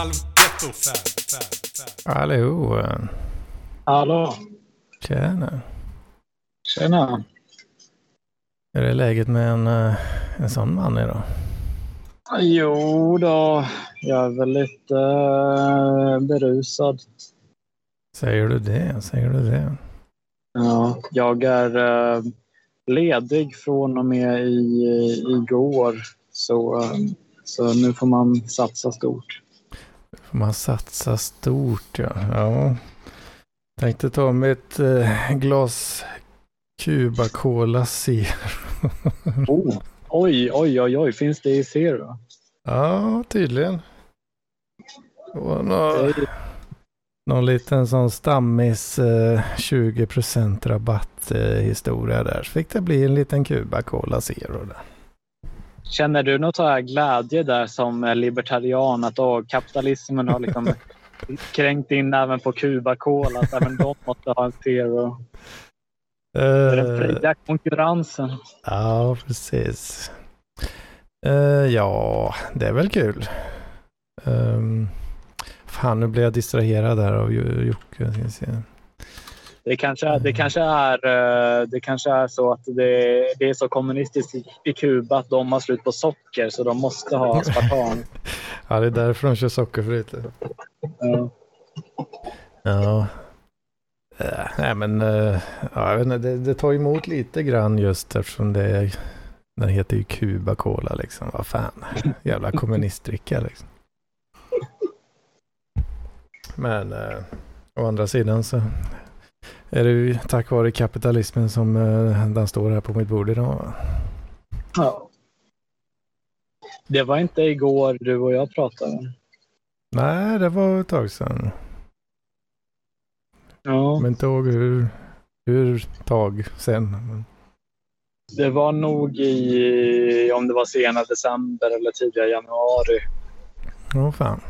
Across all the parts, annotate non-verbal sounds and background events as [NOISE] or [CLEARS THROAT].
Halvgetto. Hallå. Hallå. Tjena. Tjena. Hur är läget med en, eh, en sån man idag? Jo då, jag är väl lite uh, berusad. Säger du det? Säger du det? Ja, jag är uh, ledig från och med i, igår. Så, så nu får man satsa stort. Får man satsa stort ja. ja. Tänkte ta mig ett eh, glas Cuba Cola Zero. [LAUGHS] oh, oj, oj, oj, oj, finns det i Zero? Ja, tydligen. Och nå, någon liten sån stammis eh, 20% rabatt eh, historia där. Så fick det bli en liten Cuba Cola Zero där. Känner du något här glädje där som libertarian att åh, kapitalismen har liksom [LAUGHS] kränkt in även på Cuba Cola att även de måste ha en zero? Uh, den fria konkurrensen. Ja, precis. Uh, ja, det är väl kul. Um, fan, nu blev jag distraherad där av Jocke. Det kanske, det, kanske är, eh, det kanske är så att det, det är så kommunistiskt i Kuba att de har slut på socker så de måste ha aspartam. [LAUGHS] ja, det är därför de kör sockerfritt. Ja. Ja. Äh, nej men, äh, ja, jag vet inte, det, det tar emot lite grann just eftersom det är, den heter ju Cuba Cola liksom. Vad fan, jävla kommunistdricka liksom. Men å andra sidan så är det ju tack vare kapitalismen som uh, den står här på mitt bord idag. Ja. Det var inte igår du och jag pratade. Nej, det var ett tag sedan. Ja. Men inte ihåg hur, hur tag sen. Det var nog i, om det var sena december eller tidiga januari. Åh oh, fan.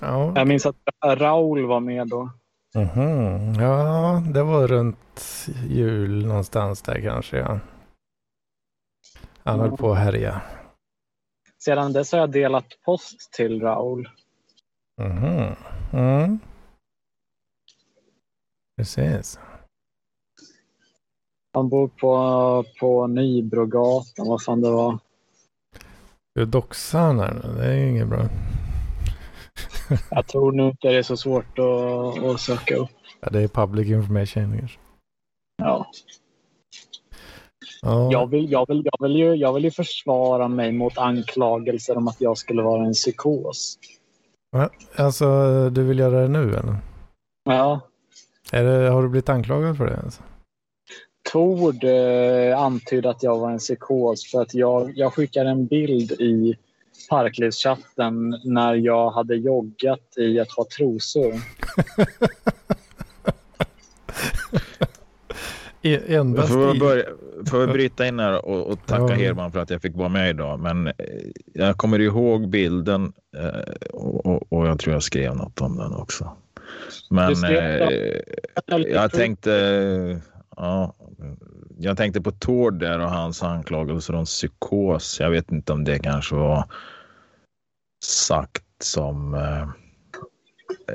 Ja. Jag minns att Raul var med då. Mm -hmm. Ja, det var runt jul någonstans där kanske. Ja. Han höll på att härja. Sedan dess har jag delat post till Raul. Mm -hmm. mm. Precis. Han bor på, på Nybrogatan, vad fan det var. Du doxar han här Det är ju inget bra. [LAUGHS] Jag tror nog inte det är så svårt att, att söka upp. Ja, det är public information. Ja. ja. Jag, vill, jag, vill, jag, vill ju, jag vill ju försvara mig mot anklagelser om att jag skulle vara en psykos. Alltså, du vill göra det nu eller? Ja. Är det, har du blivit anklagad för det? Alltså? Tord eh, antydde att jag var en psykos för att jag, jag skickade en bild i Parklivschatten när jag hade joggat i ett par trosor. [LAUGHS] Endast får, jag börja, får jag bryta in här och, och tacka ja. Herman för att jag fick vara med idag. Men eh, jag kommer ihåg bilden eh, och, och, och, jag tror jag skrev något om den också. Men eh, jag tänkte... Ja, jag tänkte på Tord där och hans anklagelser om psykos. Jag vet inte om det kanske var sagt som eh,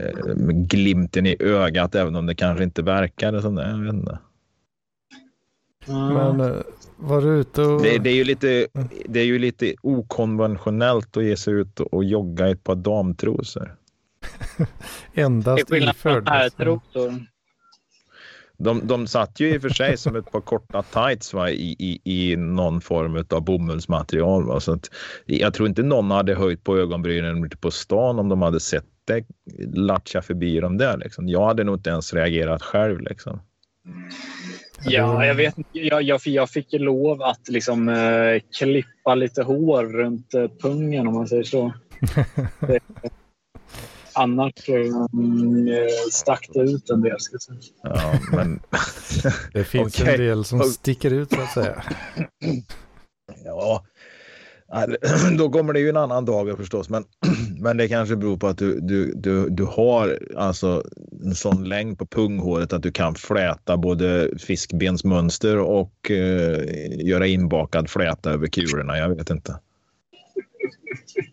eh, glimten i ögat, även om det kanske inte verkade som det. Jag vet inte. Men eh, var du ute och... Det, det, är ju lite, det är ju lite okonventionellt att ge sig ut och jogga i ett par damtrosor. [LAUGHS] Endast iförd. Herrtrosor. De, de satt ju i och för sig som ett par korta tights va, i, i, i någon form av bomullsmaterial. Va? Så att, jag tror inte någon hade höjt på ögonbrynen ute på stan om de hade sett det latcha förbi dem där. Liksom. Jag hade nog inte ens reagerat själv. Liksom. Ja, jag vet jag, jag, jag fick ju lov att liksom, eh, klippa lite hår runt eh, pungen om man säger så. [LAUGHS] annars mm, stack det ut en del. Ska säga. Ja, men... [LAUGHS] det finns okay. en del som sticker ut så att säga. [CLEARS THROAT] ja, [CLEARS THROAT] då kommer det ju en annan dag förstås. Men, [CLEARS THROAT] men det kanske beror på att du, du, du, du har alltså en sån längd på punghåret att du kan fläta både fiskbensmönster och eh, göra inbakad fläta över kulorna. Jag vet inte. [LAUGHS]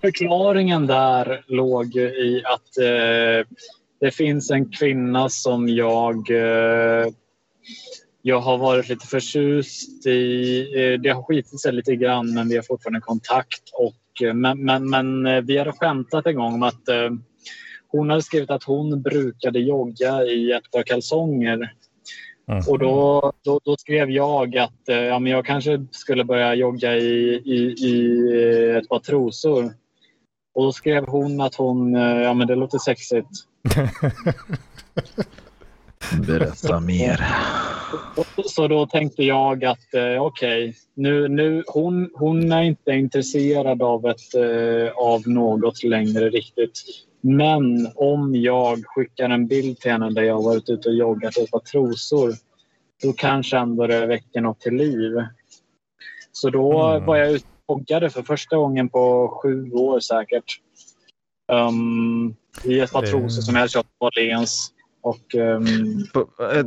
Förklaringen där låg i att eh, det finns en kvinna som jag eh, jag har varit lite förtjust i. Eh, det har skitit sig lite grann men vi har fortfarande kontakt. Och, eh, men, men, men eh, vi hade skämtat en gång om att eh, hon hade skrivit att hon brukade jogga i ett par kalsonger. Mm. Och då, då, då, skrev jag att eh, ja, men jag kanske skulle börja jogga i, i, i ett par trosor. Och då skrev hon att hon, ja men det låter sexigt. [LAUGHS] Berätta mer. Så då tänkte jag att eh, okej, okay, nu, nu, hon, hon är inte intresserad av, ett, eh, av något längre riktigt. Men om jag skickar en bild till henne där jag varit ute och joggat ett par trosor då kanske ändå det väcker något till liv. Så då mm. var jag ute och joggade för första gången på sju år säkert. Um, I ett par trosor som jag hade köpt på Åhléns. Och, um...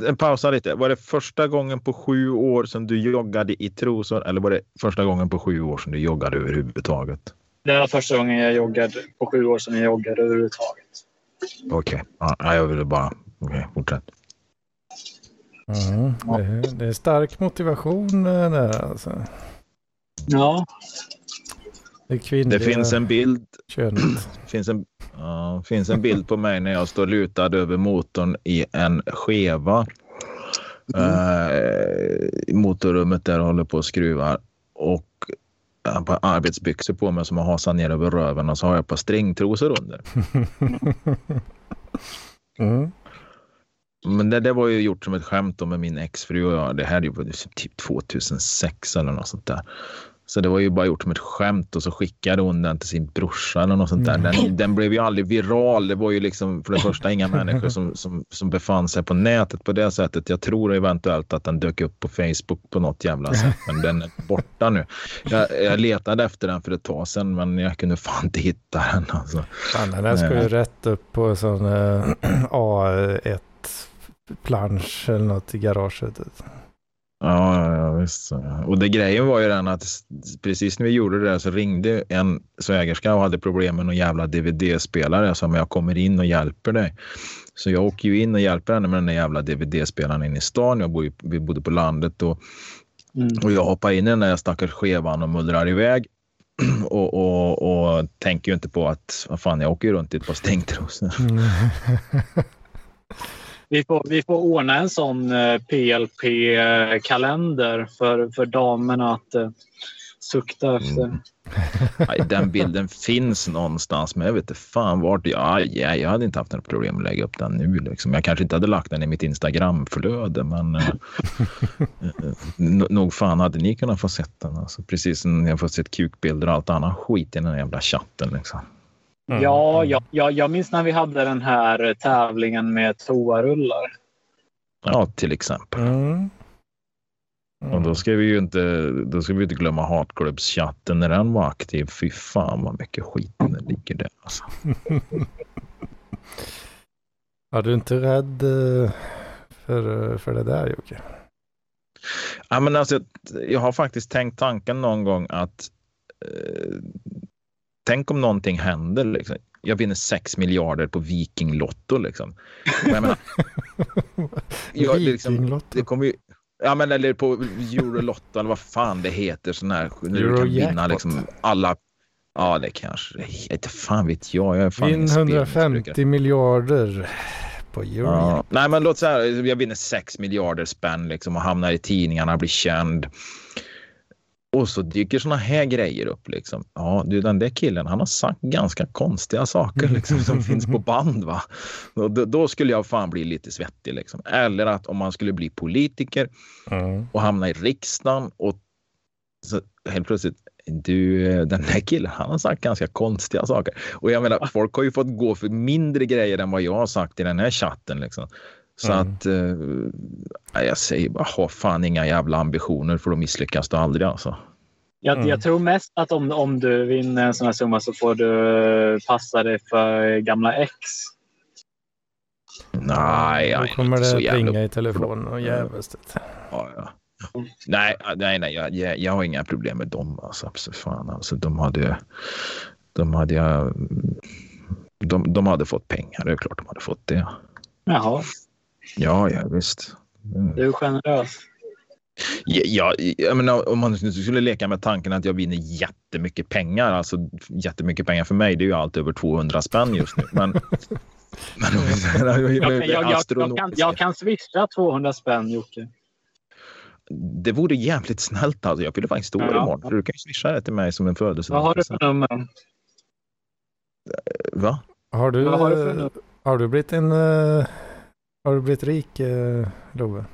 en, pausa lite. Var det första gången på sju år som du joggade i trosor eller var det första gången på sju år som du joggade överhuvudtaget? Det var första gången jag joggade på sju år som jag joggade överhuvudtaget. Okej, okay. ja, jag ville bara... Okej, okay, fortsätt. Mm, det, det, är stark motivation eh, där alltså. Ja. Det, det finns en bild. Könet. [CLEARS THROAT] finns en, uh, finns en bild på mig när jag står lutad över motorn i en skeva. Mm. Uh, I motorrummet där håller på och skruvar. Och jag har arbetsbyxor på mig som jag hasar ner över röven och så har jag ett par stringtrosor under. [LAUGHS] mm. Men det, det var ju gjort som ett skämt med min exfru och jag. Det här är ju typ 2006 eller något sånt där. Så det var ju bara gjort som ett skämt och så skickade hon den till sin brorsa eller något sånt där. Den, mm. den blev ju aldrig viral. Det var ju liksom för det första inga [LAUGHS] människor som, som, som befann sig på nätet på det sättet. Jag tror eventuellt att den dök upp på Facebook på något jävla sätt, men den är borta nu. Jag, jag letade efter den för ett tag sedan, men jag kunde fan inte hitta den. Alltså. Fan, den ska ju eh. rätt upp på sån [CLEARS THROAT] äh, A1 plansch eller något i garaget. Ja, ja, visst. Och det grejen var ju den att precis när vi gjorde det där så ringde en svägerska och hade problem med någon jävla DVD-spelare. Men jag kommer in och hjälper dig. Så jag åker ju in och hjälper henne med den där jävla DVD-spelaren in i stan. Jag bor ju, vi bodde på landet och, mm. och jag hoppar in i den där stackars skevan och mullrar iväg. [CLEARS THROAT] Och, och, och tänker ju inte på att, vad fan, jag åker ju runt i ett par stängtrosor. Mm. [LAUGHS] [LAUGHS] Vi får, vi får ordna en sån PLP-kalender för, för damerna att uh, sukta efter. Mm. [LAUGHS] Nej, den bilden finns någonstans, men jag vet inte fan vart. Ja, ja, jag hade inte haft några problem att lägga upp den nu. Liksom. Jag kanske inte hade lagt den i mitt Instagramflöde, men uh, nog fan hade ni kunnat få sett den. Alltså, precis som jag fått sett kukbilder och allt annat skit i den jävla chatten. Liksom. Mm. Ja, ja, ja, jag minns när vi hade den här tävlingen med toarullar. Ja, till exempel. Mm. Mm. Och då ska vi ju inte, då ska vi inte glömma Hatklubbschatten när den var aktiv. Fy fan vad mycket skit det ligger där. Alltså. [LAUGHS] Var du inte rädd eh, för, för det där Jocke? Ja, men alltså, jag har faktiskt tänkt tanken någon gång att eh, tänk om någonting händer. Liksom. Jag vinner 6 miljarder på Vikinglotto. Liksom. Men, jag, [LAUGHS] liksom, det kommer ju, ja, men, eller på Eurolotto eller vad fan det heter. Sån här, när du kan vinna liksom, alla Ja, det kanske. Inte fan vet jag. jag är fan Vinn 150 miljarder på. Ja. Nej, men låt säga jag vinner 6 miljarder spänn liksom och hamnar i tidningarna, blir känd. Och så dyker såna här grejer upp. Liksom. Ja, du, den där killen, han har sagt ganska konstiga saker liksom, som finns på [LAUGHS] band. va? Då, då, skulle jag fan bli lite svettig. Liksom. Eller att om man skulle bli politiker mm. och hamna i riksdagen och så helt plötsligt du, den där killen, han har sagt ganska konstiga saker. Och jag menar, folk har ju fått gå för mindre grejer än vad jag har sagt i den här chatten. Liksom. Så mm. att eh, jag säger bara ha fan inga jävla ambitioner för då misslyckas du aldrig alltså. Jag, mm. jag, tror mest att om, om du vinner en sån här summa så får du passa dig för gamla ex. Nej, Då kommer det ringa i telefonen och jävligt. Ja, ja. Nej, nej, nej jag, jag, jag har inga problem med dem. Alltså, fan, alltså, de hade... De hade, de, de hade fått pengar, det är klart de hade fått det. Jaha. Ja, ja visst. Mm. Du är generös. Ja, jag menar, om man skulle leka med tanken att jag vinner jättemycket pengar, alltså jättemycket pengar för mig, det är ju allt över 200 spänn just nu. Men, [LAUGHS] men [LAUGHS] jag, jag, jag, kan, jag kan swisha 200 spänn, Jocke. Det vore jävligt snällt alltså. Jag fyller faktiskt år ja. imorgon. Så du kan ju swisha det till mig som en födelsedag. Vad har du för nummer? Va? Har du, har du, har du blivit en... Uh, har du blivit rik, uh, Love?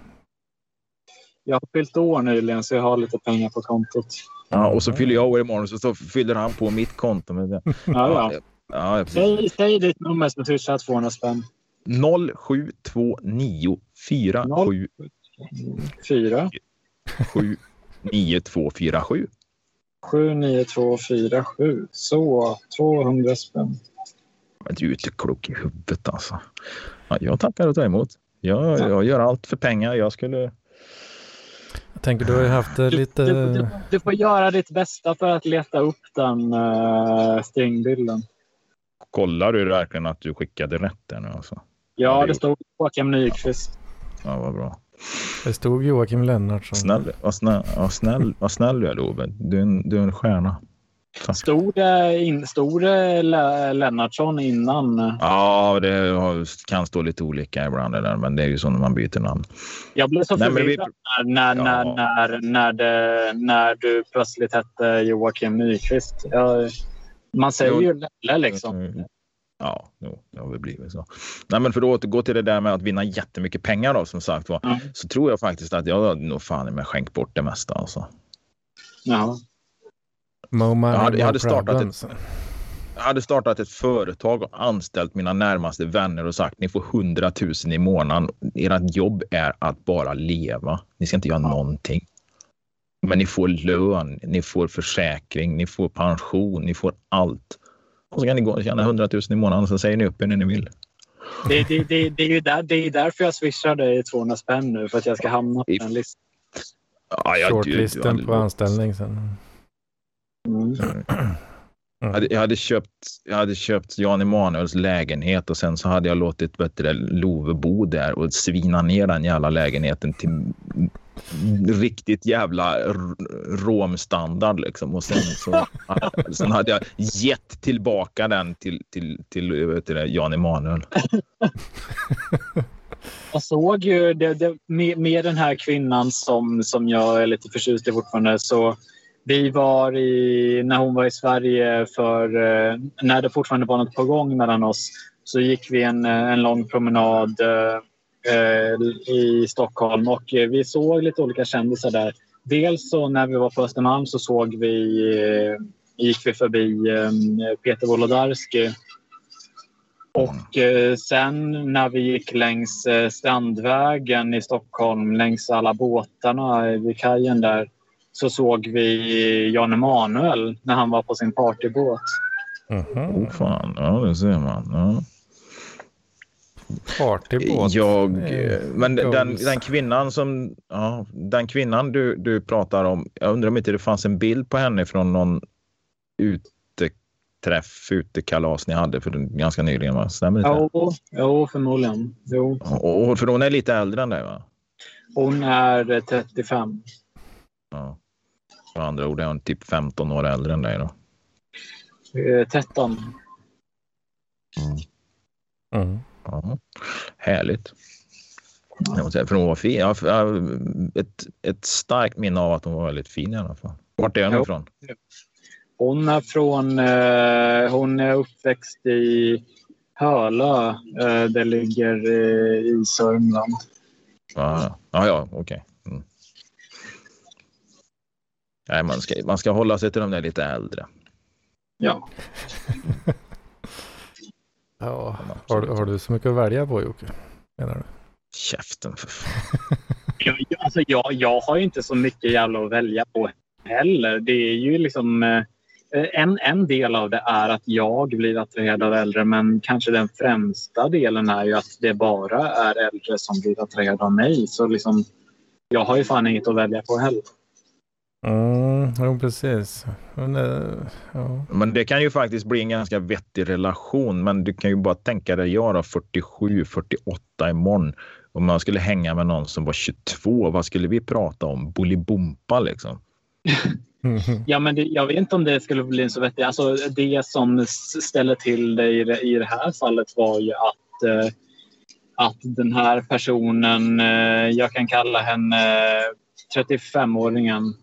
Jag har fyllt år nyligen så jag har lite pengar på kontot. Ja, och så fyller jag år imorgon så, så fyller han på mitt konto med det. Ja, ja. ja säg, säg ditt nummer så swishar 200 spänn. 0729 47 4 7 9247. 79247. Så, 200 spänn. Du är inte klok i huvudet alltså. Ja, jag tackar och tar emot. Jag, jag gör allt för pengar. Jag skulle jag tänker du har ju haft det lite... Du, du, du, får göra ditt bästa för att leta upp den uh, stringbilden. Kollar du verkligen att du skickade rätt där nu alltså? Ja, det stod Joakim Nyqvist. Ja, vad bra. Det stod Joakim Lennartsson. Snäll, vad snäll, vad snäll, vad snäll du är Love. Du är en, du är en stjärna. Stod in, stod det Lennartsson innan? Ja, det kan stå lite olika ibland där, men det är ju så när man byter namn. Jag blev så förvirrad vi... när, när, ja. när, när, det, när du plötsligt hette Joakim Nyqvist. Jag, man säger jo. ju Lelle liksom. Ja, jo, det har väl blivit så. Nej, men för att återgå till det där med att vinna jättemycket pengar då, som sagt var, mm. så tror jag faktiskt att jag nog fan med skänkt bort det mesta alltså. Ja. Jag, hade, jag, hade startat ett, jag hade startat ett företag och anställt mina närmaste vänner och sagt ni får 100 000 i månaden. Ert jobb är att bara leva. Ni ska inte göra ja. någonting. Men ni får lön, ni får försäkring, ni får pension, ni får allt. Och så kan ni gå och tjäna 100 000 i månaden och så säger ni upp er när ni vill. Det, det, det, det, är ju där, det är därför jag swishar dig 200 spänn nu, för att jag ska hamna på den listan. Ja, Shortlisten på anställning sen. Mm. [CLEARS THROAT] Jag, hade, jag, hade köpt, jag hade köpt Jan Emanuels lägenhet och sen så hade jag låtit bättre Love bo där och svina ner den jävla lägenheten till riktigt jävla romstandard liksom. Och sen så [LAUGHS] sen hade jag gett tillbaka den till, till, till du, Jan Emanuel. [LAUGHS] Jag såg ju det, det, med, med den här kvinnan som, som jag är lite förtjust i fortfarande så vi var i, när hon var i Sverige för eh, när det fortfarande var något på gång mellan oss så gick vi en, eh, en lång promenad eh, eh i Stockholm och vi såg lite olika kändisar där. Dels så när vi var på Östermalm så såg vi, gick vi förbi Peter Wolodarski och sen när vi gick längs Strandvägen i Stockholm längs alla båtarna vid kajen där så såg vi Jan Emanuel när han var på sin partybåt. Mm -hmm. Oh, fan, ja det ser man. Ja. Partybåt? Jag, men den, den, kvinnan som, ja, den kvinnan du, du pratar om, jag undrar om inte det fanns en bild på henne från någon uteträff, utekalas ni hade för ganska nyligen, va? Stämmer det? Jo, jo förmodligen. Jo. Och, för hon är lite äldre än dig, va? Hon är 35. Ja. Med andra ord är hon typ 15 år äldre än dig då? 13. Mm. Mm. Ja, härligt. För hon var fin. Jag har ett, ett starkt minne av att hon var väldigt fin i alla fall. Vart är hon ifrån? Hon är från... Eh, hon är uppväxt i Hölö. Eh, det ligger eh, i Sörmland. Ah, ja, ja, okej. Okay. Nej, man ska, man ska hålla sig till de där lite äldre. Ja. [LAUGHS] ja, har, har du så mycket att välja på Jocke? Menar du? Käften för fan. [LAUGHS] jag, alltså, jag, jag har inte så mycket jävla att välja på heller. Det är ju liksom... Eh, en, en del av det är att jag blir attraherad av äldre men kanske den främsta delen är ju att det bara är äldre som blir attraherade av mig. Så liksom, jag har ju fan inget att välja på heller. Mm, jo, precis. Men, ja. men det kan ju faktiskt bli en ganska vettig relation. Men du kan ju bara tänka dig, jag då 47, 48 imorgon. Om man skulle hänga med någon som var 22, vad skulle vi prata om? Bolibompa liksom? [LAUGHS] ja, men det, jag vet inte om det skulle bli så vettigt. Alltså, det som ställer till det i, det i det här fallet var ju att, eh, att den här personen, eh, jag kan kalla henne 35-åringen,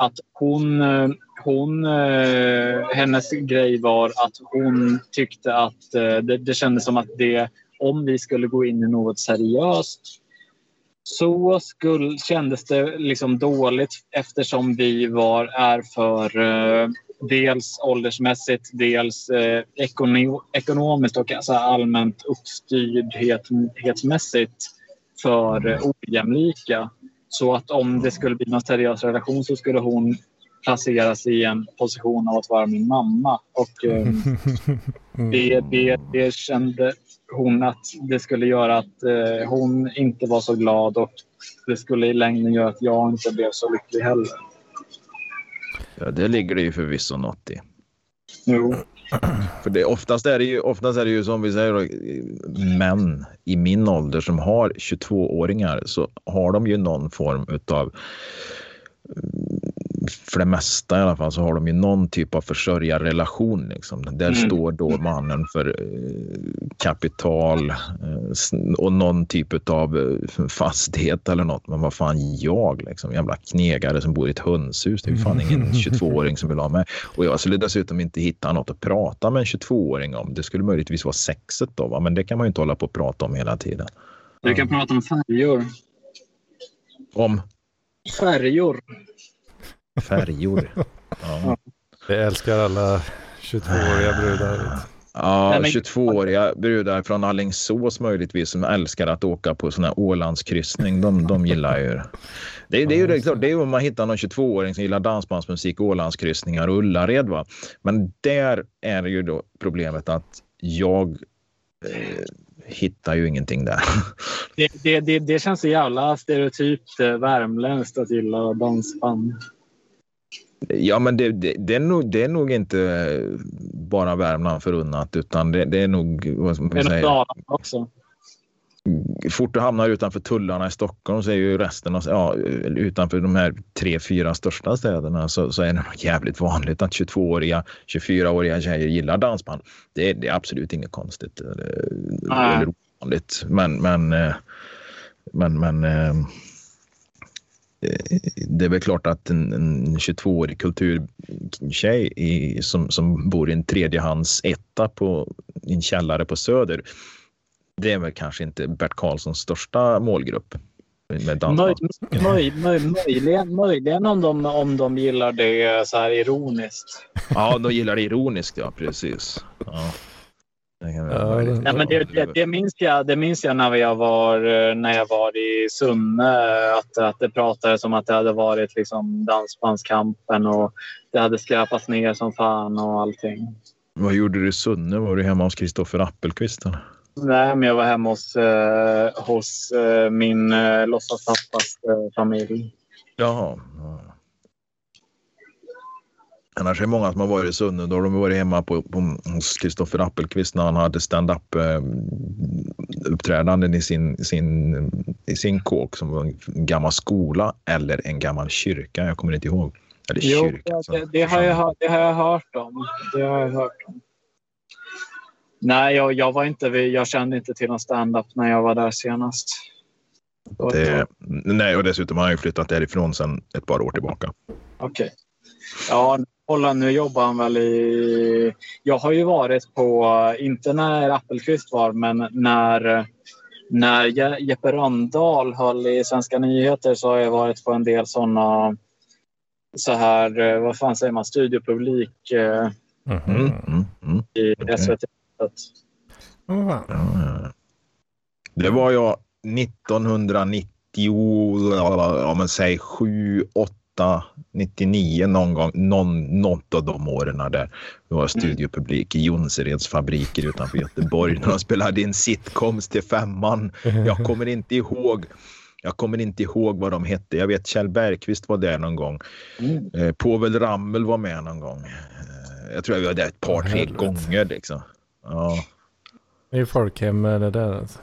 att hon, eh, hon, eh, hennes grej var att hon tyckte att eh, det, det kändes som att det, om vi skulle gå in i något seriöst så skulle, kändes det liksom dåligt eftersom vi var, är för dels åldersmässigt, dels eh, ekono, ekonomiskt och alltså allmänt uppstyrdhetsmässigt för eh, ojämlika. Så att om det skulle bli någon seriös relation så skulle hon placeras i en position av att vara min mamma. Och eh, [LAUGHS] det, det, det kände hon att det skulle göra att eh, hon inte var så glad och det skulle i längden göra att jag inte blev så lycklig heller. Ja, det ligger det ju förvisso något i. Jo. För det, oftast, är det ju, oftast är det ju som vi säger, män i min ålder som har 22-åringar så har de ju någon form av för det mesta i alla fall så har de ju någon typ av försörjarrelation. Liksom. Där mm. står då mannen för eh, kapital eh, och någon typ av eh, fastighet eller något. Men vad fan jag liksom? Jävla knegare som bor i ett hönshus. Det är fan ingen [LAUGHS] 22-åring som vill ha mig. Och jag skulle dessutom inte hitta något att prata med en 22-åring om. Det skulle möjligtvis vara sexet då, va? men det kan man ju inte hålla på och prata om hela tiden. Du kan prata om färjor. Om? Färjor. Färjor. [LAUGHS] Ja. Jag älskar alla 22-åriga brudar. Ja, 22-åriga brudar från Allingsås möjligtvis som älskar att åka på sån här Ålandskryssning. De, de gillar ju det. Det, det är ju det, klart, det är ju om man hittar någon 22-åring som gillar dansbandsmusik, Ålandskryssningar och Ullared. Va? Men där är ju då problemet att jag eh, hittar ju ingenting där. Det, det, det, det känns så jävla stereotypt eh, värmländskt att gilla dansband. Ja, men det, det, det, är nog, det är nog inte bara Värmland förunnat utan det, det är nog... Vad ska man säga? också. Fort du hamnar utanför tullarna i Stockholm så är ju resten av, ja, utanför de här tre, fyra största städerna så, så är det jävligt vanligt att 22-åriga, 24-åriga tjejer gillar dansband. Det, det är absolut inget konstigt eller, eller ovanligt. Men, men, eh, men, men eh, det är väl klart att en, en 22-årig kulturtjej i, som, som bor i en tredjehands etta på en källare på Söder. Det är väl kanske inte Bert Karlssons största målgrupp. Med möj, möj, möj, möjligen, möjligen om, de, om de gillar det så här ironiskt. Ja, de gillar det ironiskt, ja precis. Ja. Ja, ja, men det, det, det, minns jag, det minns jag när jag var, när jag var i Sunne. Att, att det pratades om att det hade varit liksom dansbandskampen och det hade skräpats ner som fan och allting. Vad gjorde du i Sunne? Var du hemma hos Kristoffer Appelqvist? Nej, men jag var hemma hos, eh, hos eh, min eh, låtsaspappas eh, familj. Jaha. Annars är det många som har varit i Sunne. Då har de varit hemma på, på, hos Kristoffer Appelqvist när han hade stand-up eh, uppträdanden i sin, sin, i sin kåk som var en gammal skola eller en gammal kyrka. Jag kommer inte ihåg. Eller jo, kyrka, det, det, har jag, det har jag hört om. Det har jag hört om. Nej, jag, jag, var inte, jag kände inte till någon stand-up när jag var där senast. Det, nej, och dessutom har han ju flyttat därifrån sedan ett par år tillbaka. Okej. Okay. Ja, Holland, nu jobbar han väl i... Jag har ju varit på, inte när Appelqvist var, men när, när Jeppe Röndahl höll i Svenska nyheter så har jag varit på en del sådana så här, vad fan säger man, studiopublik mm -hmm. mm, i okay. SVT. Mm. Det var jag 1990, ja men säg 7, 8 99 någon gång, någon, något av de åren där det var studiopublik i Jonsereds fabriker utanför Göteborg när de spelade in sitcoms till femman. Jag kommer inte ihåg Jag kommer inte ihåg vad de hette. Jag vet Kjell Bergqvist var där någon gång. Mm. Eh, Povel Ramel var med någon gång. Eh, jag tror jag var där ett par, tre gånger liksom. Ja. Det är folkhem det där alltså.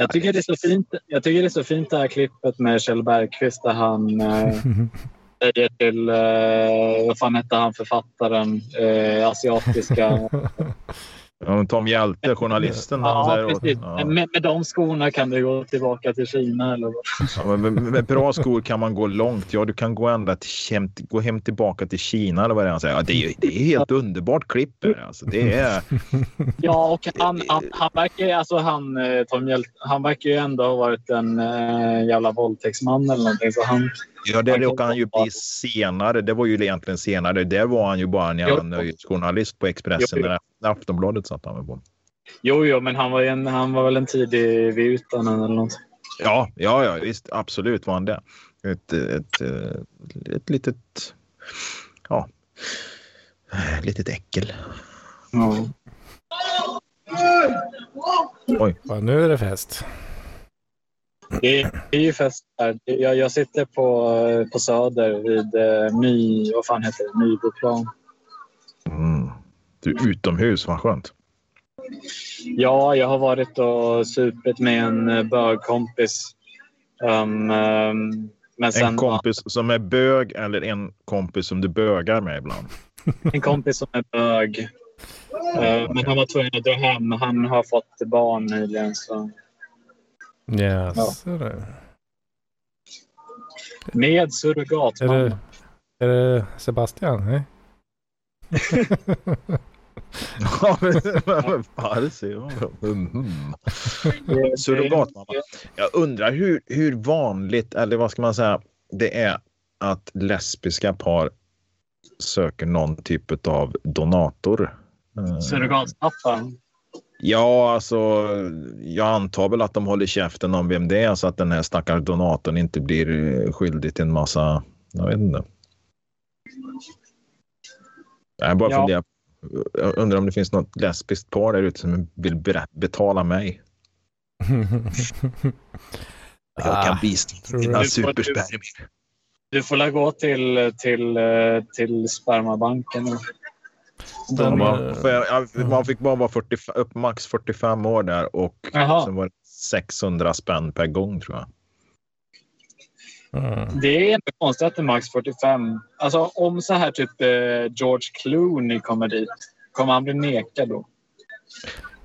Jag tycker, det är så fint, jag tycker det är så fint det här klippet med Kjell Bergqvist där han eh, [LAUGHS] säger till, eh, vad fan hette han författaren, eh, asiatiska [LAUGHS] Ja, Tom Hjälte, journalisten. Ja, precis. Ja. Med, med de skorna kan du gå tillbaka till Kina. Eller Ja, med, med, bra skor kan man gå långt. Ja, du kan gå ända till, hem, gå hem tillbaka till Kina. Eller vad det är han säger. Ja, det, är, det är helt underbart klipp. Alltså, det är... [LAUGHS] Ja, och han, han, han verkar alltså han, eh, Tom Hjälte, han verkar ju ändå ha varit en äh, jävla våldtäktsman eller någonting. Så han, Ja, det råkade han ju bli senare. Det var ju egentligen senare. Där var han ju bara en jävla nöjesjournalist på Expressen. Jo, jo. Aftonbladet satt han på. Jo, jo, men han var, en, han var väl en tidig Virtanen eller något. Ja, ja, ja, visst. Absolut var han det. Ett, ett, ett, ett litet... Ja. Ett litet äckel. Ja. Oj. Ja, nu är det fest. Det är ju fest här. Jag, jag sitter på, på Söder vid eh, My, vad fan heter det? Nyboplan. Mm. Du är utomhus, vad skönt. Ja, jag har varit och supit med en eh, bögkompis. Um, um, en kompis som är bög eller en kompis som du bögar med ibland? En kompis som är bög. Uh, men han var tvungen att dra hem. Han har fått barn nyligen. Så. Yes, ja. det. Med surrogatmamma. Är det, är det Sebastian? Nej? [LAUGHS] ja, men farsi. Mm. Surrogatmamma. Jag undrar hur, hur vanligt, eller vad ska man säga, det är att lesbiska par söker någon typ av donator. Surrogatpappa? Ja, alltså jag antar väl att de håller käften om vem det är så att den här stackars donatorn inte blir eh, skyldig till en massa, jag vet inte. Jag bara ja. funderar. Jag undrar om det finns något lesbiskt par där ute som vill betala mig. [LAUGHS] jag kan ah, bistå dina superspermier. Du får la gå till, till, eh, till spermabanken. De, man, jag, man fick bara vara 40, upp max 45 år där och Aha. sen var det 600 spänn per gång tror jag. Mm. Det är inte konstigt att det är max 45. Alltså om så här typ eh, George Clooney kommer dit, kommer han bli nekad då?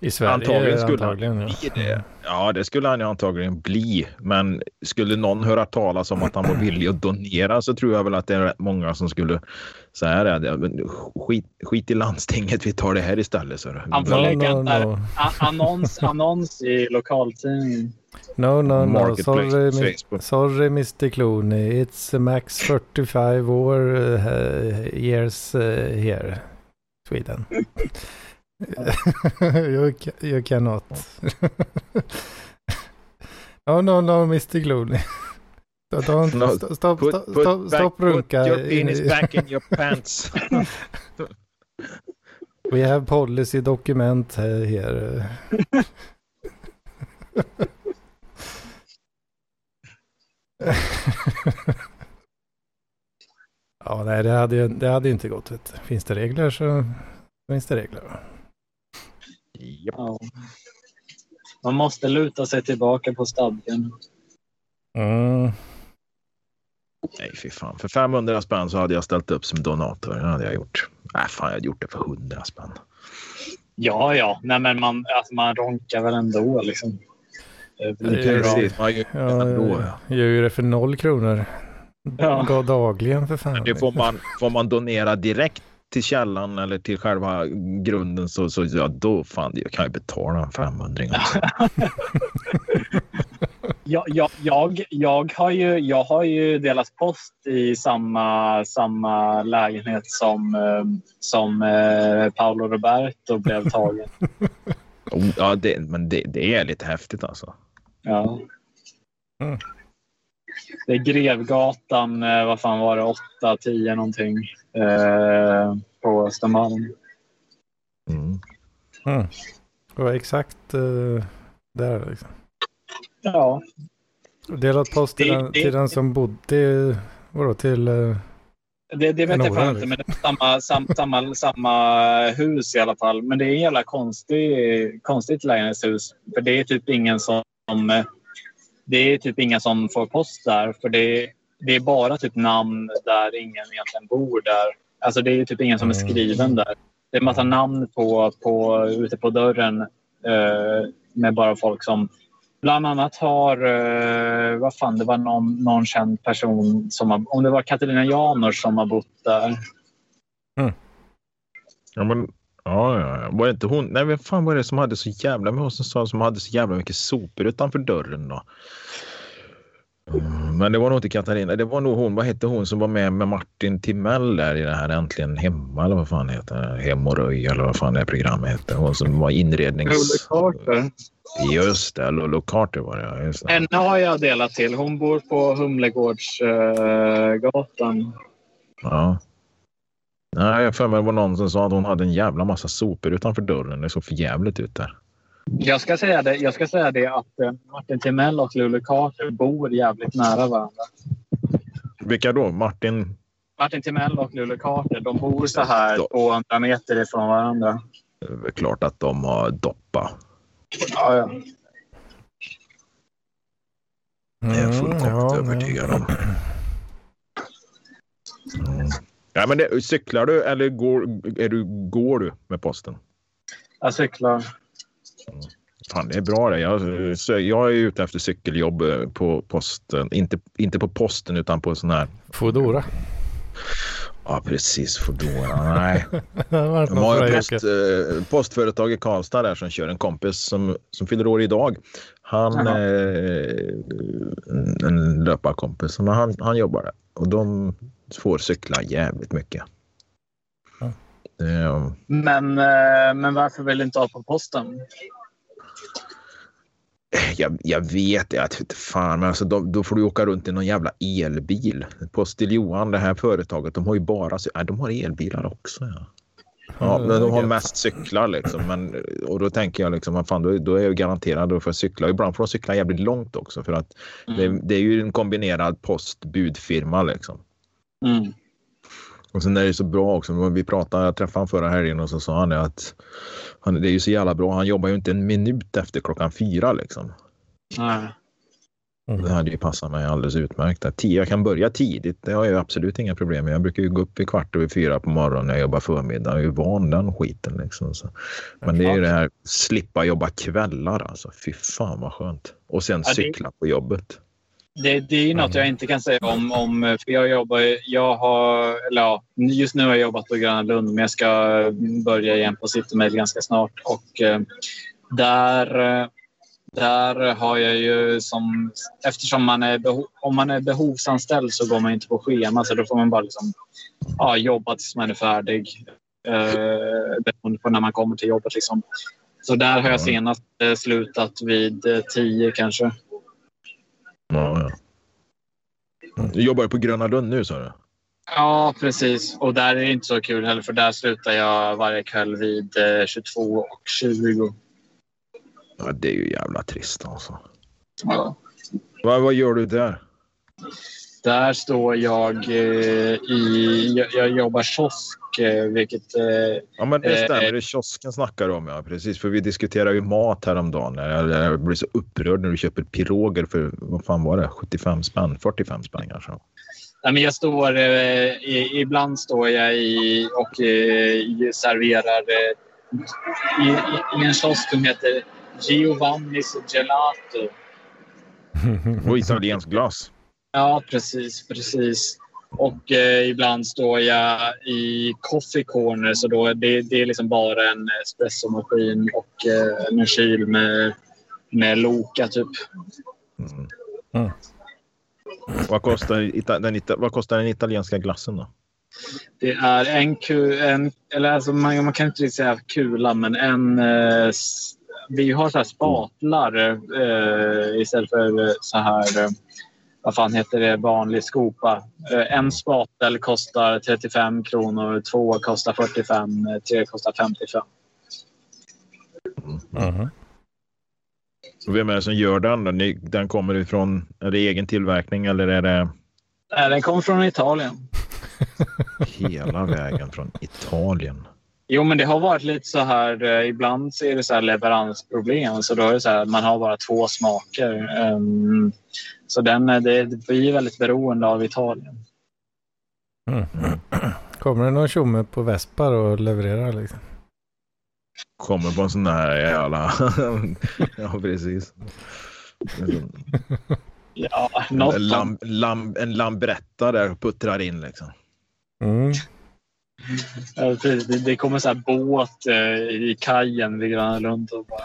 I Sverige antagligen skulle antagligen, han bli det. Ja, det skulle han ju antagligen bli. Men skulle någon höra talas om att han var villig att donera så tror jag väl att det är rätt många som skulle är det. Skit, skit i landstinget, vi tar det här istället. Så. Han får lägga no. annons, annons i lokaltidningen. No, no, no. Sorry, sorry, Mr. Clooney. It's max 45 år uh, years uh, here. Sweden. [LAUGHS] you, you cannot. [LAUGHS] no, no, no, Mr. Clooney. [LAUGHS] Don't, no, stop, stop, put, stop, put stop, back, stop runka. Put your penis back in your pants. We have policy document here. ja, nej, det hade, det hade inte gått. Vet. Finns det regler så finns det regler. Ja. Man måste luta sig tillbaka på stadgen. Mm. Nej, fy fan. För 500 spänn så hade jag ställt upp som donator. Det hade jag gjort. Nej, fan, jag hade gjort det för 100 spänn. Ja, ja. Nej, men man, alltså, man ronkar väl ändå liksom. Precis, man gör, ja, ändå, ja. gör ju det för noll kronor. Ja. Dagligen för fan. Det får man, får man donera direkt till källan eller till själva grunden så, så ja, då fan, jag kan ju betala en 500 jag, jag, jag, jag, har ju, jag har ju delat post i samma, samma lägenhet som, eh, som eh, Paolo Roberto blev tagen. ja, det, men det, det är lite häftigt alltså. Ja. Mm. Det är Grevgatan, eh, vad fan var det, 8, 10 någonting eh, på Östermalm. Mm. Mm. Och exakt eh, där liksom. Ja. Delat post till, det, den, till den som bodde, vadå till? Uh, det, det vet jag fan inte, men det är samma, sam, samma, samma hus i alla fall. Men det är en jävla konstig, konstigt lägenhetshus. För det är typ ingen som det är typ inga som får post där. För det, det är bara typ namn där ingen egentligen bor där. Alltså det är typ ingen som är mm. skriven där. Det är en massa namn på, på, ute på dörren eh, med bara folk som bland annat har, eh, vad fan, det var någon, någon känd person som har, om det var Katarina Janors som har bott där. Mm. Ja, men Ja, ja, Var det inte hon? Nej, vem fan var det som hade så jävla med oss som sa som hade så jävla mycket sopor utanför dörren då? Men det var nog inte Katarina. Det var nog hon. Vad hette hon som var med med Martin Timell där i det här Äntligen hemma eller vad fan heter det? Hem och röj eller vad fan det programmet hette. Hon som var inrednings... Lollo Carter. Just det, Lollo Carter var det. Just det. Henne har jag delat till. Hon bor på Humlegårdsgatan. Uh, ja. Nej, jag för mig det var någon som sa att hon hade en jävla massa sopor utanför dörren. Det såg för jävligt ut där. Jag ska säga det, jag ska säga det att eh, Martin Timell och Lulu Carter bor jävligt nära varandra. Vilka då? Martin? Martin Timell och Lulu Carter. De bor så här 200 meter ifrån varandra. Det är väl klart att de har doppa. Ja, ja. Det är jag fullkomligt mm, övertygad om. Mm. Ja, men det, cyklar du eller går, är du, går du med posten? Jag cyklar. Fan, det är bra det. Jag, jag är ute efter cykeljobb eh, på posten. Inte, inte på posten utan på sån här... Foodora. Ja, precis. Foodora. Nej. [LAUGHS] De har post, eh, postföretag i Karlstad där som kör en kompis som, som fyller år idag. Han eh, en löparkompis, men han, han jobbar där. Och de får cykla jävligt mycket. Ja. Men, eh, men varför vill du inte ha på posten? Jag, jag vet, jag vet fan, men alltså, då, då, får du åka runt i någon jävla elbil. Postil Johan, det här företaget, de har ju bara äh, de har elbilar också. Ja. Ja, men de har mest cyklar liksom. Men, och då tänker jag liksom, fan, då, då är jag garanterad att få cykla. Ibland får de cykla jävligt långt också för att mm. det, det, är ju en kombinerad postbudfirma liksom. Mm. Och sen är det så bra också. Vi pratade, jag träffade honom förra helgen och så sa han att han, det är ju så jävla bra. Han jobbar ju inte en minut efter klockan fyra liksom. Nej. Mm. Det hade ju passat mig alldeles utmärkt. Jag kan börja tidigt, det har jag absolut inga problem med. Jag brukar ju gå upp i kvart över fyra på morgonen när jag jobbar förmiddag. Jag är ju van den skiten. Liksom. Så. Men det är ju det här, slippa jobba kvällar alltså. Fy fan vad skönt. Och sen cykla på jobbet. Det, det är något jag inte kan säga om. om för jag jobbar, jag har, eller ja, just nu har jag jobbat på Gröna Lund men jag ska börja igen på Citymail ganska snart. Och eh, där, där har jag ju som... Eftersom man är, beho, om man är behovsanställd så går man inte på schema så då får man bara liksom, ja, jobba tills man är färdig. Eh, beroende på när man kommer till jobbet. Liksom. Så där har jag senast eh, slutat vid eh, tio kanske. Ja, ja. Du jobbar på Gröna Lund nu sa du? Ja, precis. Och där är det inte så kul heller för där slutar jag varje kväll vid 22 eh, och 20. Ja, det är ju jävla trist alltså. Ja. Vad, vad gör du där? Där står jag eh, i... Jag, jag jobbar kiosk Eh, vilket... Eh, ja, men det stämmer. Det är kiosken snackar om, ja. Precis, för vi diskuterar ju mat häromdagen. Jag blir så upprörd när du köper piroger för, vad fan var det, 75 spänn? 45 spänn kanske? Ja, men jag står, eh, ibland står jag i, och eh, serverar eh, i, i, en kiosk som heter Giovannis Gelato. [LAUGHS] Och italiensk glas. Ja, precis, precis. Och eh, ibland står jag i coffee corner så då det, det är liksom bara en espressomaskin och eh, en kyl med, med Loka typ. Mm. Mm. Vad, kostar den, vad kostar den italienska glassen då? Det är en, ku, en eller alltså man, man kan inte riktigt säga kula, men en... Eh, vi har så här spatlar eh, istället för så här vad fan heter det, vanlig skopa. Eh, en spatel kostar 35 kronor, två kostar 45, tre kostar 55. Mm. Så vem är det som gör den? Då? Den kommer ifrån, är det egen tillverkning eller är det? Nej, den kommer från Italien. [LAUGHS] Hela vägen från Italien. Jo, men det har varit lite så här. Eh, ibland så är det så här leveransproblem. Så då är det så här, man har bara två smaker. Um, så den, eh, det, det blir väldigt beroende av Italien. Mm. Kommer det någon tjomme på Vespa och levererar liksom? Kommer på en sån där jävla... [LAUGHS] ja, precis. ja, en, lam, lam, en lambretta där och puttrar in liksom. Mm. Det, det kommer så här båt eh, i kajen ligger runt och bara...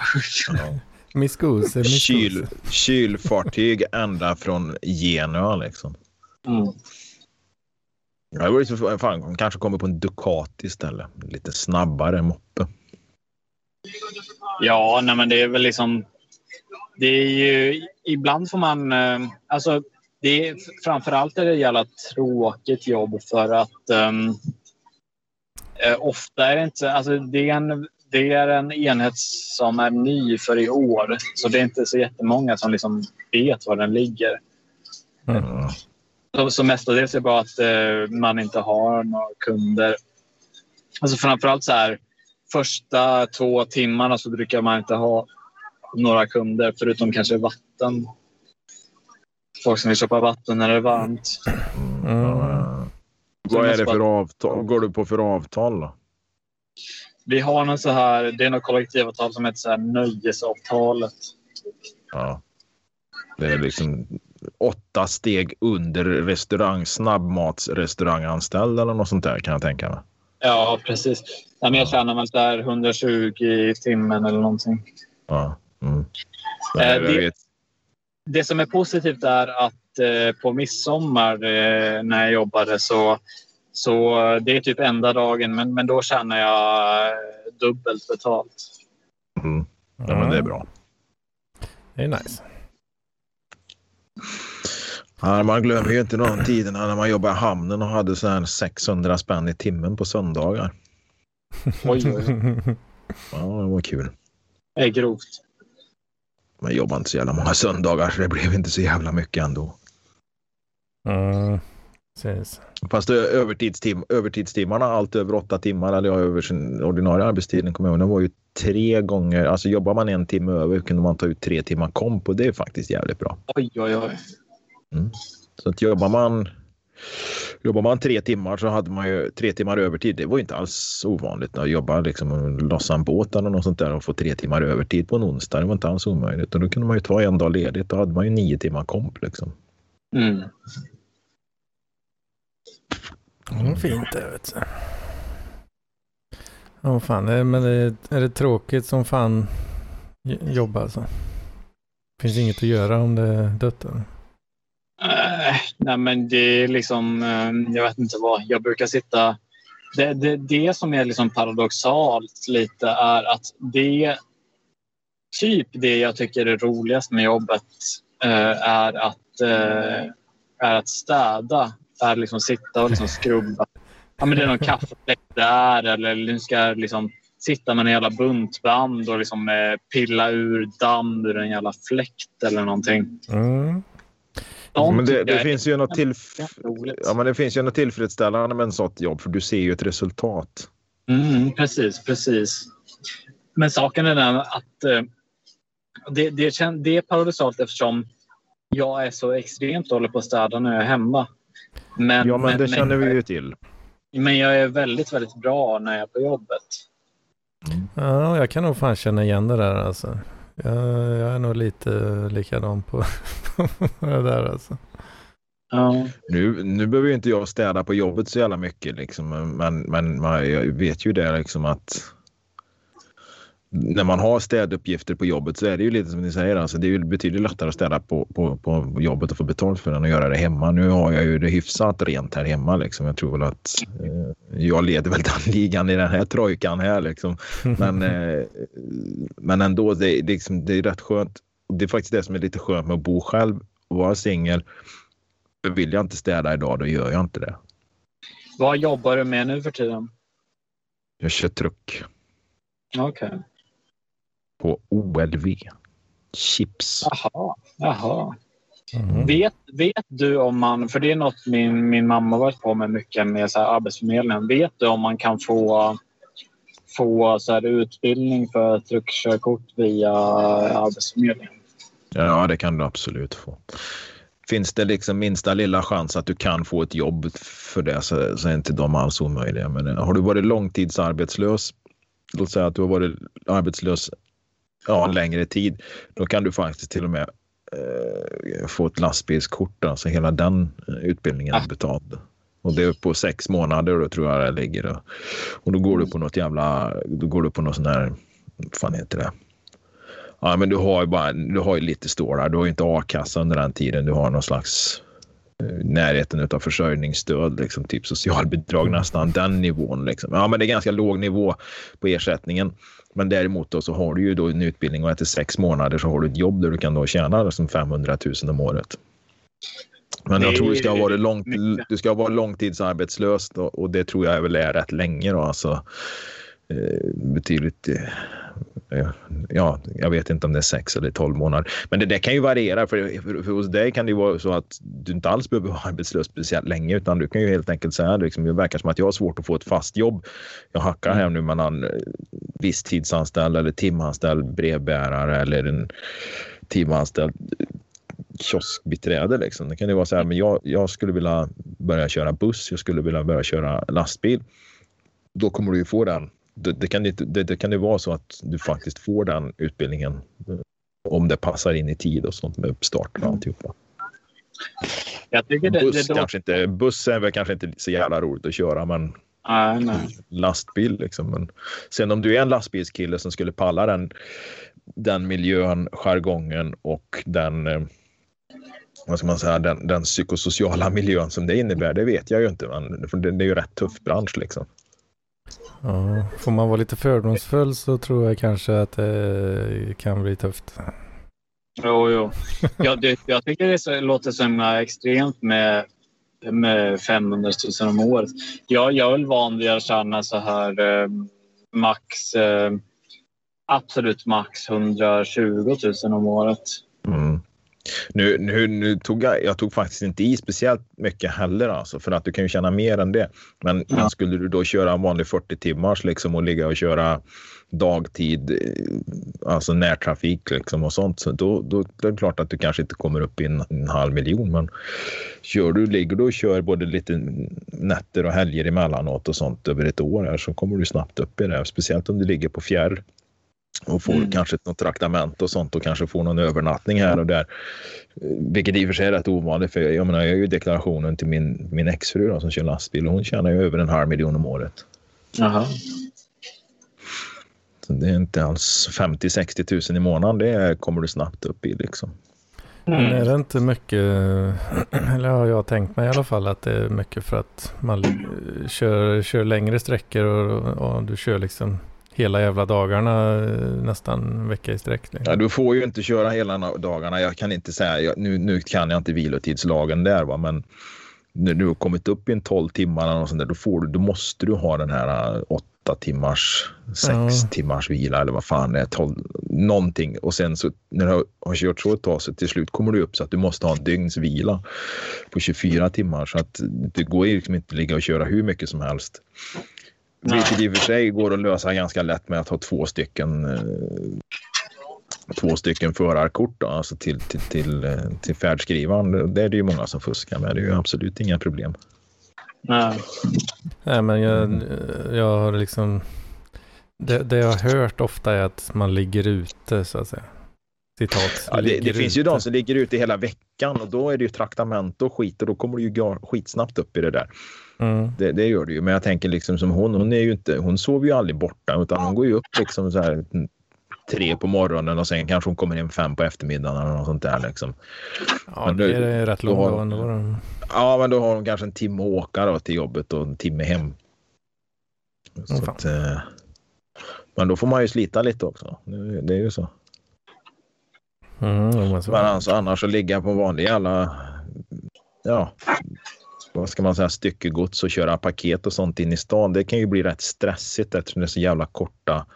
Miskose, Kyl, kylfartyg ända från Genua liksom. Mm. Jag så fan, kanske kommer på en Ducati istället. Lite snabbare moppe. Ja, nej men det är väl liksom... Det är ju... Ibland får man... Eh, alltså, det är, framförallt är det ett jävla tråkigt jobb för att um, ofta är det inte... Alltså det, är en, det är en enhet som är ny för i år. Så det är inte så jättemånga som liksom vet var den ligger. Mm. Så, så mestadels är det bara att uh, man inte har några kunder. Alltså framförallt så här första två timmarna så brukar man inte ha några kunder förutom kanske vatten. Folk som vill köpa vatten när det är varmt. Mm. Vad är det för avtal? Går du på för avtal då? Vi har någon så här, det är något kollektivavtal som heter så här nöjesavtalet. Ja. Det är liksom åtta steg under restaurang, snabbmatsrestauranganställd eller något sånt där kan jag tänka mig. Ja, precis. Ja, men jag tjänar väl där 120 i timmen eller någonting. Ja. Mm. Eh, det, det, som är positivt är att eh, på midsommar eh, när jag jobbade så, så det är typ enda dagen men, men då tjänar jag eh, dubbelt betalt. Mm. Ja, men det är bra. Det är nice. Ja, man glömmer ju inte de tiderna när man jobbade i hamnen och hade så här 600 spänn i timmen på söndagar. Oj, oj. Ja, det var kul. Det är grovt. Man jobbade inte så jävla många söndagar så det blev inte så jävla mycket ändå. Mm, precis. Fast övertidstim övertidstimmarna, allt över åtta timmar, eller över sin ordinarie arbetstid i kommunen var ju tre gånger, alltså jobbar man en timme över kunde man ta ut tre timmar komp och det är faktiskt jävligt bra. Oj, oj, oj. Mm. Så att jobbar man Jobbar man tre timmar så hade man ju tre timmar övertid. Det var inte alls ovanligt att jobba liksom lossa en båt eller något sånt där och få tre timmar övertid på en onsdag. Det var inte alls omöjligt och då kunde man ju ta en dag ledigt. Då hade man ju nio timmar komp liksom. Mm. Mm, fint det vet du. Ja oh, fan, det, men det, är det tråkigt som fan jobba alltså? Finns inget att göra om det är dött eller? Uh, nej, men det är liksom, uh, jag vet inte vad, jag brukar sitta... Det, det, det som är liksom paradoxalt lite är att det typ det jag tycker är roligast med jobbet uh, är, att, eh, är att städa. Är liksom sitta och liksom skrubba. Ja, men det är någon kaffefläck där eller nu ska jag liksom sitta med en jävla buntband och liksom, pilla ur damm ur en jävla fläkt eller någonting. Mm. Ja, men det, det finns ju något till... Ja, men det finns ju något tillfredsställande med en sånt jobb för du ser ju ett resultat. Mm, precis, precis. Men saken är den att eh, det, det, det är paradoxalt eftersom jag är så extremt dålig på att städa när jag är hemma. Men, ja, men, men det känner men, vi ju till. Men jag är väldigt, väldigt bra när jag är på jobbet. Mm. Ja, jag kan nog fan känna igen det där alltså. Jag, jag är nog lite likadan på, på [LAUGHS] det där alltså. Ja. Nu, nu behöver ju inte jag städa på jobbet så jävla mycket liksom, men, men man, jag vet ju det liksom att när man har städuppgifter på jobbet så är det ju lite som ni säger, alltså det är ju betydligt lättare att städa på, på, på jobbet och få betalt för den och göra det hemma. Nu har jag ju det hyfsat rent här hemma liksom. Jag tror väl att eh, jag leder väl [LAUGHS] den ligan i den här trojkan här liksom. Men, [LAUGHS] eh, men ändå, det, det, liksom, det är rätt skönt. Det är faktiskt det som är lite skönt med att bo själv och vara singel. Vill jag inte städa idag, då gör jag inte det. Vad jobbar du med nu för tiden? Jag kör truck. Okej. Okay på OLV. chips. Jaha, jaha. Mm. Vet, vet du om man, för det är något min, min mamma varit på med mycket med så här Arbetsförmedlingen. Vet du om man kan få, få så här utbildning för truckkörkort via Arbetsförmedlingen? Ja, det kan du absolut få. Finns det liksom minsta lilla chans att du kan få ett jobb för det så, så är inte de alls omöjliga. Men har du varit långtidsarbetslös, låt säga att du har varit arbetslös ja, en längre tid, då kan du faktiskt till och med eh, få ett lastbilskort. Alltså hela den eh, utbildningen är betald. Och det är på sex månader då tror jag det ligger. Då. Och då går du på något jävla, då går du på något sån här, vad fan heter det? Ja, men du har ju bara, du har ju lite stålar. Du har ju inte a-kassa under den tiden. Du har någon slags närheten av försörjningsstöd, liksom, typ socialbidrag, nästan den nivån. Liksom. Ja, men det är ganska låg nivå på ersättningen. Men däremot då så har du ju då en utbildning och efter sex månader så har du ett jobb där du kan då tjäna liksom 500 000 om året. Men jag tror du ska ha varit, lång, du ska ha varit långtidsarbetslös och, och det tror jag väl är rätt länge. Då, alltså, eh, Eh, betydligt eh, ja, jag vet inte om det är sex eller tolv månader. Men det där kan ju variera. För, för, för hos dig kan det ju vara så att du inte alls behöver vara arbetslös speciellt länge, utan du kan ju helt enkelt säga liksom, det verkar som att jag har svårt att få ett fast jobb. Jag hackar här nu mellan eh, visstidsanställd eller timanställd brevbärare eller en timanställd kioskbiträde. Liksom. Det kan ju vara så här, men jag, jag skulle vilja börja köra buss, jag skulle vilja börja köra lastbil. Då kommer du ju få den det, det, kan det, det kan ju vara så att du faktiskt får den utbildningen om det passar in i tid och sånt med uppstart och mm. alltihopa. Jag tycker det, buss, det kanske inte, buss är väl kanske inte så jävla roligt att köra, men nej, nej. lastbil liksom. Men sen om du är en lastbilskille som skulle palla den, den miljön, jargongen och den eh, vad ska man säga, den, den psykosociala miljön som det innebär, det vet jag ju inte. Men det, det är ju rätt tuff bransch liksom. Ja, får man vara lite fördomsfull så tror jag kanske att det kan bli tufft. Jo, jo. Jag, det, jag tycker det så, låter så extremt med, med 500 000 om året. Jag, jag är väl van vid att tjäna så här eh, max, eh, absolut max 120 000 om året. Mm. Nu, nu, nu, tog jag, jag tog faktiskt inte i speciellt mycket heller alltså, för att du kan ju tjäna mer än det. Men, ja. men skulle du då köra en vanlig 40 timmars liksom och ligga och köra dagtid, eh, alltså närtrafik liksom och sånt, så då, då det är det klart att du kanske inte kommer upp i en, en halv miljon. Men kör du, ligger du och kör både lite nätter och helger emellanåt och sånt över ett år här, så kommer du snabbt upp i det. Speciellt om du ligger på fjärr och får mm. kanske något traktament och sånt och kanske får någon övernattning här och där. Vilket i och för sig är rätt ovanligt för jag menar jag gör ju deklarationen till min, min exfru då, som kör lastbil och hon tjänar ju över en halv miljon om året. Jaha. Så det är inte alls 50-60 tusen i månaden, det kommer du snabbt upp i liksom. Mm. Men är det inte mycket, [CLEARS THROAT] eller har jag tänkt mig i alla fall att det är mycket för att man kör, kör längre sträckor och, och du kör liksom hela jävla dagarna eh, nästan vecka i sträck. Liksom. Ja, du får ju inte köra hela dagarna. Jag kan inte säga, jag, nu, nu kan jag inte vilotidslagen där va, men när du har kommit upp i en 12 timmar och sånt där, då, får du, då måste du ha den här 8 eh, timmars, 6 ja. timmars vila eller vad fan det är, 12, någonting. Och sen så när du har, har kört så ett tag så till slut kommer du upp så att du måste ha en dygns vila på 24 timmar. Så att det går ju liksom inte att ligga och köra hur mycket som helst. Vilket i och för sig går att lösa ganska lätt med att ha två stycken eh, två stycken förarkort då, alltså till, till, till, eh, till färdskrivaren. Det är det ju många som fuskar med. Det är ju absolut inga problem. Nej. Nej, men jag, jag har liksom... Det, det jag har hört ofta är att man ligger ute så att säga. Citat. Ja, det, det finns ju de som ligger ute hela veckan och då är det ju traktament och skit och då kommer du ju skitsnabbt upp i det där. Mm. Det, det, gör det ju. Men jag tänker liksom som hon, hon är ju inte, hon sover ju aldrig borta utan hon går ju upp liksom så här tre på morgonen och sen kanske hon kommer hem fem på eftermiddagen eller något sånt där liksom. Ja, men det är rätt långt ändå. Ja, men då har hon kanske en timme att åka då till jobbet och en timme hem. Så oh, att, eh, men då får man ju slita lite också. Det är ju så. Mm, men alltså, annars att ligga på vanliga alla ja, vad ska man säga, styckegods och köra paket och sånt in i stan. Det kan ju bli rätt stressigt eftersom det är så jävla korta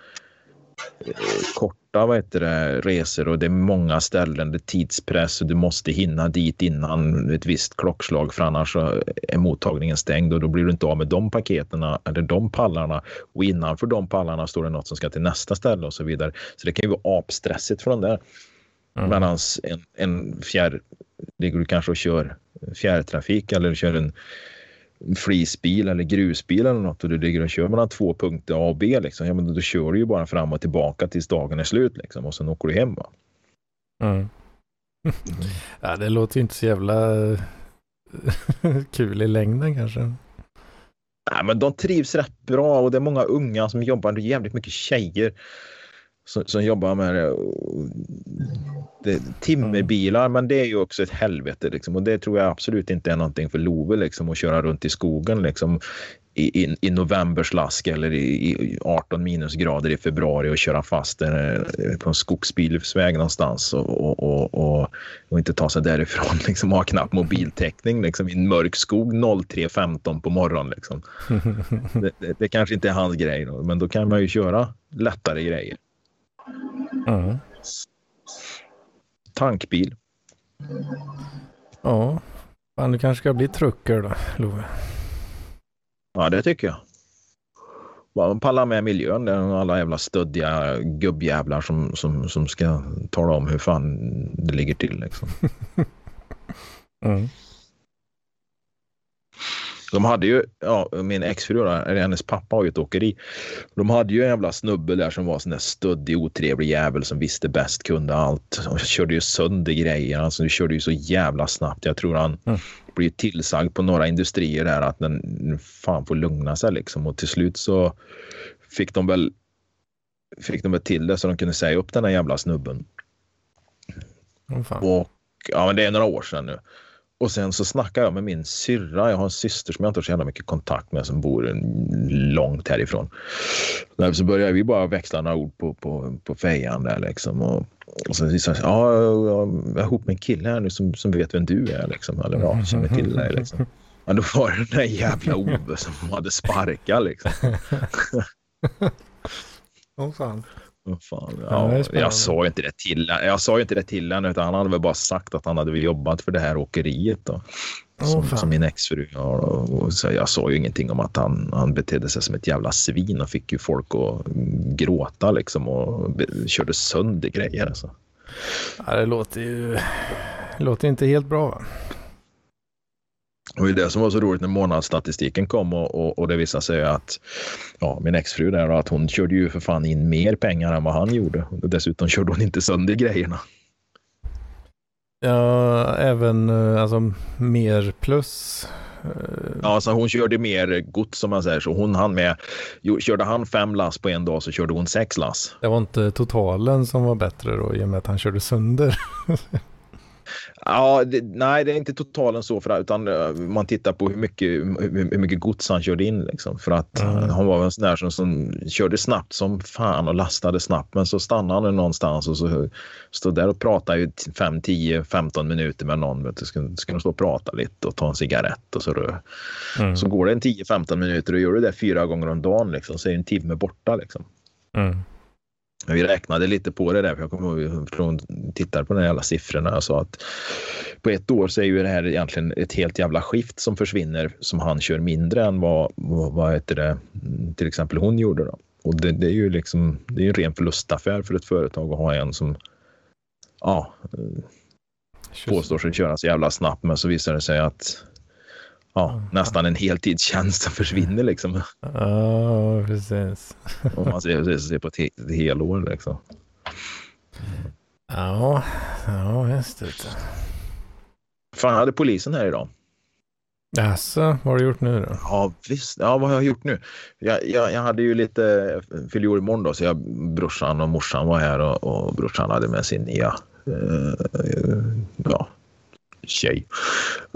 korta vad heter det, resor och det är många ställen, det är tidspress och du måste hinna dit innan ett visst klockslag för annars är mottagningen stängd och då blir du inte av med de paketen eller de pallarna och innanför de pallarna står det något som ska till nästa ställe och så vidare. Så det kan ju vara apstressigt från där. Mm. Medan en, en fjärr, ligger du kanske och kör fjärrtrafik eller kör en flisbil eller grusbil eller något och du ligger och kör mellan två punkter A och B liksom, ja, men då kör du ju bara fram och tillbaka tills dagen är slut liksom och sen åker du hem va. Mm. ja, det låter ju inte så jävla [LAUGHS] kul i längden kanske. Nej, men de trivs rätt bra och det är många unga som jobbar, det är jävligt mycket tjejer som, som jobbar med det. det. Timmerbilar, men det är ju också ett helvete liksom. och det tror jag absolut inte är någonting för Love liksom att köra runt i skogen liksom i, i, i novemberslask eller i, i 18 minusgrader i februari och köra fast eh, på en skogsbilsväg någonstans och, och, och, och, och inte ta sig därifrån. [LAUGHS] Liksom, ha knappt mobiltäckning liksom, i en mörk skog 03.15 på morgonen. Liksom. [LAUGHS] Det, det, det, kanske inte är hans grej, då, men då kan man ju köra lättare grejer. Mm. Tankbil. Ja, fan, du kanske ska bli trucker då, Love. Ja, det tycker jag. Man pallar med miljön. Det är alla jävla stöddiga gubbjävlar som, som, som ska tala om hur fan det ligger till. Liksom. [LAUGHS] mm. De hade ju, ja, min exfru, hennes pappa har ju ett åkeri. De hade ju en jävla snubbe där som var sån där stöddig, otrevlig jävel som visste bäst, kunde allt. Och körde ju sönder grejer. Alltså, körde ju så jävla snabbt. Jag tror han mm. blev tillsagd på några industrier där att den fan får lugna sig liksom. Och till slut så fick de väl fick de väl till det så de kunde säga upp den här jävla snubben. Oh, och ja, men det är några år sedan nu. Och sen så snackar jag med min syrra. Jag har en syster som jag inte har så jävla mycket kontakt med som bor långt härifrån. Därför så börjar vi bara växla några ord på, på, på fejan där liksom. Och, och sen sa ja, jag är ihop med en kille här nu som, som vet vem du är liksom. Eller ja, känner till dig liksom. Men då var det den där jävla Ove som hade sparkat liksom. [LAUGHS] Åh oh, fan. Fan. Ja, ja jag sa ju inte det till Jag sa ju inte det till henne utan han hade väl bara sagt att han hade jobbat för det här åkeriet då. Som, oh, som min exfru har. Och så jag sa ju ingenting om att han, han betedde sig som ett jävla svin och fick ju folk att gråta liksom och körde sönder grejer. Alltså. Ja, det låter ju låter inte helt bra. Va? Och det som var så roligt när månadsstatistiken kom och, och, och det visade sig att ja, min exfru där att hon körde ju för fan in mer pengar än vad han gjorde. Och dessutom körde hon inte sönder grejerna. Ja, även eh, alltså mer plus. Ja, så hon körde mer gods som man säger. Så hon hann med. Körde han fem lass på en dag så körde hon sex lass. Det var inte totalen som var bättre då i och med att han körde sönder. [LAUGHS] Ja, det, nej, det är inte totalen så, för, utan uh, man tittar på hur mycket, hur, mycket gods han körde in. Liksom, för att mm. han var en sån där som, som körde snabbt som fan och lastade snabbt. Men så stannade han någonstans och så stod där och pratade i 5, 10, 15 minuter med någon. Vet du, ska de stå och prata lite och ta en cigarett och så, mm. så går det en 10-15 minuter och gör du det fyra gånger om dagen liksom, så är en timme borta. Liksom. Mm. Vi räknade lite på det där, för jag kommer ihåg från tittade på de jävla siffrorna och sa att på ett år så är ju det här egentligen ett helt jävla skift som försvinner som han kör mindre än vad, vad, vad heter det, till exempel hon gjorde. Då. Och det, det är ju liksom, det är en ren förlustaffär för ett företag att ha en som ja, påstår sig köra så jävla snabbt men så visar det sig att ja, nästan en heltidstjänst som [LAUGHS] försvinner liksom. Ja, precis. [LAUGHS] Om man ser, ser på ett, ett helår liksom. Ja, ja just det. Fan, hade polisen här idag. Jaså, vad har du gjort nu då? Ja, visst. Ja, vad har jag gjort nu? Jag, jag, jag hade ju lite fyller imorgon då, så jag, brorsan och morsan var här och, och brorsan hade med sin nya uh, ja, tjej.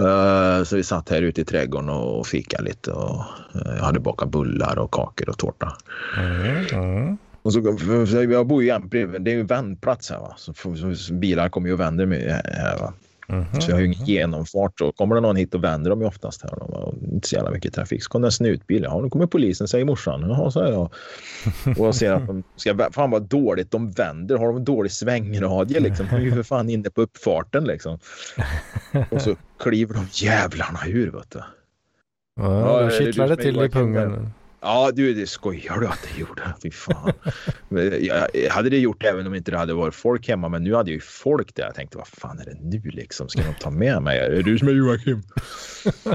Uh, så vi satt här ute i trädgården och fikade lite och uh, jag hade bakat bullar och kakor och tårta. Mm, mm. Och så, jag bor ju jämt bredvid, det är ju vändplats här va. Så, så, så bilar kommer ju och vänder mig här va. Mm -hmm. Så jag har ju ingen genomfart. Så kommer det någon hit och vänder de ju oftast här. De har inte så jävla mycket trafik. Så kommer en snutbil. Ja, nu kommer polisen, säger morsan. Jaha, säger jag. [LAUGHS] Och jag ser att de ska... Fan vad dåligt de vänder. Har de en dålig svängradie liksom? De är ju för fan inne på uppfarten liksom. Och så kliver de jävlarna ur vet du. Ja, ja kittlar det till i pungen. Ja, du, det skojar du att det gjorde. [LAUGHS] Fy fan. jag hade det gjort även om inte det hade varit folk hemma, men nu hade jag ju folk där. Jag tänkte, vad fan är det nu liksom? Ska de ta med mig? Är det du som är Joakim? uh,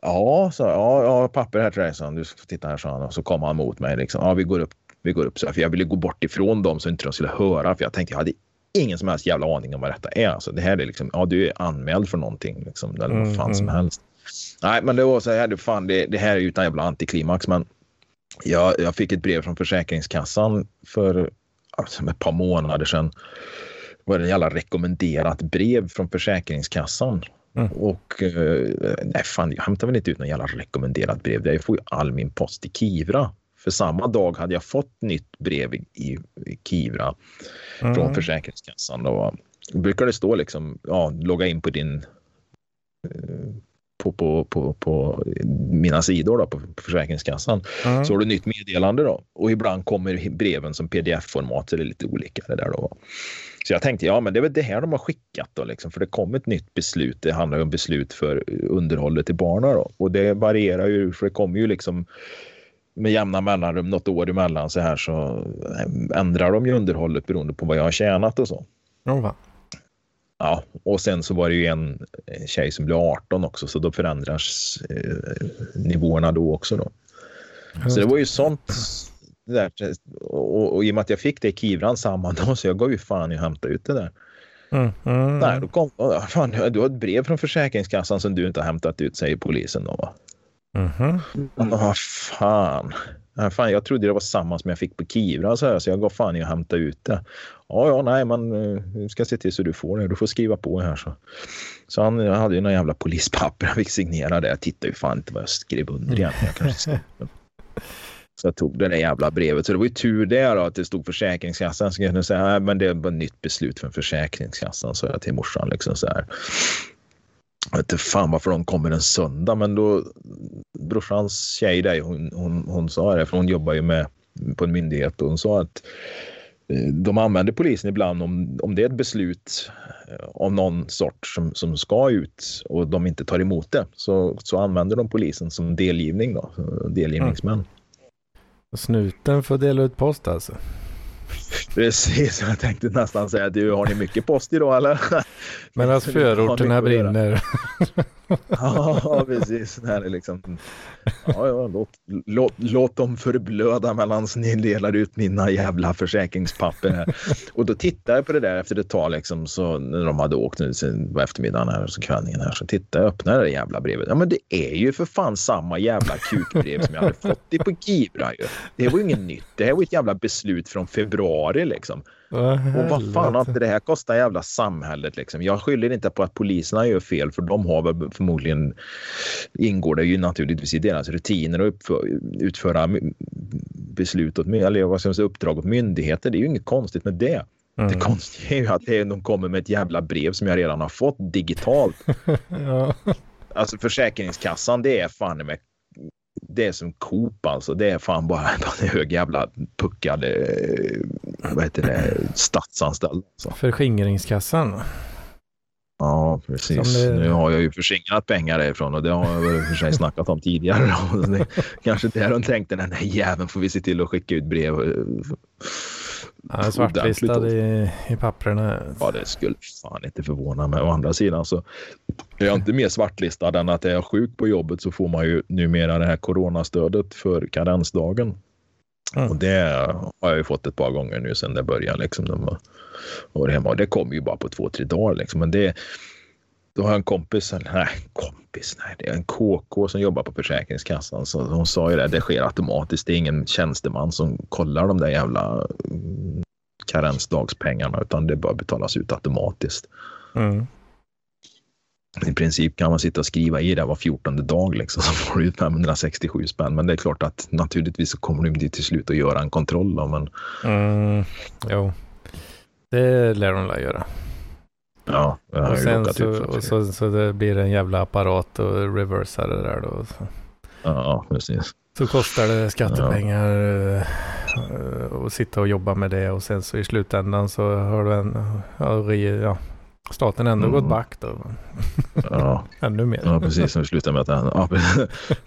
ja, så, ja, ja, papper här till dig, så Du ska titta här, sa han. Och så kom han mot mig. Liksom. Ja, vi går upp. Vi går upp så för jag ville gå bort ifrån dem så inte de skulle höra. För jag tänkte, jag hade ingen som helst jävla aning om vad detta är. Alltså, det här är liksom, ja, du är anmäld för någonting, liksom, eller vad fan mm, som mm. helst. Nej, men det var så här, fan, det, det här är utan jävla antiklimax, men jag, jag fick ett brev från Försäkringskassan för alltså, ett par månader sedan. Det var ett jävla rekommenderat brev från Försäkringskassan. Mm. Och eh, nej, fan, jag hämtar väl inte ut någon jävla rekommenderat brev. Jag får ju all min post i Kivra. För samma dag hade jag fått nytt brev i, i Kivra mm. från Försäkringskassan. Då brukar det stå liksom, ja, logga in på din eh, på, på, på, på mina sidor då, på Försäkringskassan. Mm. Så har du nytt meddelande då. Och ibland kommer breven som pdf-format så det är lite olika det där då. Så jag tänkte, ja men det är väl det här de har skickat då liksom, för det kom ett nytt beslut. Det handlar ju om beslut för underhållet till barnen då. Och det varierar ju, för det kommer ju liksom med jämna mellanrum, något år emellan så här så ändrar de ju underhållet beroende på vad jag har tjänat och så. Oh, Ja, och sen så var det ju en tjej som blev 18 också, så då förändras eh, nivåerna då också. Då. Så det var ju sånt. Där, och, och i och med att jag fick det i Kivran samma dag, så jag gav ju fan i att hämta ut det där. Mm, mm. Nej, då kom, fan, du har ett brev från Försäkringskassan som du inte har hämtat ut, säger polisen då. Va? Mm. Vad fan. Nej, fan, jag trodde det var samma som jag fick på Kivra så, här, så jag gav fan i att hämta ut det. Ja, ja, nej, man vi eh, ska se till så du får det. Du får skriva på här. Så, så han hade ju några jävla polispapper. Han fick signera det. Jag tittade ju fan inte vad jag skrev under egentligen. Jag kanske Så jag tog det där jävla brevet. Så det var ju tur det då att det stod Försäkringskassan. Så jag kunde säga, nej, men det var ett nytt beslut från Försäkringskassan, sa jag till morsan. Liksom så här. Jag vet inte fan varför de kommer en söndag, men då brorsans tjej där, hon, hon, hon sa det, för hon jobbar ju med på en myndighet och hon sa att eh, de använder polisen ibland om, om det är ett beslut eh, av någon sort som, som ska ut och de inte tar emot det så, så använder de polisen som delgivning då, eh, delgivningsmän. Mm. Snuten får dela ut post alltså? [LAUGHS] Precis, jag tänkte nästan säga du har ni mycket post idag eller? Men att [LAUGHS] förorterna brinner. [LAUGHS] [LAUGHS] ja, precis. Det här är liksom, ja, ja, låt, låt, låt dem förblöda medan ni delar ut mina jävla försäkringspapper. Här. Och då tittade jag på det där efter ett tag, liksom, så när de hade åkt nu på eftermiddagen här, så kvällningen här, så tittade jag och öppnade det jävla brevet. Ja, men det är ju för fan samma jävla kukbrev som jag hade fått det på Gibra. ju. Det var ju inget nytt. Det här var ett jävla beslut från februari liksom. Och vad fan har inte det här kostat jävla samhället liksom? Jag skyller inte på att poliserna gör fel för de har väl förmodligen ingår det ju naturligtvis i deras rutiner att utföra beslut åt eller vad ska man säga, uppdrag åt myndigheter. Det är ju inget konstigt med det. Mm. Det konstiga är ju att de kommer med ett jävla brev som jag redan har fått digitalt. [LAUGHS] ja. Alltså Försäkringskassan, det är fan med det är som Coop alltså. Det är fan bara en hög jävla puckad eh, vad heter det, statsanställd. Alltså. Förskingringskassan. Ja, precis. Det... Nu har jag ju förskingrat pengar därifrån och det har jag väl för sig snackat om tidigare. [LAUGHS] kanske där de tänkte, den här jäveln får vi se till att skicka ut brev. Han är svartlistad i, i papperna. Ja, det skulle fan inte förvåna mig. Å andra sidan så är jag inte mer svartlistad än att är jag sjuk på jobbet så får man ju numera det här coronastödet för karensdagen. Mm. Och det har jag ju fått ett par gånger nu sedan det började. Liksom, de var hemma. Och det kommer ju bara på två, tre dagar. Liksom. Men det, då har jag en kompis, nej kompis, nej det är en KK som jobbar på Försäkringskassan. Så hon sa ju det, det sker automatiskt. Det är ingen tjänsteman som kollar de där jävla mm, karensdagspengarna utan det bara betalas ut automatiskt. Mm. I princip kan man sitta och skriva i det var 14 dag liksom, [LAUGHS] så får du ut 567 spänn. Men det är klart att naturligtvis så kommer du till slut att göra en kontroll. Då, men... Mm, jo, det lär de väl göra. Ja, och sen så, och så, så det blir en jävla apparat och reversar det där då. Så. Ja, precis. Så kostar det skattepengar ja. att eh, sitta och jobba med det och sen så i slutändan så har du en, ja, staten ändå mm. gått back då. Ja. [LAUGHS] Ännu mer. Ja, precis. Som slutade med att ja,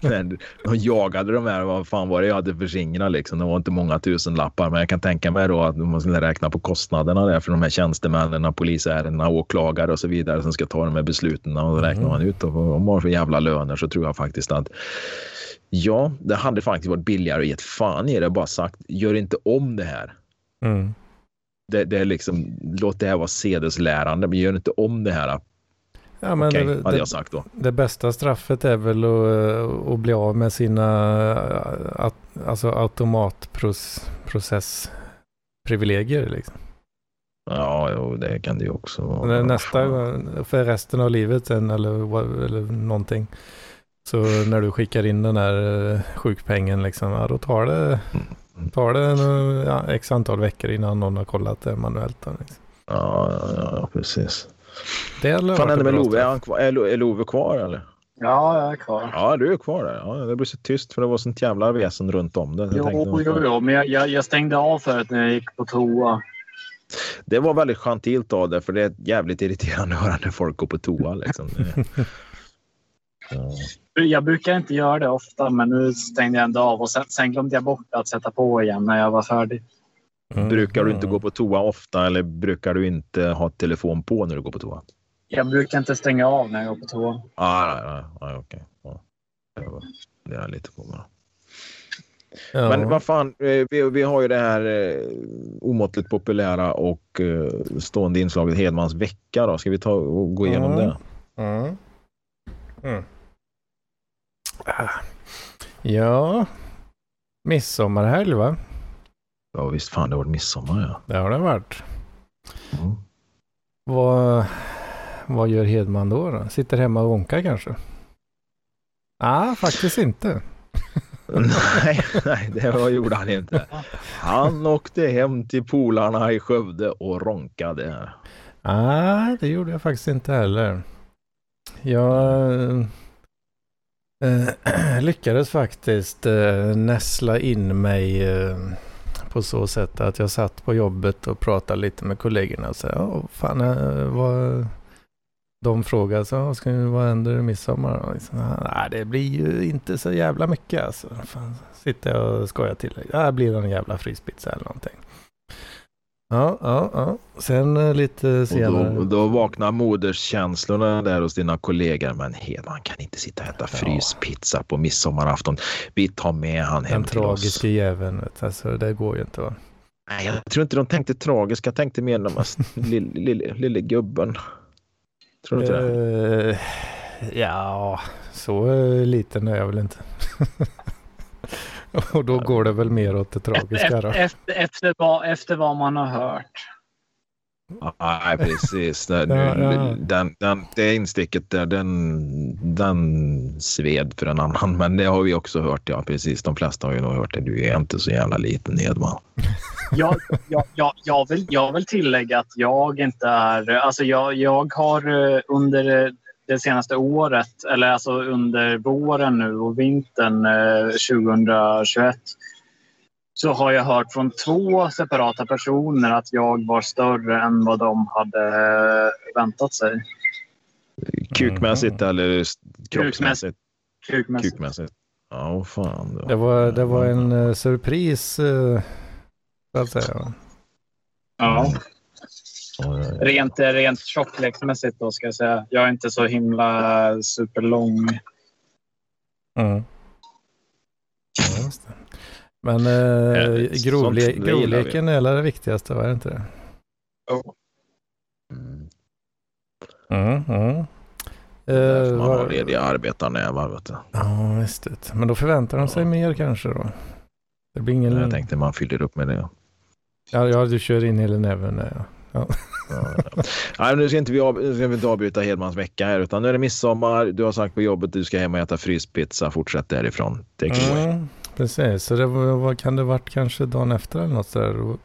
[LAUGHS] men, de jagade de här, vad fan var det jag hade för singlar liksom. Det var inte många tusen lappar, men jag kan tänka mig då att man skulle räkna på kostnaderna där för de här tjänstemännen, polisärendena, åklagare och så vidare som ska ta de här besluten och då räknar mm. man ut och vad de har för jävla löner så tror jag faktiskt att Ja, det hade faktiskt varit billigare att ge ett fan i det. Bara sagt, gör inte om det här. Mm. Det, det, är liksom, låt det här vara sedeslärande, men gör inte om det här. Ja, men Okej, det, hade jag sagt då. Det bästa straffet är väl att, att bli av med sina att, alltså automatprocessprivilegier. Liksom. Ja, jo, det kan det ju också vara. Nästa, för resten av livet sen eller, eller någonting. Så när du skickar in den här eh, sjukpengen liksom, ja, då tar det, tar det en, ja, x antal veckor innan någon har kollat det manuellt. Då, liksom. ja, ja, ja, precis. Det Vad fan händer med Love? Är, kvar, är, är Love kvar eller? Ja, jag är kvar. Ja, du är kvar där. Ja, det blir så tyst för det var sånt jävla väsen runt om det. Jo, jo, jo, jo, men jag, jag, jag stängde av förut när jag gick på toa. Det var väldigt gentilt av det, för det är jävligt irriterande att höra när folk går på toa. Liksom. [LAUGHS] Jag brukar inte göra det ofta, men nu stängde jag ändå av och sen, sen glömde jag bort att sätta på igen när jag var färdig. Mm. Brukar du inte gå på toa ofta eller brukar du inte ha telefon på när du går på toa? Jag brukar inte stänga av när jag går på toa. Ah, nej, nej, nej, okej. Ja. Det är lite på mig. Ja. Men vad fan, eh, vi, vi har ju det här eh, omåttligt populära och eh, stående inslaget Hedmans vecka. Då. Ska vi ta och gå igenom mm. det? Mm. Mm. Ja, midsommarhelg va? Ja visst fan det har varit midsommar ja. Det har det varit. Mm. Vad, vad gör Hedman då, då? Sitter hemma och onkar kanske? Nej, ah, faktiskt inte. nej, nej, det var, gjorde han inte. Han åkte hem till polarna i Skövde och ronkade. Nej, ah, det gjorde jag faktiskt inte heller. Jag eh, [CLEARS THROAT] lyckades faktiskt eh, näsla in mig eh, på så sätt att jag satt på jobbet och pratade lite med kollegorna och sa, ja, fan, eh, vad... De frågade så, ska vad händer i midsommar? Och liksom, Nej, det blir ju inte så jävla mycket alltså. Fan, sitter jag och skojar till det. Det blir någon jävla fryspizza eller någonting. Ja, ja, ja. Sen eh, lite senare. Och då, då vaknar moderskänslorna där hos dina kollegor. Men man kan inte sitta och äta fryspizza på midsommarafton. Vi tar med han hem Den till oss. Den tragiska jäveln. Alltså, det går ju inte va? Nej, jag tror inte de tänkte tragiska. Jag tänkte mer den [LAUGHS] lille, lille, lille gubben. Tror du inte det? Uh, ja, så uh, liten är jag väl inte. [LAUGHS] [LAUGHS] Och då går det väl mer åt det tragiska då? Efter, efter, vad, efter vad man har hört. Nej, precis. Den, [LAUGHS] ja, ja. Den, den, det insticket där, den, den sved för en annan. Men det har vi också hört, ja precis. De flesta har ju nog hört det. Du är inte så jävla liten Edman. [LAUGHS] jag, jag, jag, jag, vill, jag vill tillägga att jag inte är... Alltså jag, jag har eh, under det senaste året, eller alltså under våren nu och vintern eh, 2021 så har jag hört från två separata personer att jag var större än vad de hade eh, väntat sig. Kukmässigt mm. eller kroppsmässigt? Kukmässigt. Kukmässigt. Ja, oh, fan. Det var, det var en uh, surpris, uh, så att säga. Ja. Rent, rent tjocklekmässigt då ska jag säga. Jag är inte så himla superlång. Mm. Ja, Men eh, grovle grovleken är det viktigaste, var det inte det? Oh. Mm. Mm, mm. Uh, man har lediga arbetarnävar. Vet du. Ja, visst det. Men då förväntar de sig ja. mer kanske då? Det blir ingen... Jag tänkte man fyller upp med det. Ja, ja du kör in hela näven. Ja. Ja. Nej, nu ska, inte vi av, nu ska vi inte avbryta Hedmans vecka här utan nu är det midsommar. Du har sagt på jobbet att du ska hem och äta fryspizza. Fortsätt därifrån. Take mm, Precis, så det var, vad kan det varit kanske dagen efter eller något sådär?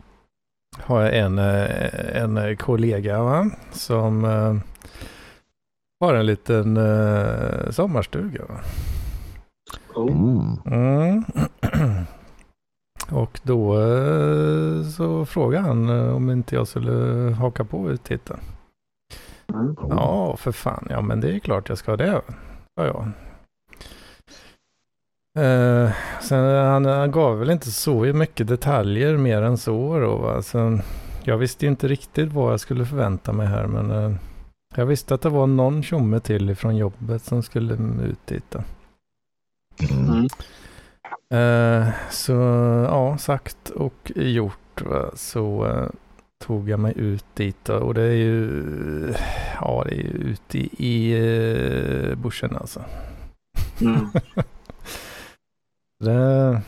har jag en, eh, en kollega va? som uh, har en liten uh, sommarstuga. Va? Oh. Mm. [CLEARS THROAT] Och då uh, så frågade han om inte jag skulle haka på ut titta. Mm. Ja, för fan. Ja, men det är klart jag ska det. Ja, ja. Uh, sen han, han, gav väl inte så mycket detaljer mer än så då. Va? Så jag visste inte riktigt vad jag skulle förvänta mig här. Men uh, jag visste att det var någon tjomme till från jobbet som skulle ut dit. Mm. Uh, så ja, sagt och gjort. Så tog jag mig ut dit och det är ju, ja det är ju ute i, i uh, bushen alltså. Mm. [LAUGHS] det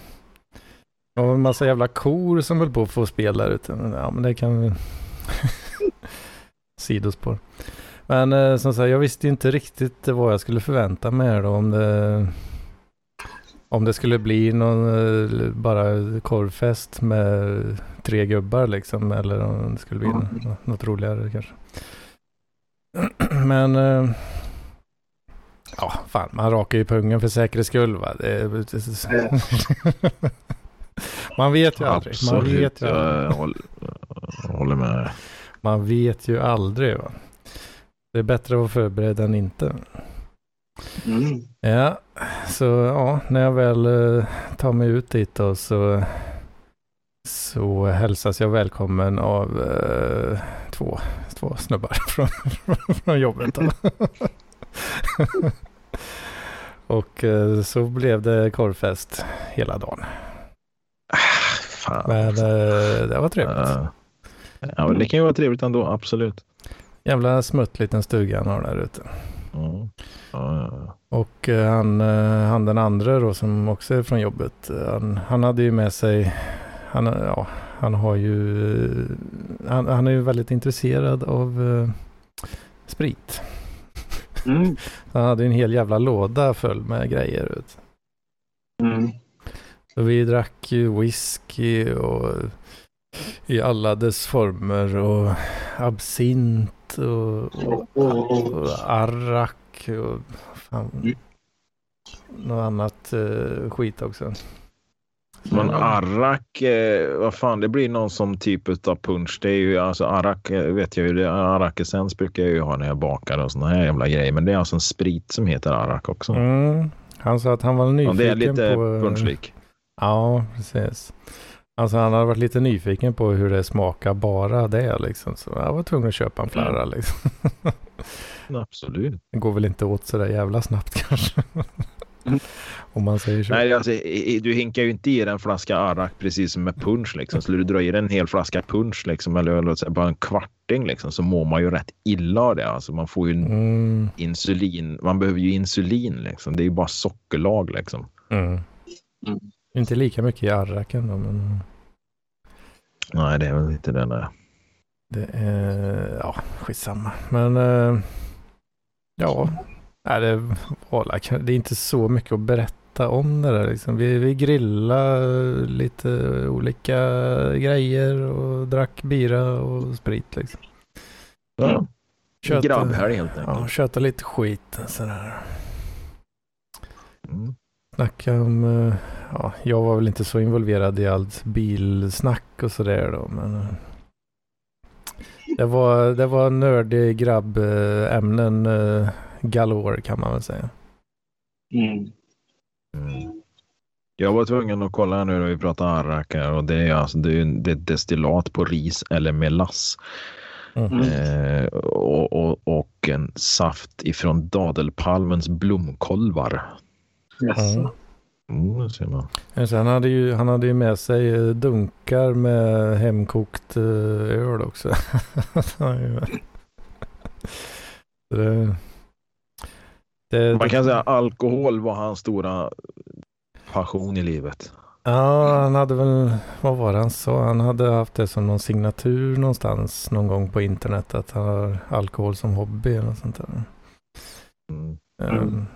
var en massa jävla kor som höll på att få spel där ute. Ja men det kan vi... [LAUGHS] Sidospår. Men uh, som sagt, jag visste inte riktigt vad jag skulle förvänta mig då om det om det skulle bli någon uh, bara korvfest med tre gubbar liksom. Eller om det skulle bli mm. något roligare kanske. [CLEARS THROAT] Men eh, ja, fan, man rakar ju pungen för säkerhets skull va. [LAUGHS] Man vet ju aldrig. Absolut, man vet ju aldrig. jag håller med. Man vet ju aldrig va. Det är bättre att vara förberedd än inte. Mm. Ja, så ja, när jag väl uh, tar mig ut dit då så så hälsas jag välkommen av eh, två, två snubbar [LAUGHS] från, från jobbet. [LAUGHS] och eh, så blev det korvfest hela dagen. Fan. Men eh, det var trevligt. Uh, ja, det kan ju vara trevligt ändå, absolut. Jävla smutt liten stuga han har där ute. Mm. Uh. Och uh, han, uh, han den andra då som också är från jobbet, han, han hade ju med sig han, ja, han har ju, han, han är ju väldigt intresserad av uh, sprit. Mm. [LAUGHS] han hade en hel jävla låda full med grejer. Mm. Så vi drack ju whisky och i alla dess former och absint och, och, och arrak och fan, mm. något annat uh, skit också. Men arrak, eh, vad fan, det blir någon som typ av punch. Det är ju alltså arrak, eh, vet jag ju, arrakessens brukar jag ju ha när jag bakar och såna här jävla grejer. Men det är alltså en sprit som heter arrak också. Mm. Han sa att han var nyfiken på... Ja, det är lite på, punschlik. Ja, precis. Alltså han hade varit lite nyfiken på hur det smakar bara det liksom. Så jag var tvungen att köpa en flarra mm. liksom. [LAUGHS] Absolut. Det går väl inte åt sådär jävla snabbt [LAUGHS] kanske. Om man säger så. Nej, alltså, du hinkar ju inte i en flaska arak precis som med punch. Liksom. Skulle du dra i en hel flaska punch liksom, eller låt säga, bara en kvarting liksom, så mår man ju rätt illa av det. Alltså, man får ju mm. insulin. Man behöver ju insulin. Liksom. Det är ju bara sockerlag. Liksom. Mm. Mm. Inte lika mycket i arraken då, men... Nej, det är väl inte det. Nej. Det är, ja, skitsamma. Men, äh, ja, Nej, det, det är inte så mycket att berätta om det där. Liksom. Vi, vi grillade lite olika grejer och drack bira och sprit. Liksom. Ja. Köta, Grabbhelg helt enkelt. Ja, köta lite skit sådär. Mm. Snacka om, eh, ja, jag var väl inte så involverad i allt bilsnack och sådär då. Men eh, det var, det var nördig grabbämnen eh, galore kan man väl säga. Mm. Mm. Jag var tvungen att kolla nu när vi pratar arrak och det är alltså det är, det är destillat på ris eller melass. Mm. Eh, och, och, och, en saft ifrån dadelpalmens blomkolvar. Yes. Mm. Mm, ser man. han, hade ju, han hade ju med sig eh, dunkar med hemkokt eh, öl också. [LAUGHS] det, det, Man kan säga att alkohol var hans stora passion i livet. Ja, han hade väl, vad var det han sa? Han hade haft det som någon signatur någonstans någon gång på internet att han har alkohol som hobby eller något sånt där. Mm. Um,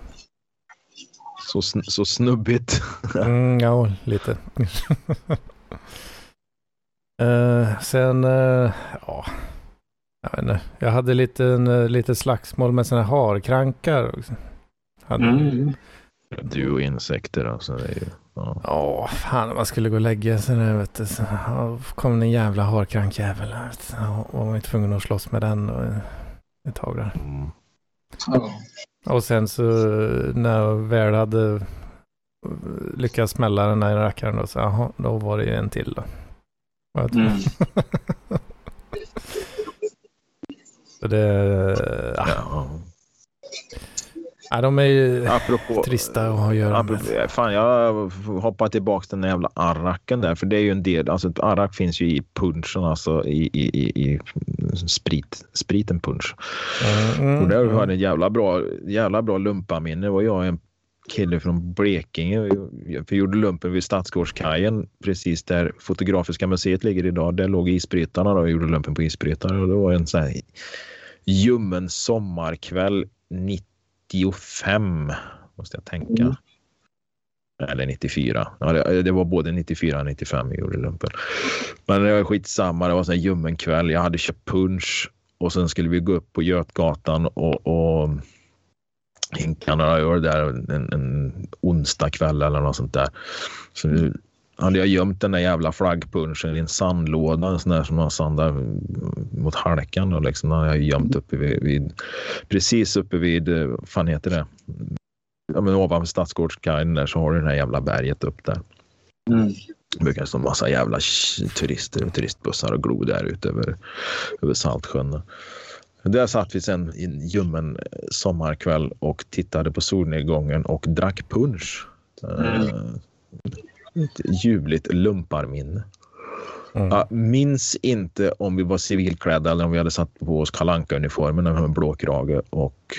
så, sn så snubbigt. mm, ja, lite. Uh, [LAUGHS] sen, uh, ja, jag vet inte. Jag hade lite, uh, lite slagsmål med sådana harkrankar. Också. Hade... Mm. Du och insekter alltså. Det är ju, ja. Oh, fan man skulle gå och lägga sig där vet du. Så kom en jävla harkrankjävel. Och var man tvungen att slåss med den och, ett tag där. Mm. Och sen så när jag väl hade lyckats smälla den där rackaren då, så aha, då var det ju en till då. Mm. [LAUGHS] så det, ja. Ja. De är ju apropå, trista att ha att göra apropå, med. Fan, jag hoppar tillbaka till den jävla arraken där. För det är ju en del, alltså arrak finns ju i punchen, alltså i, i, i, i sprit, spriten punch. Mm, och där har mm. en jävla bra, jävla bra lumpaminne. var jag en kille från Blekinge. Vi gjorde lumpen vid Stadsgårdskajen precis där Fotografiska museet ligger idag. Där låg isbrytarna och gjorde lumpen på isbrytare. Och det var en sån här ljummen sommarkväll 90 95 måste jag tänka. Mm. Eller 94. Ja, det, det, var både 94 och 95 vi gjorde lumpen. Men det var skitsamma. Det var en ljummen kväll. Jag hade köpt punch och sen skulle vi gå upp på Götgatan och, och hinka några öl där en, en onsdag kväll eller något sånt där. Så hade jag gömt den där jävla flaggpunschen i en sandlåda, en sån där som man sandar mot halkan. Och liksom, den hade jag gömt uppe vid, vid, precis uppe vid, vad eh, fan heter det? Ja, men ovanför Stadsgårdskajen där så har du det här jävla berget upp där. Mm. Det brukar stå massa jävla turister och turistbussar och glo där ute över, över Saltsjön. Där satt vi sen i en ljummen sommarkväll och tittade på solnedgången och drack punch. Mm. Ett ljuvligt lumparminne. Mm. Jag minns inte om vi var civilklädda eller om vi hade satt på oss kalanka uniformen med en blåkrage och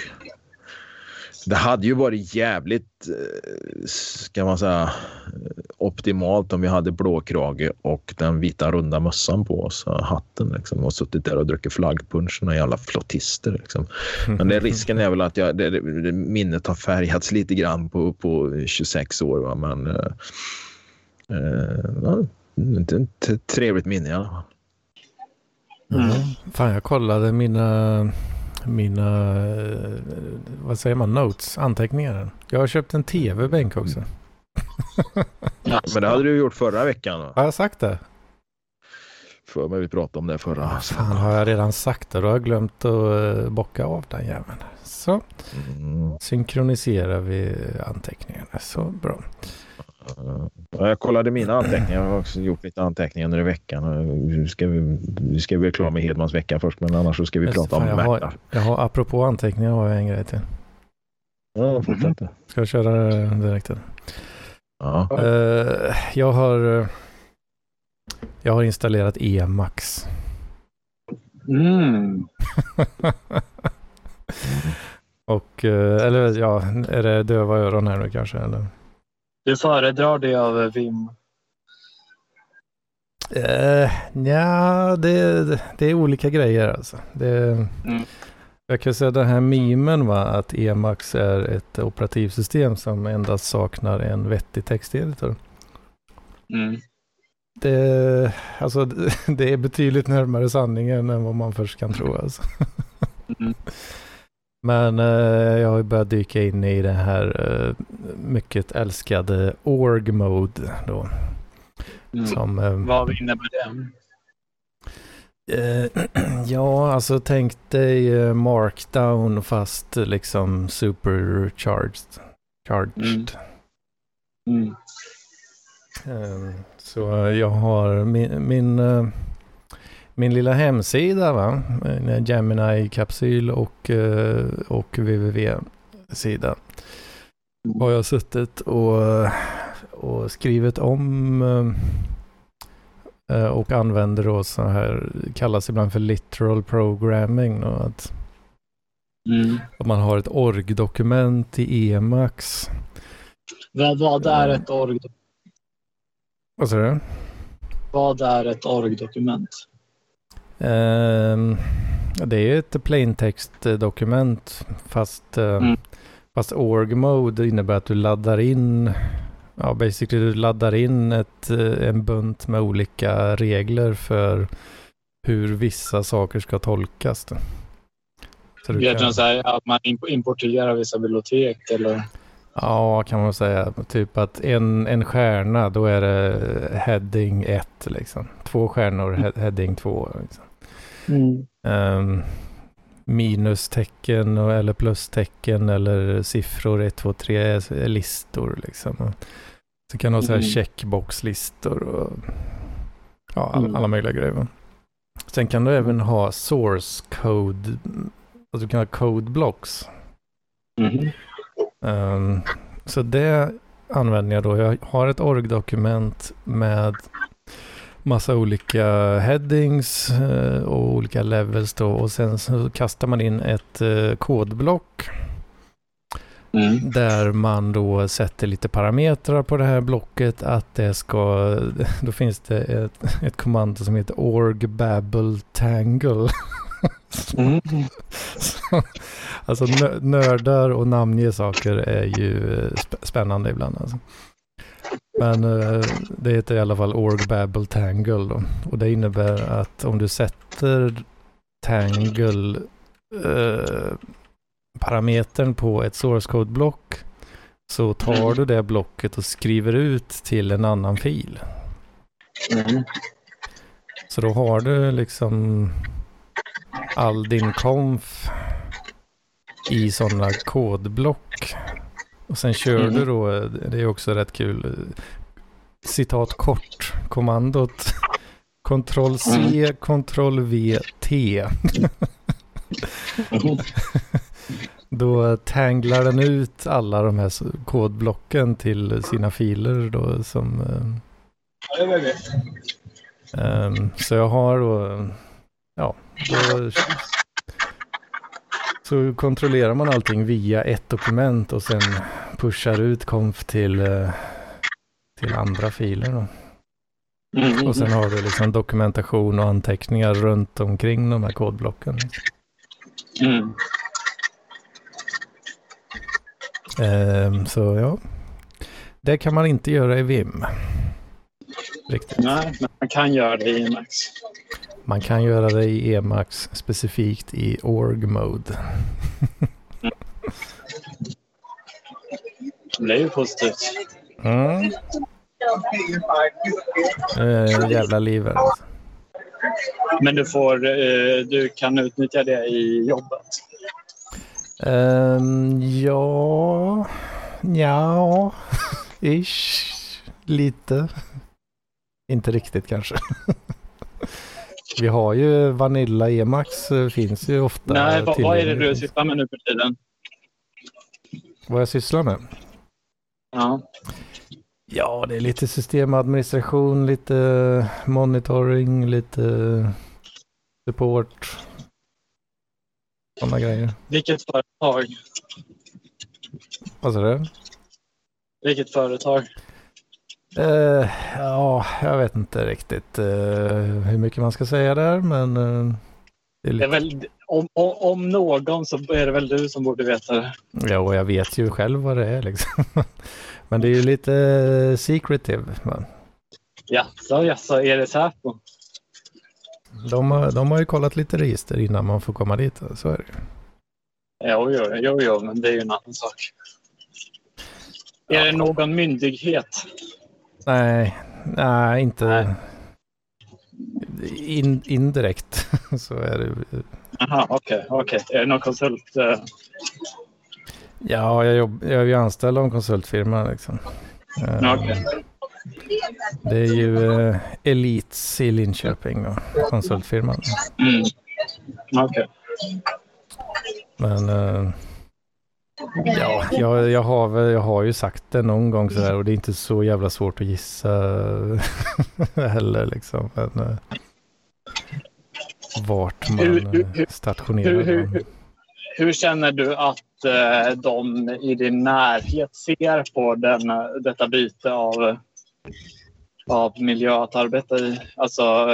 det hade ju varit jävligt, eh, ska man säga, optimalt om vi hade blåkrage och den vita runda mössan på oss, hatten liksom, och suttit där och druckit flaggpunsch, några jävla flottister. Liksom. Men det, risken är väl att jag, det, det, minnet har färgats lite grann på, på 26 år. Va? Men Eh, inte ett trevligt minne i alla fall. Mm. Fan, jag kollade mina, mina, eh, vad säger man, notes, anteckningar. Jag har köpt en tv-bänk också. [LAUGHS] ja, men det hade du gjort förra veckan. Då. Har jag sagt det? För mig vi pratade om det förra. Fan, har jag redan sagt det? Då har jag glömt att eh, bocka av den jäveln. Så mm. synkroniserar vi anteckningarna. Så bra. Jag kollade mina anteckningar. Jag har också gjort lite anteckningar under veckan. Nu ska vi, vi ska bli klara med Hedmans vecka först, men annars så ska vi Just prata fan, om jag har, jag har, Apropå anteckningar har jag en grej till. Ja, fortsätt. Mm. Ska jag köra direkt? Ja. Uh, jag har jag har installerat Emax. Mm. [LAUGHS] Och, uh, eller ja, är det döva öron här nu kanske? Eller? Du föredrar det av Vim? Uh, ja, det, det är olika grejer alltså. Det, mm. Jag kan säga den här memen va, att Emacs är ett operativsystem som endast saknar en vettig texteditor. Mm. Det, alltså, [LAUGHS] det är betydligt närmare sanningen än vad man först kan tro. Alltså. Mm. [LAUGHS] Men eh, jag har ju börjat dyka in i det här eh, mycket älskade org mode då. Mm. Som, eh, Vad innebär det? Eh, [CLEARS THROAT] ja, alltså tänk dig eh, markdown fast liksom supercharged. Charged. Mm. Mm. Eh, så jag har min, min min lilla hemsida, va? Gemini-kapsyl och, eh, och www-sida. Har jag suttit och, och skrivit om eh, och använder då så här, kallas ibland för literal programming. Och att, mm. att man har ett org-dokument i Emacs. Vad, vad är ett org? Vad säger du? Vad är ett org-dokument? Uh, det är ett plaintext-dokument fast, uh, mm. fast org mode innebär att du laddar in ja, basically du laddar in ett, eh, en bunt med olika regler för hur vissa saker ska tolkas. Så du kan... säga att man importerar vissa bibliotek eller? Ja, kan man säga. Typ att en, en stjärna, då är det heading 1 liksom. Två stjärnor, mm. heading 2. Liksom. Mm. Um, minustecken eller plustecken eller siffror 1, 2, 3 är listor liksom. Så kan du ha så här mm. checkboxlistor och ja, alla, mm. alla möjliga grejer. Sen kan du även ha source code, alltså du kan ha code blocks. Mm. Um, så det använder jag då. Jag har ett org-dokument med massa olika headings uh, och olika levels då och sen så kastar man in ett uh, kodblock Mm. Där man då sätter lite parametrar på det här blocket att det ska, [LAUGHS] då finns det ett, ett kommando som heter org babble tangle. Mm. [LAUGHS] alltså nördar och namnge saker är ju spännande ibland. Alltså. Men uh, det heter i alla fall org babble tangle då. Och det innebär att om du sätter tangle uh, parametern på ett source code-block så tar mm. du det blocket och skriver ut till en annan fil. Mm. Så då har du liksom all din konf i sådana kodblock. Och sen kör mm. du då, det är också rätt kul, citat kort, kommandot Ctrl C, mm. Ctrl V, T. Mm. [LAUGHS] Då tanglar den ut alla de här kodblocken till sina filer då som... Um, så jag har då, ja, då, så kontrollerar man allting via ett dokument och sen pushar ut konf till, eh, till andra filer. Då. Mm. Och sen har du liksom dokumentation och anteckningar runt omkring de här kodblocken. Mm. Um, så ja, det kan man inte göra i Vim. Riktigt. Nej, men man kan göra det i Emacs. Man kan göra det i Emacs specifikt i org mode. Det är ju positivt. Mm. Äh, jävla liv alltså. Men du, får, eh, du kan utnyttja det i jobbet? Um, ja, ja, ish, lite. Inte riktigt kanske. [LAUGHS] Vi har ju Vanilla Emacs eh, finns ju ofta. Nej, vad, vad är det du sysslar med nu för tiden? Vad jag sysslar med? Ja. Ja, det är lite systemadministration, lite monitoring, lite support, sådana grejer. Vilket företag? Vad sa du? Vilket företag? Uh, ja, jag vet inte riktigt uh, hur mycket man ska säga där, men uh, det är, lite... det är väl, om, om, någon så är det väl du som borde veta det. Ja, och jag vet ju själv vad det är liksom. [LAUGHS] men det är ju lite secretive. Men... Ja, så, ja, så är det Säpo? De, har, de har ju kollat lite register innan man får komma dit. Så är det ju. Jo, jo, jo, jo, men det är ju en annan sak. Är det någon myndighet? Nej, nej inte nej. In, indirekt [LAUGHS] så är det. Jaha, okej, okay. Okay. Är det någon konsult? Uh... Ja, jag, jobb, jag är ju anställd av en konsultfirma liksom. Uh, okay. Det är ju uh, Elites i Linköping då, konsultfirman. Mm. Okej. Men uh, ja, jag, jag, har, jag har ju sagt det någon gång sådär och det är inte så jävla svårt att gissa [LAUGHS] heller liksom. Men, uh, vart man hur, stationerar. Hur, hur, hur, känner du att uh, de i din närhet ser på den, detta byte av av miljö att arbeta i, alltså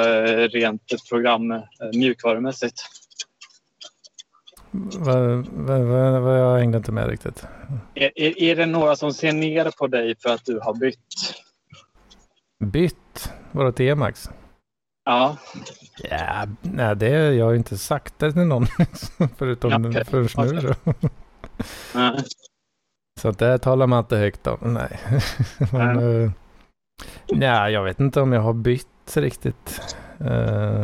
rent program mjukvarumässigt? Vad, vad, vad, vad, jag hängde inte med riktigt. Är, är, är det några som ser ner på dig för att du har bytt? Bytt? Vadå till Emax? Ja. Ja, nej, det har jag inte sagt det till någon. [LAUGHS] förutom okay. först nu då. Nej. Så det talar man inte högt om. Nej. [LAUGHS] Men, nej. Uh, nej, jag vet inte om jag har bytt riktigt. Uh,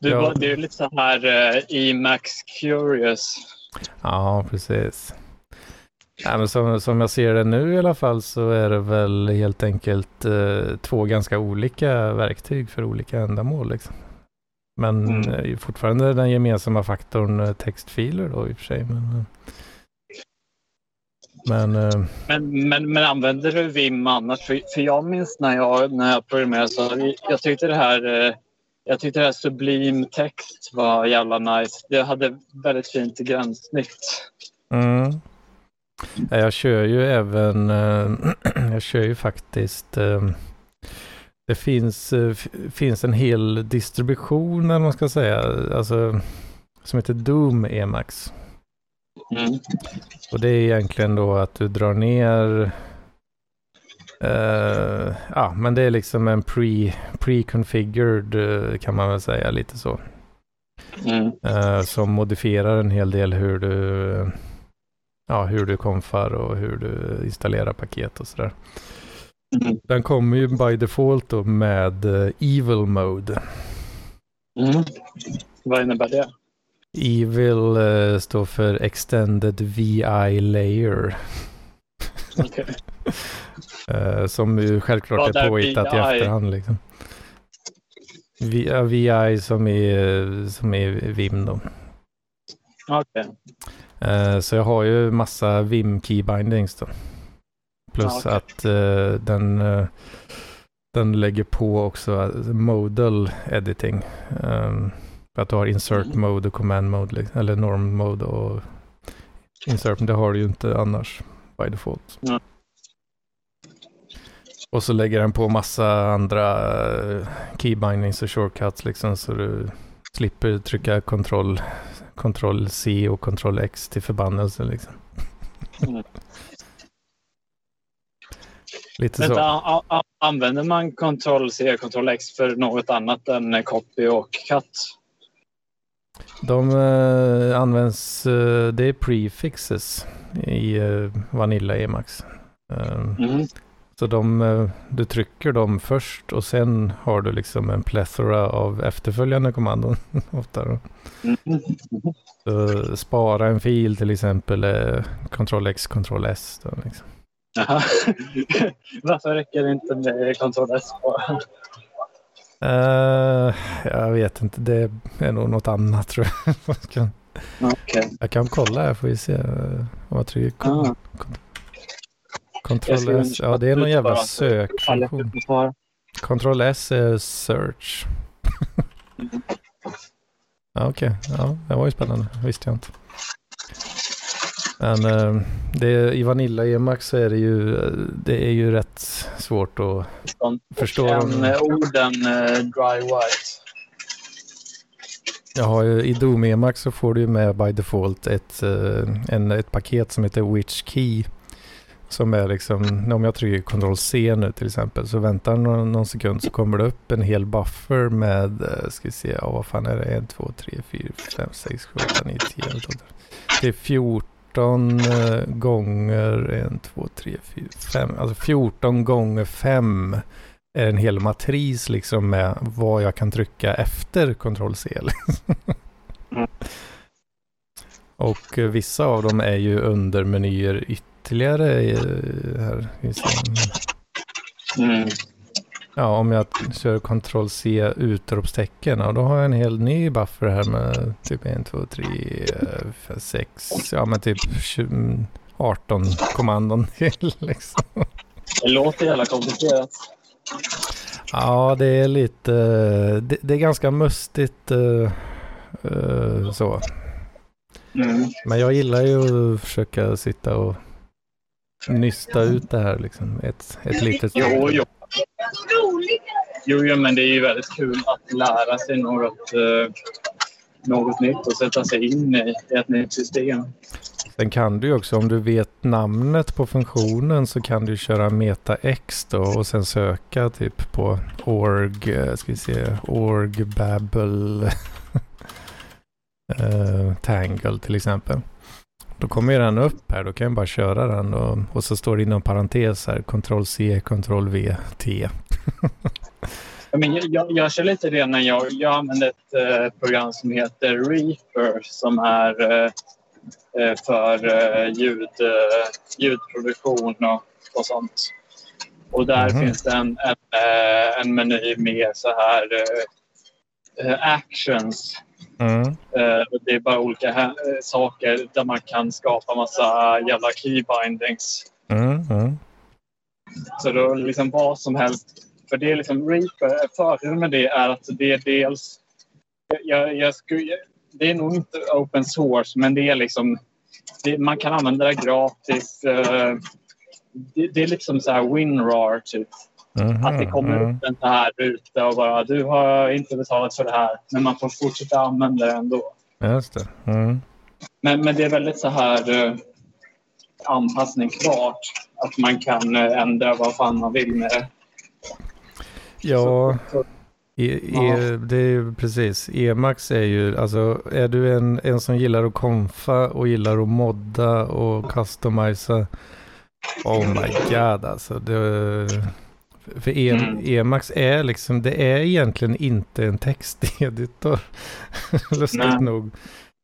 du, jag... Det är lite så här uh, i Max Curious. Ja, precis. Ja, men som, som jag ser det nu i alla fall så är det väl helt enkelt uh, två ganska olika verktyg för olika ändamål. Liksom. Men mm. fortfarande den gemensamma faktorn textfiler då i och för sig. Men, men, men, men, men, använder du Vim annars? För, för jag minns när jag, när jag programmerade så jag tyckte det här uh, jag tyckte det här Sublim text var jävla nice. Det hade väldigt fint gränssnitt. Mm. Jag kör ju även, uh, [CLEARS THROAT] jag kör ju faktiskt det finns, finns en hel distribution eller man ska säga, alltså som heter Doom Emacs. Mm. Och det är egentligen då att du drar ner uh, ja, men det är liksom en pre, pre-configured uh, kan man väl säga lite så. Mm. Uh, som modifierar en hel del hur du ja, hur du konfar och hur du installerar paket och sådär. Mm. Den kommer ju by default då med Evil Mode. Mm. Vad innebär det? Evil uh, står för Extended VI Layer. Okay. Uh, som ju självklart är påhittat i efterhand. Liksom. VI som är, som är Vim då. Okay. Uh, så jag har ju massa Vim keybindings då. Plus okay. att den, den lägger på också modal editing. Um, för att du har insert mm. mode och command mode, liksom, eller norm mode och insert, men det har du ju inte annars by default. Mm. Och så lägger den på massa andra eh, keybindings och shortcuts liksom så du slipper trycka kontroll, kontroll C och kontroll X till förbannelse liksom. Mm. Lite Vänta, så. Använder man kontroll C och kontroll X för något annat än copy och cut? De uh, används, uh, det är prefixes i uh, Vanilla Emacs. Mm. Så de, du trycker dem först och sen har du liksom en plethora av efterföljande kommandon. [LAUGHS] ofta. Så spara en fil till exempel är Ctrl X, Ctrl S. Då, liksom. [LAUGHS] Varför räcker det inte med Ctrl S bara? Uh, jag vet inte, det är nog något annat [LAUGHS] tror jag. okay. Jag kan kolla här får vi se om jag trycker ah. Ctrl S. Ja, det är någon jävla sökfunktion. Ctrl S är search. [LAUGHS] ja, Okej, okay. ja, det var ju spännande. visste jag inte. Men eh, det, i Vanilla Emacs så är det ju, det är ju rätt svårt att förstå. Än eh, orden uh, dry white. Jag har ju, I Doom Emacs så får du ju med by default ett, uh, en, ett paket som heter Which Key. Som är liksom, om jag trycker Ctrl C nu till exempel så väntar någon, någon sekund så kommer det upp en hel buffer med, ska vi se, ja, vad fan är det? 1, 2, 3, 4, 5, 6, 7, 8, 9, 10, 11, 12. Det är 14 14 eh, gånger 1, 2, 3, 4, 5. Alltså 14 gånger 5 är en hel matris liksom med vad jag kan trycka efter Ctrl C. mm. Och eh, vissa av dem är ju under menyer ytterligare här. Mm. Ja, om jag kör Ctrl C utropstecken, och då har jag en hel ny buffer här med typ 1, 2, 3, 5, 6, ja men typ 20, 18 kommandon [LAUGHS] till liksom. Det låter jävla komplicerat. Ja, det är lite, det, det är ganska mustigt uh, uh, så. Mm. Men jag gillar ju att försöka sitta och nysta ut det här liksom. Ett, ett litet... Jo, jo. Jo, jo, men det är ju väldigt kul att lära sig något, uh, något nytt och sätta sig in i ett nytt system. Sen kan du ju också, om du vet namnet på funktionen så kan du köra metax då och sen söka typ på org, eh, ska vi se, org babel [LAUGHS] uh, tangle till exempel. Då kommer den upp här, då kan jag bara köra den och, och så står det inom parentes här, Ctrl C, Ctrl V, T. Men jag, jag, jag kör lite det när jag, jag använder ett eh, program som heter Reaper som är eh, eh för eh, ljud, eh, ljudproduktion och, och sånt. Och där mm. finns det en, en, eh, en meny med så här actions. Mm. Det är bara olika saker där man kan skapa massa jävla keybindings. Mm. Mm. Så då liksom vad som helst för det är liksom Reaper, fördelen med det är att det är dels... Jag, jag skulle, det är nog inte open source, men det är liksom... Det, man kan använda det gratis. Uh, det, det, är liksom så här WinRAR, typ. Mm -hmm, att det kommer mm. upp en så här ruta och bara du har inte betalat för det här. Men man får fortsätta använda det ändå. Just det. Mm. Men, men det är väldigt så här uh, anpassningsbart. Att man kan uh, ändra vad fan man vill med det. Ja, e, e, det är ju precis. Emax är ju, alltså är du en, en som gillar att konfa och gillar att modda och customisa. Oh my god alltså. Det, för e, mm. Emax är liksom, det är egentligen inte en texteditor. [LAUGHS] Lustigt nog.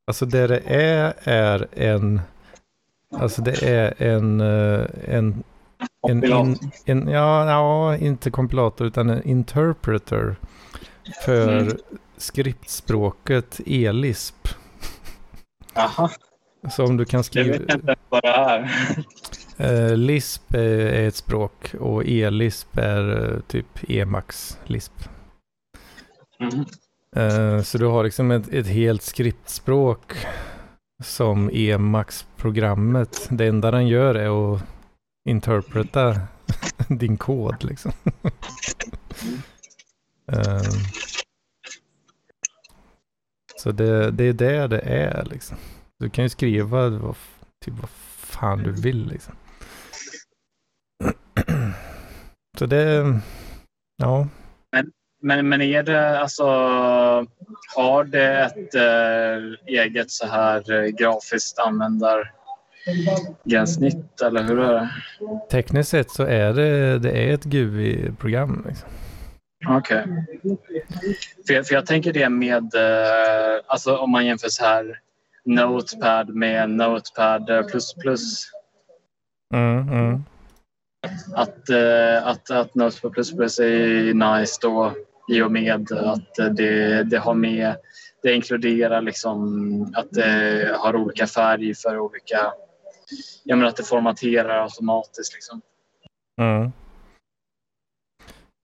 Alltså det det är är en, alltså det är en, eh, en en, in, en, ja, ja, inte kompilator utan en interpreter för mm. skriptspråket ELISP. Jaha. Så om du kan skriva... Jag vet inte vad det är. Uh, [LAUGHS] Lisp är ett språk och ELISP är uh, typ Emacs Lisp. Mm. Uh, så du har liksom ett, ett helt skriptspråk som Emacs-programmet. Det enda den gör är att interpreta [LAUGHS] din kod liksom. [LAUGHS] så det, det är det det är liksom. Du kan ju skriva vad, typ vad fan du vill liksom. så det, ja. Men, men, men är det alltså, har det ett äh, eget så här äh, grafiskt användar gränssnitt eller hur är det? Tekniskt sett så är det, det är ett GUI-program. Liksom. Okej. Okay. För, för, jag tänker det med, eh, alltså om man jämför så här Notepad med Notepad++. Mm, mm. Att, eh, att, att Notepad++ är nice då i och med att det, det har med det inkluderar liksom att det har olika färg för olika jag menar att det formaterar automatiskt. Liksom. Mm.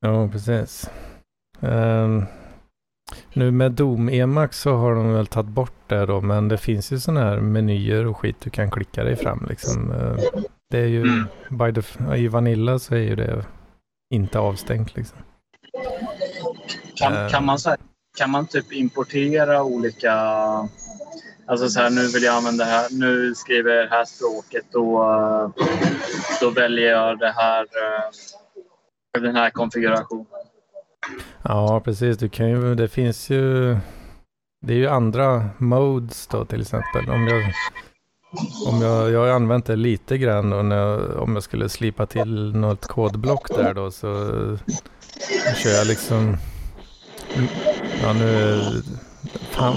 Ja, precis. Um, nu med Dom Emax så har de väl tagit bort det då, men det finns ju sådana här menyer och skit du kan klicka dig fram liksom. Uh, det är ju, mm. the, i Vanilla så är ju det inte avstängt liksom. Kan, uh, kan, man, kan man typ importera olika Alltså så här, nu vill jag använda det här. Nu skriver jag det här språket. Då, då väljer jag det här, eh, den här konfigurationen. Ja, precis. Du kan ju, det finns ju... Det är ju andra modes då till exempel. Om jag, om jag, jag har använt det lite grann och när, om jag skulle slipa till något kodblock där då så kör jag liksom... Ja, nu Fan,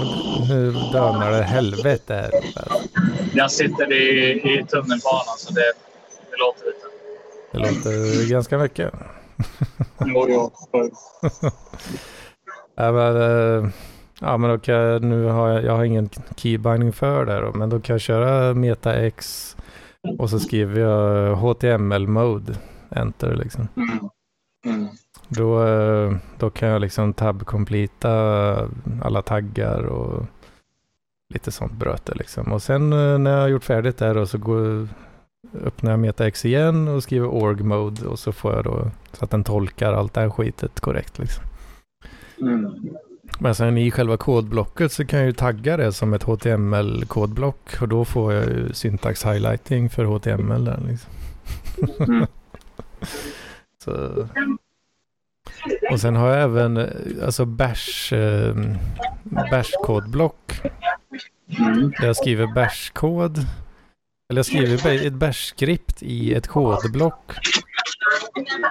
hur dönar det helvete Jag sitter i, i tunnelbanan så det, det låter lite. Det låter ganska mycket. Jo, jo. [LAUGHS] ja, men, eh, ja, men då kan jag, nu har jag, jag har ingen keybinding för det då, men då kan jag köra MetaX och så skriver jag HTML-mode, enter liksom. Mm. Mm. Då, eh, då kan jag liksom tab-completa alla taggar och lite sånt bröte liksom. Och sen eh, när jag har gjort färdigt där då så går, öppnar jag MetaX igen och skriver org mode och så får jag då så att den tolkar allt det här skitet korrekt liksom. Mm. Men sen i själva kodblocket så kan jag ju tagga det som ett HTML-kodblock och då får jag ju syntax highlighting för HTML där liksom. Mm. [LAUGHS] så. Och sen har jag även alltså bash, eh, bash-kodblock. Mm. Där jag skriver bash-kod. Eller jag skriver ett bash-skript i ett kodblock.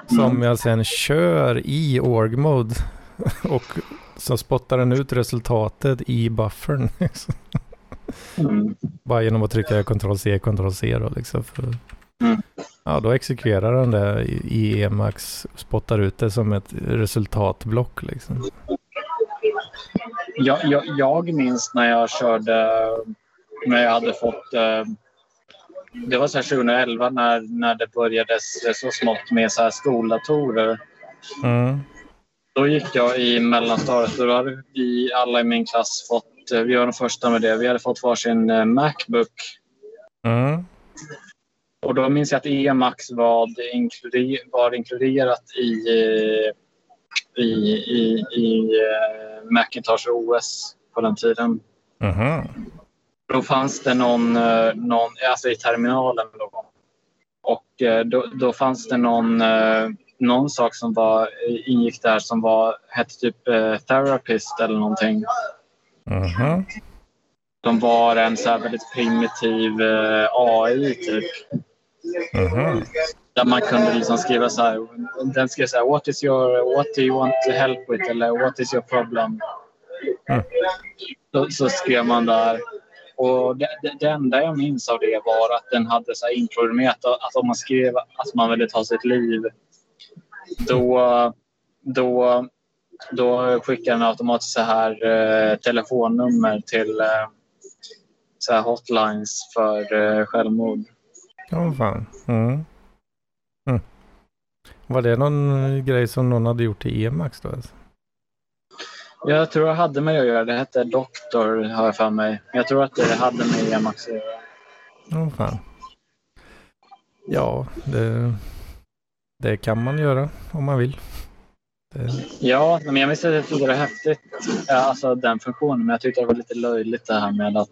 Som jag sen kör i org-mode. [LAUGHS] Och så spottar den ut resultatet i buffern. mm. Bara genom att trycka Ctrl-C, Ctrl-C då liksom. För, mm. Ja, då exekverar den det i Emacs, spottar ut det som ett resultatblock liksom. Jag, jag, jag minns när jag körde, när jag hade fått eh, det var så 2011 när, när det började så smått med så här skoldatorer. Mm. Då gick jag i mellanstadiet och då hade vi alla i min klass fått, eh, vi var de första med det, vi hade fått varsin eh, Macbook. Mm. Och då minns jag att Emacs var, inkluder, var inkluderat i, eh, i, i, i Macintosh OS på den tiden. Mm. Då fanns det någon, någon alltså i terminalen. Då. Och då, då fanns det någon någon sak som var, ingick där som var, hette typ eh, Therapist eller någonting. Mm -hmm. De var en så väldigt primitiv eh, AI typ. Mm -hmm. Där man kunde liksom skriva så här. Den skrev så här. What is your, what do you want to help with? Eller what is your problem? Mm. Så, så, skrev man där. Och det, det, det, enda jag minns av det var att den hade så här inprogrammerat att om man skrev att man ville ta sitt liv då, då, då skickar den automatiskt så här eh, telefonnummer till eh, så här hotlines för eh, självmord. Ja, fan. Mm. Mm. Var det någon eh, grej som någon hade gjort i Emax då? Alltså? Jag tror jag hade med att göra. Det hette Doktor har jag för mig. Jag tror att det hade med Emax att göra. Ja, fan. Ja, det det kan man göra om man vill. Det... Ja, men jag visste att jag tyckte det var häftigt, alltså den funktionen, men jag tyckte det var lite löjligt det här med att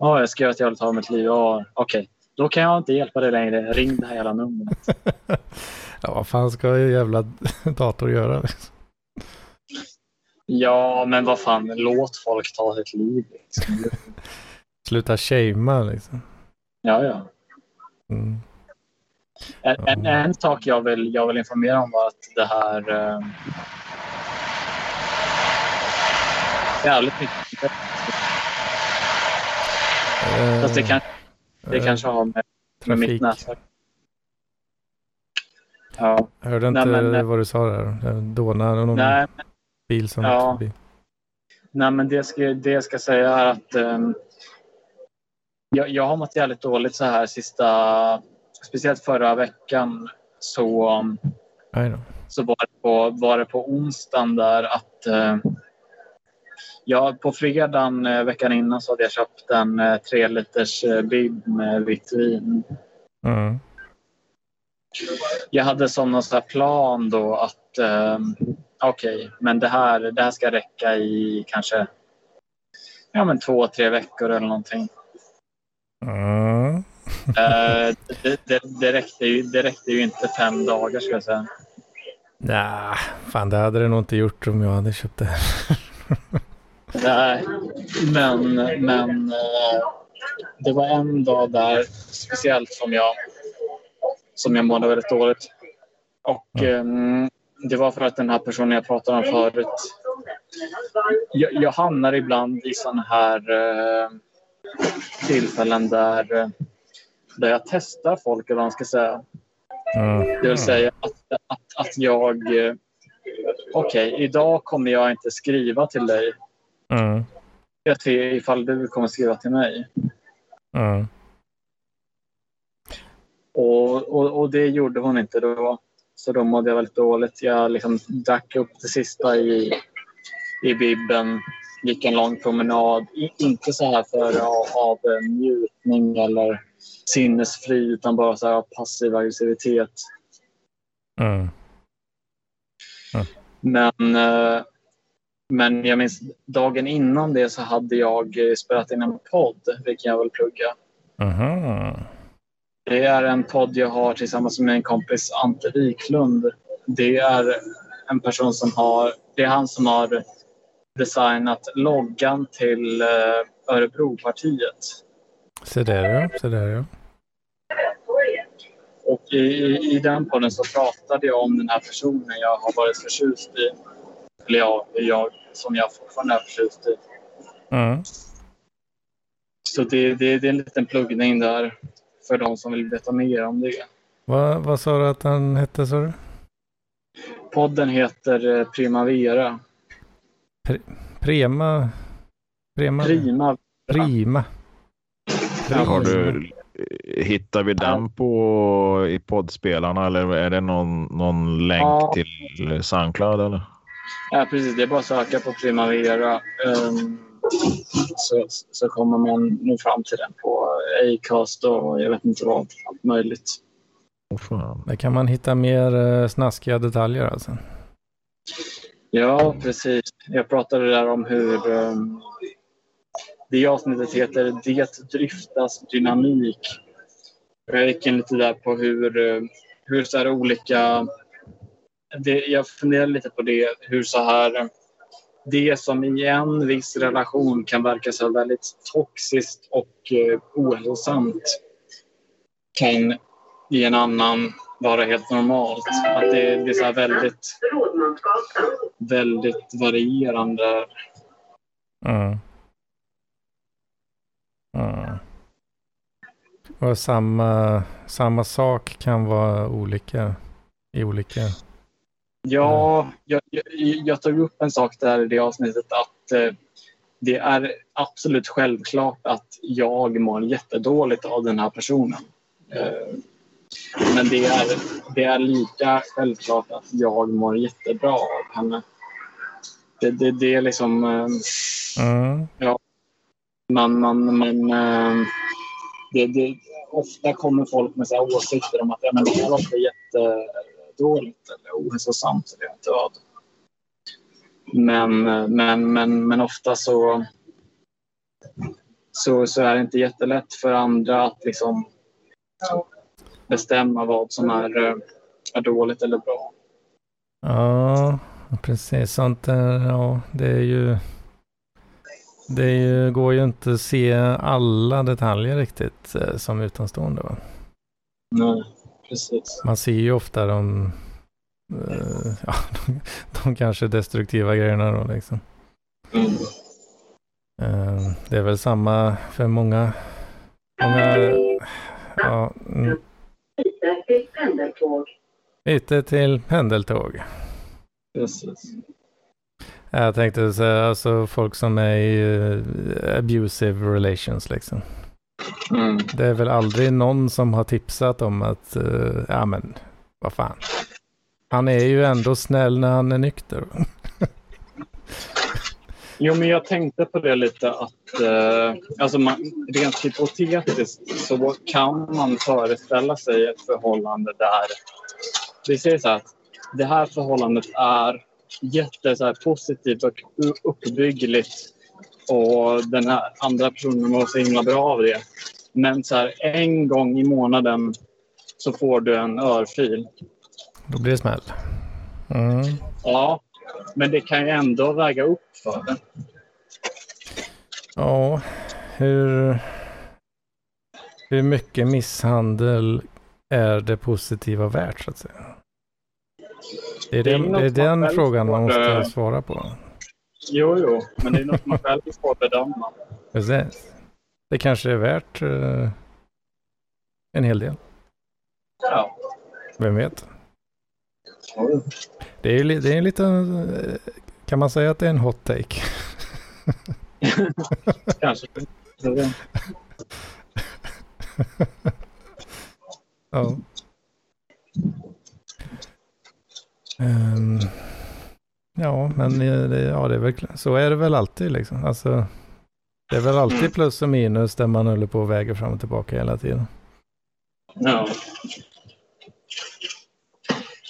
Ja, jag skrev att jag vill ta mitt liv. Ja, okej, okay. då kan jag inte hjälpa dig längre. Ring det här jävla numret. [LAUGHS] ja, vad fan ska en jävla dator göra? Liksom? Ja, men vad fan, låt folk ta sitt liv. Liksom. Sluta shamea liksom. Ja, ja. Mm. En, en, en, sak jag vill, jag vill informera om var att det här... Eh, jävligt mycket. Uh, Fast det, kan, det uh, kanske har med, med mitt nätverk. Ja. Jag hörde inte nej, men, eh, vad du sa där. Dåna någon nej, men, bil som ja. förbi. Nej, men det ska, det jag ska säga är att um, jag, jag har mått jävligt dåligt så här sista speciellt förra veckan så, så var, det på, var det på onsdagen där att eh, ja, på fredagen eh, veckan innan så hade jag köpt en eh, tre liters eh, bib med vitt vin. Mm. Jag hade som någon plan då att eh, okej, okay, men det här, det här ska räcka i kanske ja, men två, tre veckor eller någonting. Mm. Uh, det, det, det, räckte ju, det räckte ju inte fem dagar ska jag säga. Nej, fan det hade det nog inte gjort om jag hade köpt det. Nej, men, men uh, det var en dag där speciellt som jag, som jag mådde väldigt dåligt. Och mm. Det var för att den här personen jag pratade om förut. Jag, jag hamnar ibland i sådana här uh, tillfällen där där jag testar folk, eller vad man ska säga. Mm. Det vill säga att, att, att jag... Eh, okej, okay, idag kommer jag inte skriva till dig. Mm. Jag ser ifall du kommer skriva till mig. Mm. Och, och, och, det gjorde hon inte då. Så då mådde jag väldigt dåligt. Jag liksom drack upp det sista i, i bibben. Gick en lång promenad. inte så här för av, av njutning eller sinnesfri utan bara så här passiv aggressivitet. Mm. Mm. Men, eh, Men jag minns dagen innan det så hade jag spelat in en podd, vilken jag vill plugga. Aha. Det är en podd jag har tillsammans med en kompis Ante Wiklund. Det är en person som har, det är han som har designat loggan till eh, Örebropartiet. Se där ja, se där ja. Och i, i, i den podden så pratade jag om den här personen jag har varit förtjust i. Eller ja, jag som jag fortfarande är förtjust i. Mm. Så det, det, det är en liten pluggning där för de som vill veta mer om det. Vad, vad sa du att han hette sa du? Podden heter eh, Primavera. Prema? Prema? Prima. Prima. Har du, hittar vi den på i poddspelarna eller är det någon, någon länk Ja. till Soundcloud eller? Ja, precis. Det är bara att söka på Primavera. ehm, så, så kommer man nog fram till den på Acast och jag vet inte vad. Allt möjligt. Där kan man hitta mer eh, snaskiga detaljer alltså. Ja, precis. Jag pratade där om hur um, det avsnittet heter Det driftas dynamik. Jag gick in lite där på hur, eh, hur så här olika... Det, jag funderade lite på det, hur så här... Det som i en viss relation kan verka så väldigt toxiskt och eh, ohälsosamt kan i en annan vara helt normalt. Att det, det är så här väldigt väldigt varierande. Mm. Mm. Och samma, samma sak kan vara olika i olika. Ja, jag, jag, jag tog upp en sak där i det avsnittet att eh, det är absolut självklart att jag mår jättedåligt av den här personen. Eh, men det är, det är lika självklart att jag mår jättebra av henne. Det, det, det är liksom... Eh, Mm. man, man, man, eh, det, det, ofta kommer folk med så här åsikter om att ja, men det här låter jättedåligt eller ohälsosamt eller inte vad. Men, eh, men, men, men ofta så, så, så är det inte jättelätt för andra att liksom bestämma vad som är, eh, är dåligt eller bra. Ja, precis. Sånt där, ja, det är ju. Det är ju, går ju inte att se alla detaljer riktigt eh, som utomstående. Va? Nej, precis. Man ser ju ofta de, eh, [LAUGHS] ja, de, de kanske destruktiva grejerna då liksom. Mm. Eh, det är väl samma för många. många ja, mm, byte till pendeltåg. precis. Jag tänkte säga alltså folk som är i eh, abusive relations liksom. Mm. Det är väl aldrig någon som har tipsat om att, eh, ja men, vad fan. Han är ju ändå snäll när han är nykter. [LAUGHS] Jo, men jag tänkte på det lite att eh, alltså man, rent hypotetiskt så kan man föreställa sig ett förhållande där vi säger så här att det här förhållandet är jätte så här, positivt och uppbyggligt och den här andra personen mår så himla bra av det. Men så här, en gång i månaden så får du en örfil. Då blir det smäll. Mm. Ja, men det kan ju ändå väga upp för det. Ja, hur, hur mycket misshandel är det positiva värt så att säga? Det är, Det det är den frågan man måste eh, svara på. Jo, jo, men det är något man själv får bedöma. Precis. Det kanske är värt eh, en hel del. Ja. Vem vet? Det är, det är en liten, eh, kan man säga att det är en hot take? [LAUGHS] Kanske. Ja. Ehm, ja, men eh, det, ja, det är väl, så är det väl alltid liksom. Alltså, det är väl alltid plus och minus där man håller på och väger fram och tillbaka hela tiden. Ja.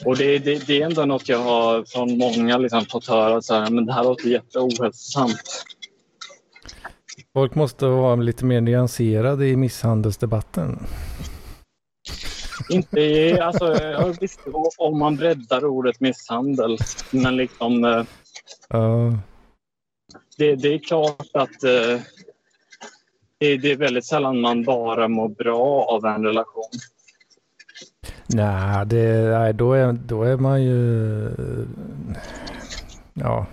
Och det, det, det, är ändå något jag har från många liksom fått höra så här, men det här låter jätteohälsosamt. Folk måste vara lite mer nyanserade i misshandelsdebatten. Inte alltså, visst, om man breddar ordet misshandel, men liksom... Uh. Det, det, är klart att uh, det, det, är väldigt sällan man bara mår bra av en relation. Nej, det, nej då, är, då är man ju... Ja,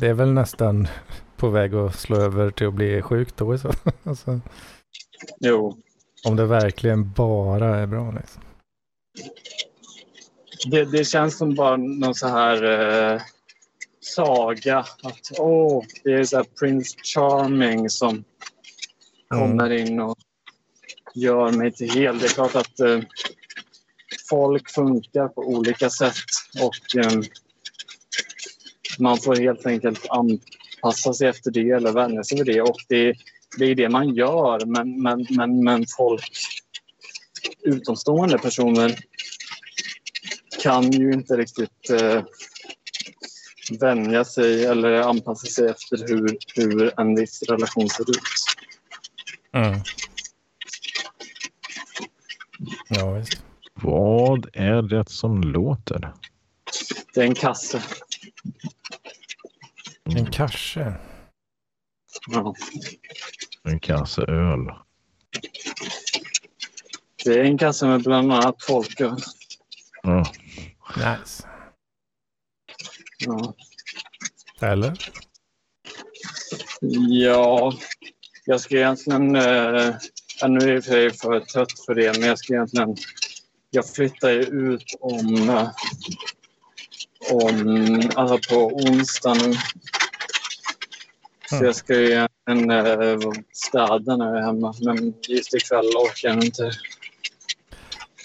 det är väl nästan på väg att slå över till att bli sjuk då. Så. [LAUGHS] alltså, jo. Om det verkligen bara är bra. Liksom. Det, det känns som bara någon så här eh, saga. Att åh, det är så Prince Charming som mm. kommer in och gör mig till hel. Det är klart att eh, folk funkar på olika sätt och eh, man får helt enkelt anpassa sig efter det eller vänja sig vid det. Och det, det är det man gör, men, men, men, men folk, utomstående personer kan ju inte riktigt eh, vänja sig eller anpassa sig efter hur, hur en viss relation ser ut. Mm. Ja, visst. Vad är det som låter? Det är en kasse. En kasse? Ja. En kasse öl. Det är en kasse med bland annat folköl. Ja. Nice. Ja. Eller? Ja, jag ska egentligen... Eh, nu är jag för, för trött för det, men jag ska egentligen... Jag flyttar ju ut om... Eh, om alltså på onsdag nu. Så mm. jag ska ju egentligen eh, städa när jag är hemma, men just ikväll orkar jag inte.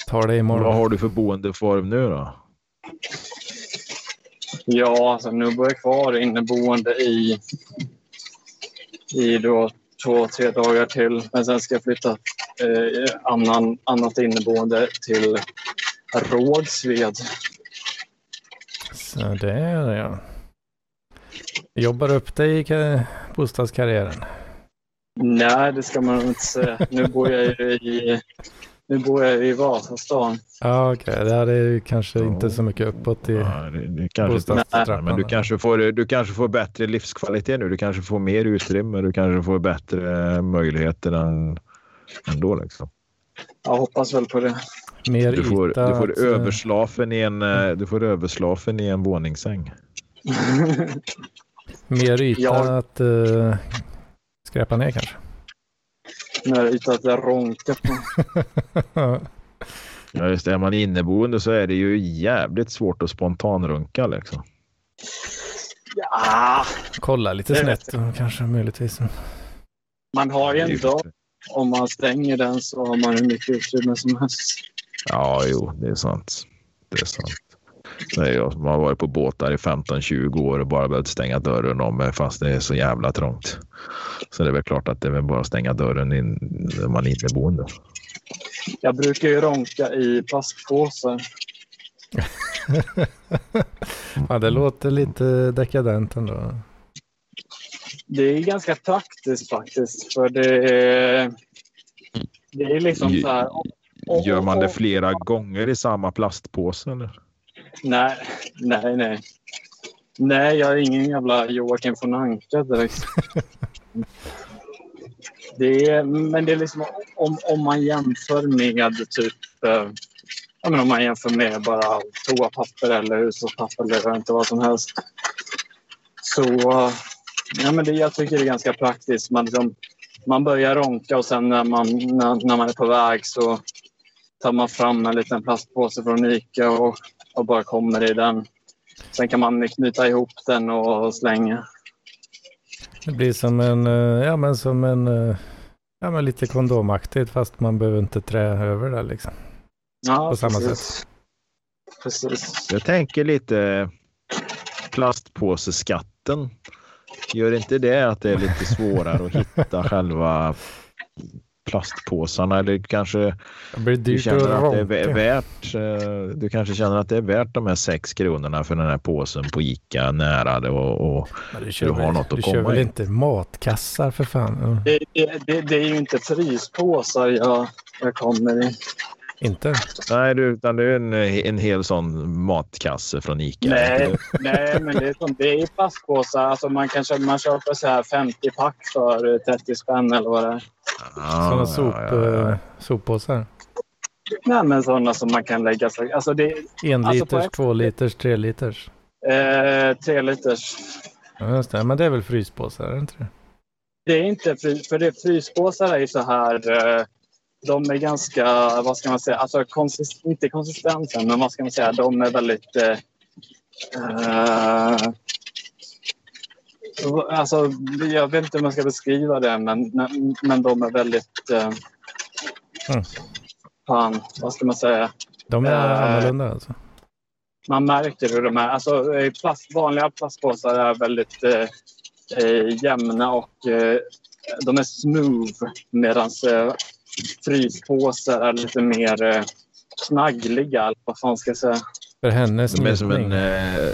Ta det imorgon. Vad har du för boendeform nu då? Ja, alltså nu bor jag kvar inneboende i, i då två, tre dagar till. Men sen ska jag flytta eh, annan, annat inneboende till Rågsved. Så det är det ja. Jobbar upp dig i bostadskarriären? Nej, det ska man inte säga. Nu bor jag i nu bor jag i Vasastan. Ja, okej. Okay. Det är kanske oh. inte så mycket uppåt i ja, det, det kanske Men du kanske, får, du kanske får bättre livskvalitet nu. Du kanske får mer utrymme. Du kanske får bättre möjligheter än, ändå. Liksom. Jag hoppas väl på det. Mer du får, yta du får att... överslafen i en, mm. du får överslafen i en våningssäng. mer yta ja. att uh, skräpa ner kanske? När utan att jag ronkar på. ja, just det. Är man inneboende så är det ju jävligt svårt att spontanrunka liksom. Ja. Kolla lite snett då, kanske möjligtvis. Man har ju ändå, om man stänger den så har man hur mycket utrymme som helst. Ja, jo, det är sant. Det är sant. Nej, jag man har varit på båtar i 15-20 år och bara behövt stänga dörren om fast det är så jävla trångt. Så det är väl klart att det är bara att stänga dörren in, när man är inneboende. Jag brukar ju ronka i plastpåsar. [LAUGHS] ja, det låter lite dekadent ändå. Det är ganska praktiskt faktiskt. För det är, det är liksom så här. Gör man det flera gånger i samma plastpåse? Eller? Nej, nej, nej. Nej, jag är ingen jävla Joakim von Anka direkt. [LAUGHS] det är, men det är liksom om, om man jämför med typ eh, ja, men om man jämför med bara toapapper eller hushållspapper eller inte vad som helst. Så ja, men det, jag tycker det är ganska praktiskt. Man, liksom, man börjar ronka och sen när man, när, när man är på väg så tar man fram en liten plastpåse från Ica och och bara kommer i den. Sen kan man knyta ihop den och slänga. Det blir som en, eh, ja men som en, eh, ja men lite kondomaktigt fast man behöver inte trä över det liksom. Ja, På samma precis. sätt. Precis. Jag tänker lite plastpåseskatten. Gör inte det att det är lite svårare att hitta själva plastpåsarna eller kanske du känner att det är värt. Eh, du kanske känner att det är värt de här sex kronorna för den här påsen på Ica nära och, och du, har något att du komma Du kör väl inte matkassar för fan? Det, det, det, är ju inte fryspåsar jag, jag kommer i. Inte? Nej, du, utan det är en, en hel sån matkasse från Ica. Nej, nej men det är, som, det är plastpåsar. Alltså man, kan köpa, man köper så här 50 pack för 30 spänn eller vad det är. Ah, Sådana sop, ja, ja, ja. soppåsar? Nej, men sådana som man kan lägga sig... Alltså det, en alltså liters, två liters, tre liters? Eh, tre liters. Ja, just det. Men det är väl fryspåsar, är det inte det? Det är inte frys, för det, fryspåsar är ju så här... Eh, de är ganska, vad ska man säga, alltså konsist, inte konsistensen, men vad ska man säga, de är väldigt... Eh, eh, alltså, jag vet inte hur man ska beskriva det, men, men de är väldigt... Eh, mm. Fan, vad ska man säga? De är eh, annorlunda alltså? Man märker hur de är. Alltså, plast, vanliga plastpåsar är väldigt eh, eh jämna och eh, de är smooth medan eh, fryspåsar är lite mer eh, knaggliga. Vad fan ska jag säga? För hennes De är som en, eh,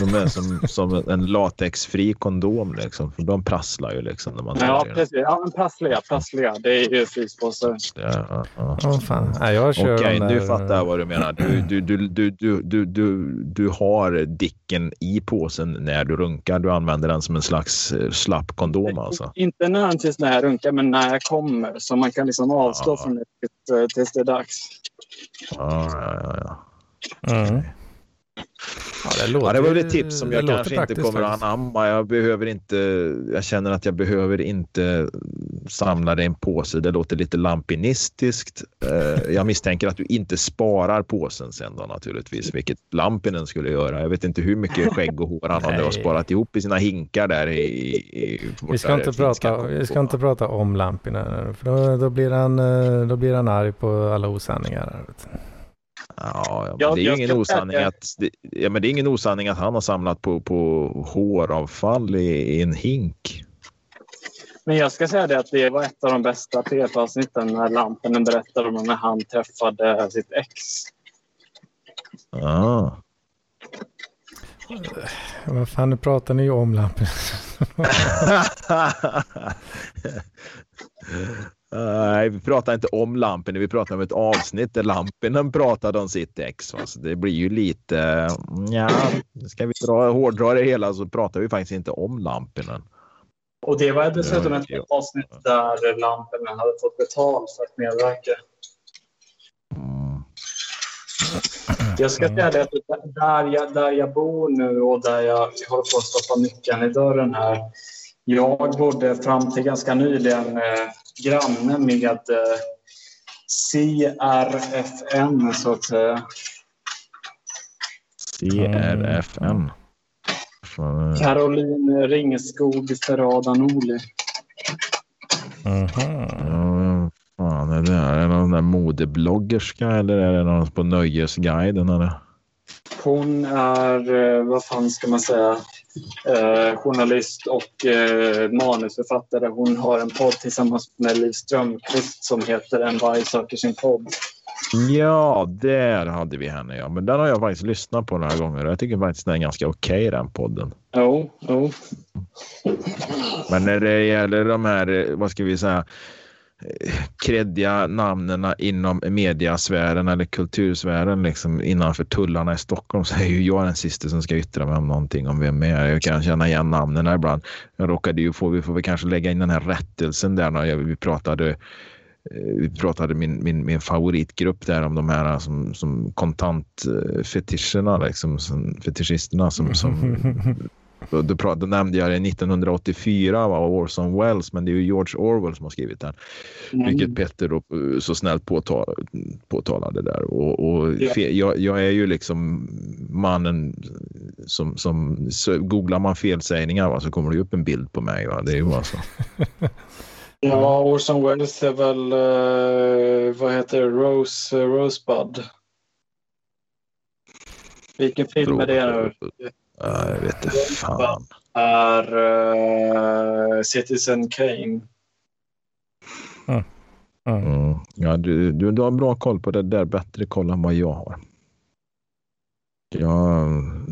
de är som, som en latexfri kondom liksom. För de prasslar ju liksom när man Ja, precis. Ja, men prassliga, prassliga. Det är ju fryspåsar. Ja, ja, ja. Oh, fan. Ja, jag kör Okej, där... nu fattar jag vad du menar. Du, du, du, du, du, du, du, du har dicken i påsen när du runkar. Du använder den som en slags eh, slapp kondom alltså? Inte nödvändigtvis när jag runkar, men när jag kommer. Så man kan liksom avstå från det tills det är dags. Ja, ja, ja. Mm. Ja, det, låter, ja, det var väl ett tips som jag kanske inte kommer att anamma. Jag, behöver inte, jag känner att jag behöver inte samla det i en påse. Det låter lite lampinistiskt. Eh, jag misstänker att du inte sparar påsen sen då naturligtvis, vilket Lampinen skulle göra. Jag vet inte hur mycket skägg och hår han hade sparat ihop i sina hinkar där i, i vi, ska inte prata, vi ska inte prata om Lampinen, för då, då, blir han, eh, då blir han arg på alla osanningar. Ja, ja det är ingen osanning att, det, ja, men det är ingen osanning att han har samlat på, på håravfall i, i en hink. Men jag ska säga det att det var ett av de bästa PF-avsnitten när Lampinen berättade om när han träffade sitt ex. Ah. Vad fan, nu pratar ni ju om Lampinen. [LAUGHS] [LAUGHS] [LAUGHS] Nej, vi pratar inte om Lampinen, vi pratar om ett avsnitt där Lampinen pratade om sitt ex. Så det blir ju lite, ja, ska vi dra, hårdra det hela så pratar vi faktiskt inte om Lampinen. Och det var dessutom ett ja. avsnitt där Lampinen hade fått betalt för att medverka. Mm. Jag ska säga det att där jag, där jag bor nu och där jag håller på att stoppa nyckeln i dörren här. Jag bodde fram till ganska nyligen eh, granne med eh, CRFN så att säga. CRFN? Caroline Ringskog Ferrada Norli. Aha. fan är det? Är det någon där modebloggerska eller är det någon på Nöjesguiden? Eller? Hon är, eh, vad fan ska man säga, eh, journalist och eh, manusförfattare. Hon har en podd tillsammans med Liv Strömquist som heter En varg söker sin podd. Ja, där hade vi henne. Ja. Men den har jag faktiskt lyssnat på några gånger och jag tycker faktiskt den är ganska okej okay, den podden. Jo, jo. Men när det gäller de här, vad ska vi säga, kreddiga namnen inom mediasfären eller kultursfären liksom innanför tullarna i Stockholm så är ju jag den sista som ska yttra mig om någonting om vem är. Jag kan känna igen namnen ibland. Jag råkade ju få, vi får väl kanske lägga in den här rättelsen där när vi pratade eh, vi pratade min, min, min favoritgrupp där om de här eh, som, som kontantfetischerna, eh, liksom, fetischisterna som, som [LAUGHS] Då, då, då, nämnde jag det 1984 av Orson Welles, men det är ju George Orwell som har skrivit den. Mm. Vilket Petter då eh, så snällt påtal, påtalade där. Och, och fe, jag, jag, är ju liksom mannen som, som så googlar man felsägningar va, så kommer det upp en bild på mig. Va? Det är ju bara så. [LAUGHS] ja, Orson Welles är väl, uh, vad heter det, Rose, uh, Rosebud. Vilken film är det nu? Jag vet inte fan. är uh, Citizen Kane. Mm. Mm. Mm. Ja, du, du, du har bra koll på det där, bättre koll än vad jag har. Jag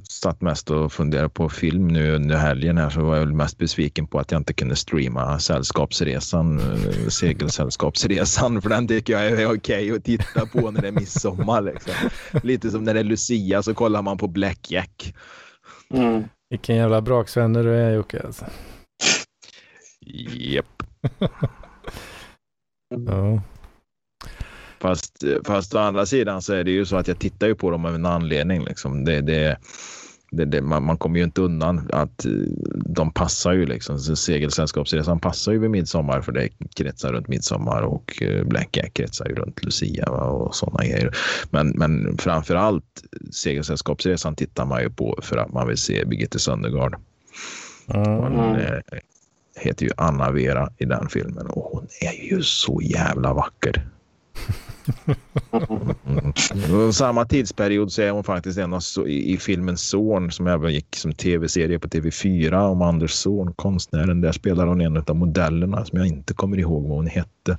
satt mest och funderade på film nu under helgen här så var jag mest besviken på att jag inte kunde streama Sällskapsresan, eh, Segelsällskapsresan, för den tycker jag är okej okay att titta på när det är midsommar. Liksom. Lite som när det är Lucia så kollar man på Blackjack. Mm. Vilken jävla braksvänner du är Jocke alltså. Japp. [LAUGHS] ja. Fast, fast å andra sidan så är det ju så att jag tittar ju på dem av en anledning. Liksom. Det, det, det, det man, man, kommer ju inte undan att eh, de passar ju liksom. Segelsällskapsresan passar ju vid midsommar för det kretsar runt midsommar och eh, Blackjack kretsar ju runt Lucia och sådana grejer. Men, men framför allt Segelsällskapsresan tittar man ju på för att man vill se Birgitte Söndergaard. Mm. Hon äh, heter ju Anna Vera i den filmen och hon är ju så jävla vacker. Mm. Samma tidsperiod så är hon faktiskt en av i, i filmen Son som även gick som tv-serie på TV4 om Anders Son, konstnären. Där spelar hon en av modellerna som jag inte kommer ihåg vad hon hette.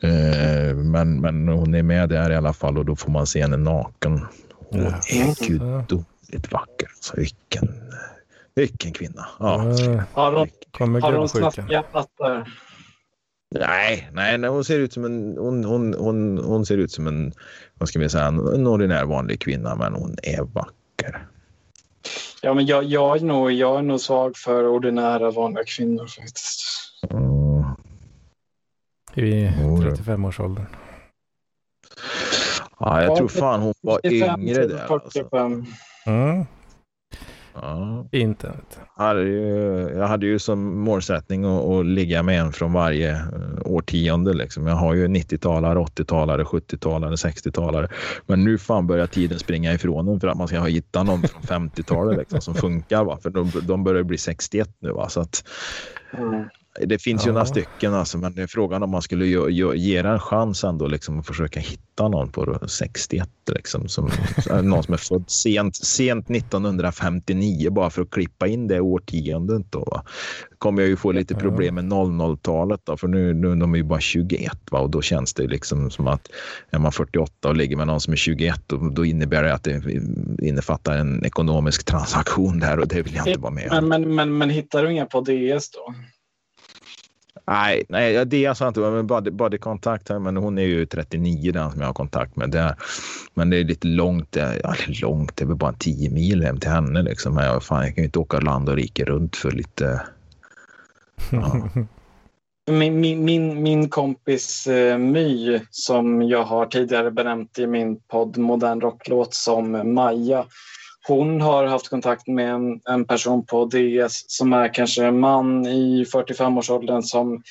Eh, men, men hon är med där i alla fall och då får man se henne naken. Hon är gudomligt vacker. Så vilken, vilken kvinna. Ja. Har hon, har hon snaskiga pattar? Nej, nej, nej, hon ser ut som en, hon, hon, hon, hon ser ut som en, vad ska vi säga, en ordinär vanlig kvinna, men hon är vacker. Ja, men jag, jag, är, nog, jag är nog svag för ordinära vanliga kvinnor faktiskt. Mm. I 35-årsåldern. Ja, jag tror fan hon var yngre där. Alltså. Mm. Ja. Inte. Jag hade, ju, som målsättning att, att, ligga med en från varje eh, årtionde. Liksom. Jag har ju 90-talare, 80-talare, 70-talare, 60-talare. Men nu fan börjar tiden springa ifrån en för att man ska hitta någon från 50-talet liksom, som funkar. Va? För de, de börjar bli 61 nu. Va? Så att, mm. Det finns ju några stycken, alltså, men det är frågan om man skulle ge, ge, ge en chans ändå liksom, att försöka hitta någon på 61. Liksom, som, [LAUGHS] någon som är född sent, sent 1959 bara för att klippa in det årtiondet. Då, va? kommer jag ju få lite problem med 00-talet då, för nu, nu de är ju bara 21 va? och då känns det liksom som att är man 48 och ligger med någon som är 21 då, då innebär det att det innefattar en ekonomisk transaktion där och det vill jag inte vara med om. Men, men, men, men hittar du inga på DS då? Nej, nej det är alltså sant. Men body, body här, men hon är ju 39 den som jag har kontakt med. Där. Men det är lite långt. Ja, långt, det är väl bara 10 mil hem till henne. Liksom. Men jag, fan, jag kan ju inte åka land och rike runt för lite... Ja. [LAUGHS] Min, min, min, min kompis eh, My, som jag har tidigare benämnt i min podd Modern Rocklåt som Maja, hon har haft kontakt med en, en person på DS som är kanske en man i 45-årsåldern som,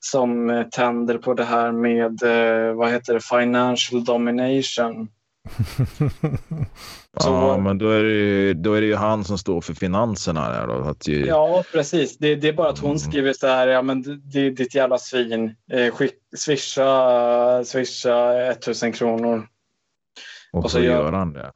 som tänder på det här med eh, vad heter det, financial domination. [LAUGHS] Så, ja, men då är, det ju, då är det ju han som står för finanserna. Där då, att ju... Ja, precis. Det, det, är bara att hon mm. skriver så här, ja men det, är ditt jävla svin, eh, skick, swisha, swisha 1000 kronor. Och, och så, så gör han det.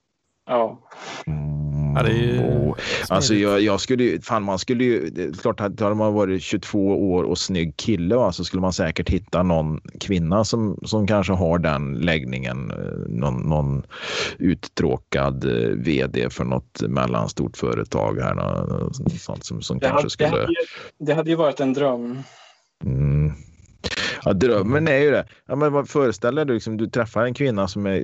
Ja. Mm. ja det är ju alltså jag, jag, skulle ju, fan man skulle ju, klart hade man varit 22 år och snygg kille va, så skulle man säkert hitta någon kvinna som, som kanske har den läggningen. Eh, någon, någon uttråkad eh, vd för något mellanstort företag här. Något, sånt som, som kanske hade, skulle... Det hade, ju, det hade ju varit en dröm. Mm. Ja, drömmen är ju det. Ja, men föreställ dig, liksom, du träffar en kvinna som är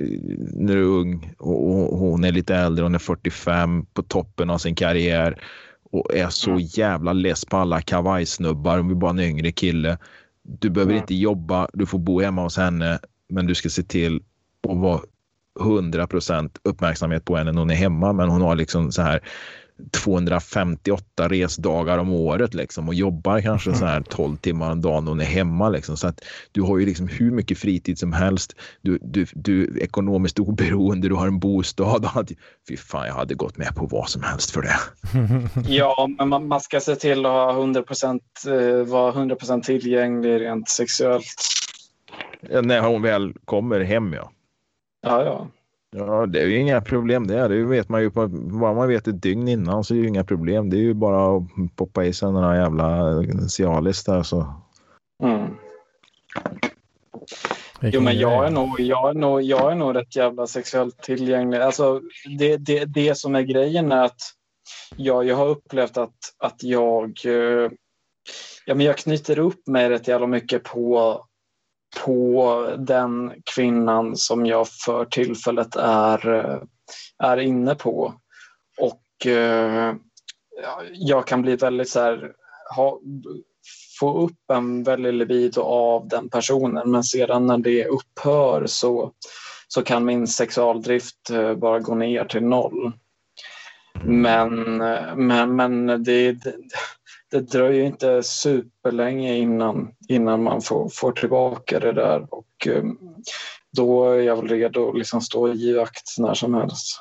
när du är ung och, hon är lite äldre, hon är 45 på toppen av sin karriär och är så mm. jävla less på alla kavajsnubbar. Hon vill bara en yngre kille. Du behöver mm. inte jobba, du får bo hemma hos henne, men du ska se till att vara 100% uppmärksamhet på henne när hon är hemma. Men hon har liksom så här 258 resdagar om året liksom och jobbar kanske så här 12 timmar om dagen och är hemma. Liksom. Så att du har ju liksom hur mycket fritid som helst. Du, du, du är ekonomiskt oberoende, du har en bostad. Och fy fan, jag hade gått med på vad som helst för det. [LAUGHS] Ja, men man, man ska se till att ha 100 eh, vara 100% tillgänglig rent sexuellt. Ja, när hon väl kommer hem, ja. Ja, ja. Ja, det är ju inga problem det. Det vet man ju på, bara man vet ett dygn innan så är det ju inga problem. Det är ju bara att poppa i sig den här jävla Cialis där så. Mm. Jo, men jag är, nog, jag, är nog, jag är nog rätt jävla sexuellt tillgänglig. Alltså, det, det, det som är grejen är att jag, jag har upplevt att, att jag, eh, ja, men jag knyter upp mig rätt jävla mycket på, på den kvinnan som jag för tillfället är, eh, är inne på. Och eh, jag kan bli väldigt så här, ha, få upp en väldig libido av den personen men sedan när det upphör så, så kan min sexualdrift eh, bara gå ner till noll. Men, eh, men, men det, det, det dröjer inte superlänge innan, innan man får, får tillbaka det där och eh, då är jag väl redo att liksom stå i akt när som helst.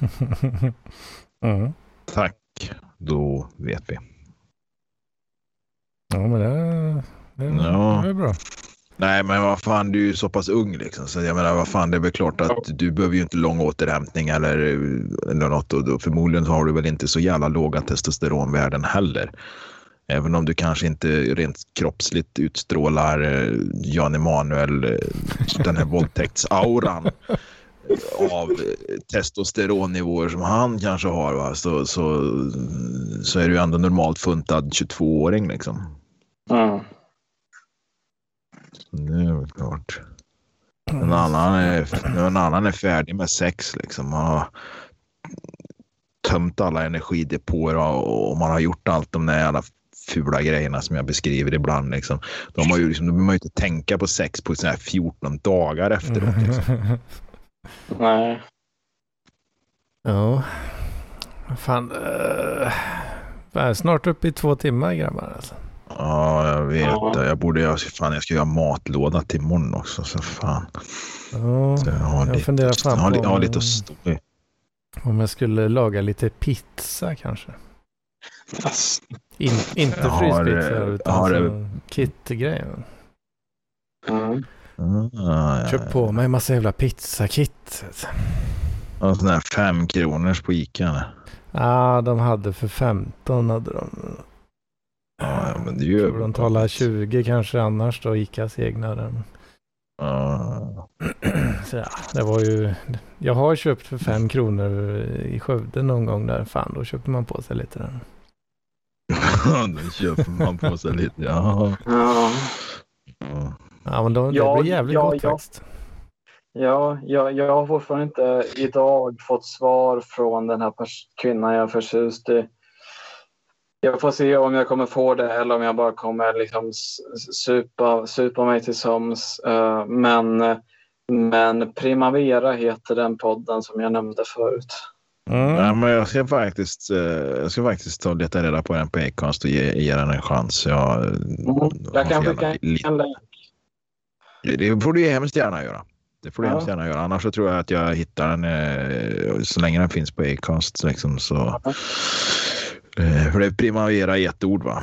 [LAUGHS] mm. Tack, då vet vi. Ja, men det, det, ja. det är bra. Nej, men vad fan, du är ju så pass ung liksom. Så jag menar, vad fan, det är väl klart att du behöver ju inte lång återhämtning eller, eller något. Och då, förmodligen har du väl inte så jävla låga testosteronvärden heller. Även om du kanske inte rent kroppsligt utstrålar eh, Jan Emanuel, eh, den här våldtäktsauran [LAUGHS] av testosteronnivåer som han kanske har, va? Så, så, så är du ändå normalt funtad 22-åring liksom. Mm. Det är väl klart. En annan, är, en annan är färdig med sex liksom. Man har tömt alla energidepåer och man har gjort allt de där alla fula grejerna som jag beskriver ibland. Liksom. De har ju liksom, då behöver man ju inte tänka på sex på så här 14 dagar efteråt. Liksom. [LAUGHS] Nej. Ja. Fan. Uh, snart uppe i två timmar grabbar alltså. Ja, jag vet. Ja. Jag borde, jag, fan, jag ska göra matlåda till imorgon också. Så fan. Ja, så jag, har jag funderar fan på jag har lite att stå i. Om jag skulle laga lite pizza kanske. In, inte fryspizza utan har, alltså kit-grejen. Mm. Ah, Köp på mig en massa jävla pizzakit. Och sån här fem kronors på Ica. Ja, ah, de hade för 15 hade de. Ja, men det gör de talar 20 kanske annars då, Icas egna. Ah. [CLEARS THROAT] Så ja, det var ju, jag har köpt för fem kronor i Skövde någon gång där. Fan, då köpte man på sig lite den. [LAUGHS] då köper man på sig lite, ja. Ja, ja men då, det ja, blir jävligt ja, gott ja. faktiskt. Ja, jag, jag har fortfarande inte idag fått svar från den här kvinnan jag är förtjust i. Jag får se om jag kommer få det eller om jag bara kommer liksom supa, supa mig till sömns. Uh, men, men Primavera heter den podden som jag nämnde förut. Mm. Ja, men jag ska faktiskt, uh, jag ska faktiskt ta och leta reda på den på Acast och ge, ge den en chans. Jag, mm. jag kan skicka en länk. Det får du hemskt gärna göra. Det får du ja. hemskt gärna göra. Annars så tror jag att jag hittar den eh, så länge den finns på Acast. Liksom, så, ja. Eh, för det är primavera i ett ord va?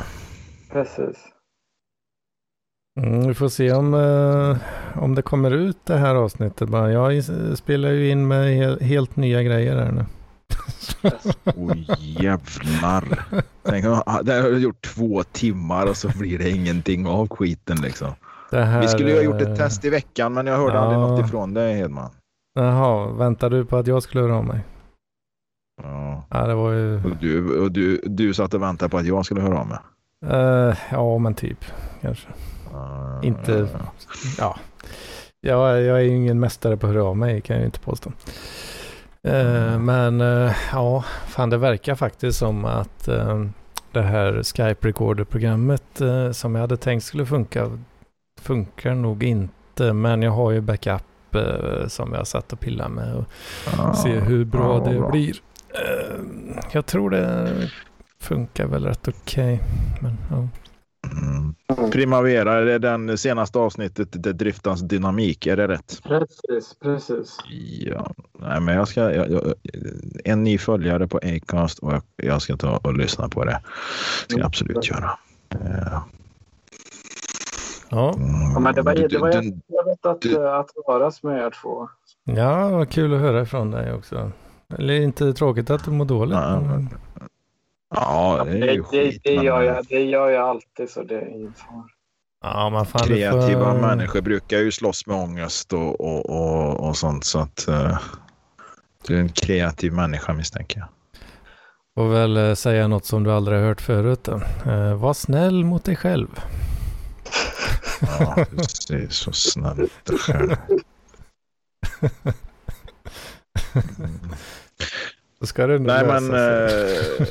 Precis. Mm, vi får se om, uh, om det kommer ut det här avsnittet. Bara. Jag spelar ju in med he helt nya grejer här nu. [LAUGHS] Oj oh, jävlar. Tänk om det har gjort två timmar och så blir det ingenting av skiten liksom. Här, Vi skulle ju ha gjort ett test i veckan men jag hörde ja, aldrig något ifrån dig Hedman. Jaha, väntar du på att jag skulle höra av mig? Ja. ja, det var ju... Och du, och du, du satt och väntade på att jag skulle höra av mig? Uh, ja, men typ kanske. Uh, inte, uh. ja. Jag, jag är ju ingen mästare på att höra av mig kan jag ju inte påstå. Uh, men ja, fan det verkar faktiskt som att det här Skype Recorder-programmet som jag hade tänkt skulle funka funkar nog inte. Men jag har ju backup som jag satt och pillade med och ah, ser hur bra ah, det bra. blir. Uh, jag tror det funkar väl rätt okej. Okay. Men, ja. Mm. Primavera, är det den senaste avsnittet, det driftans dynamik, är det rätt? Precis, precis. Ja, nej men jag ska, jag, jag, en ny följare på Acast och jag, jag, ska ta och lyssna på det. ska jag absolut mm. göra. Ja. Ja. Mm. men det var, det var trevligt att, att höras med er två. Ja, vad kul att höra ifrån dig också. Eller inte tråkigt att du mår dåligt. Ja, men... ja det är ju det, skit, det, det, gör jag, det gör jag alltid så det är ingen fara. Ja, men fan, Kreativa får... människor brukar ju slåss med ångest och, och, och, och sånt. Så att uh, du är en kreativ människa misstänker jag. Får väl uh, säga något som du aldrig har hört förut. Uh, var snäll mot dig själv. Ja, du är så snäll mot dig själv. [LAUGHS] Mm. Då ska det Nej, men eh,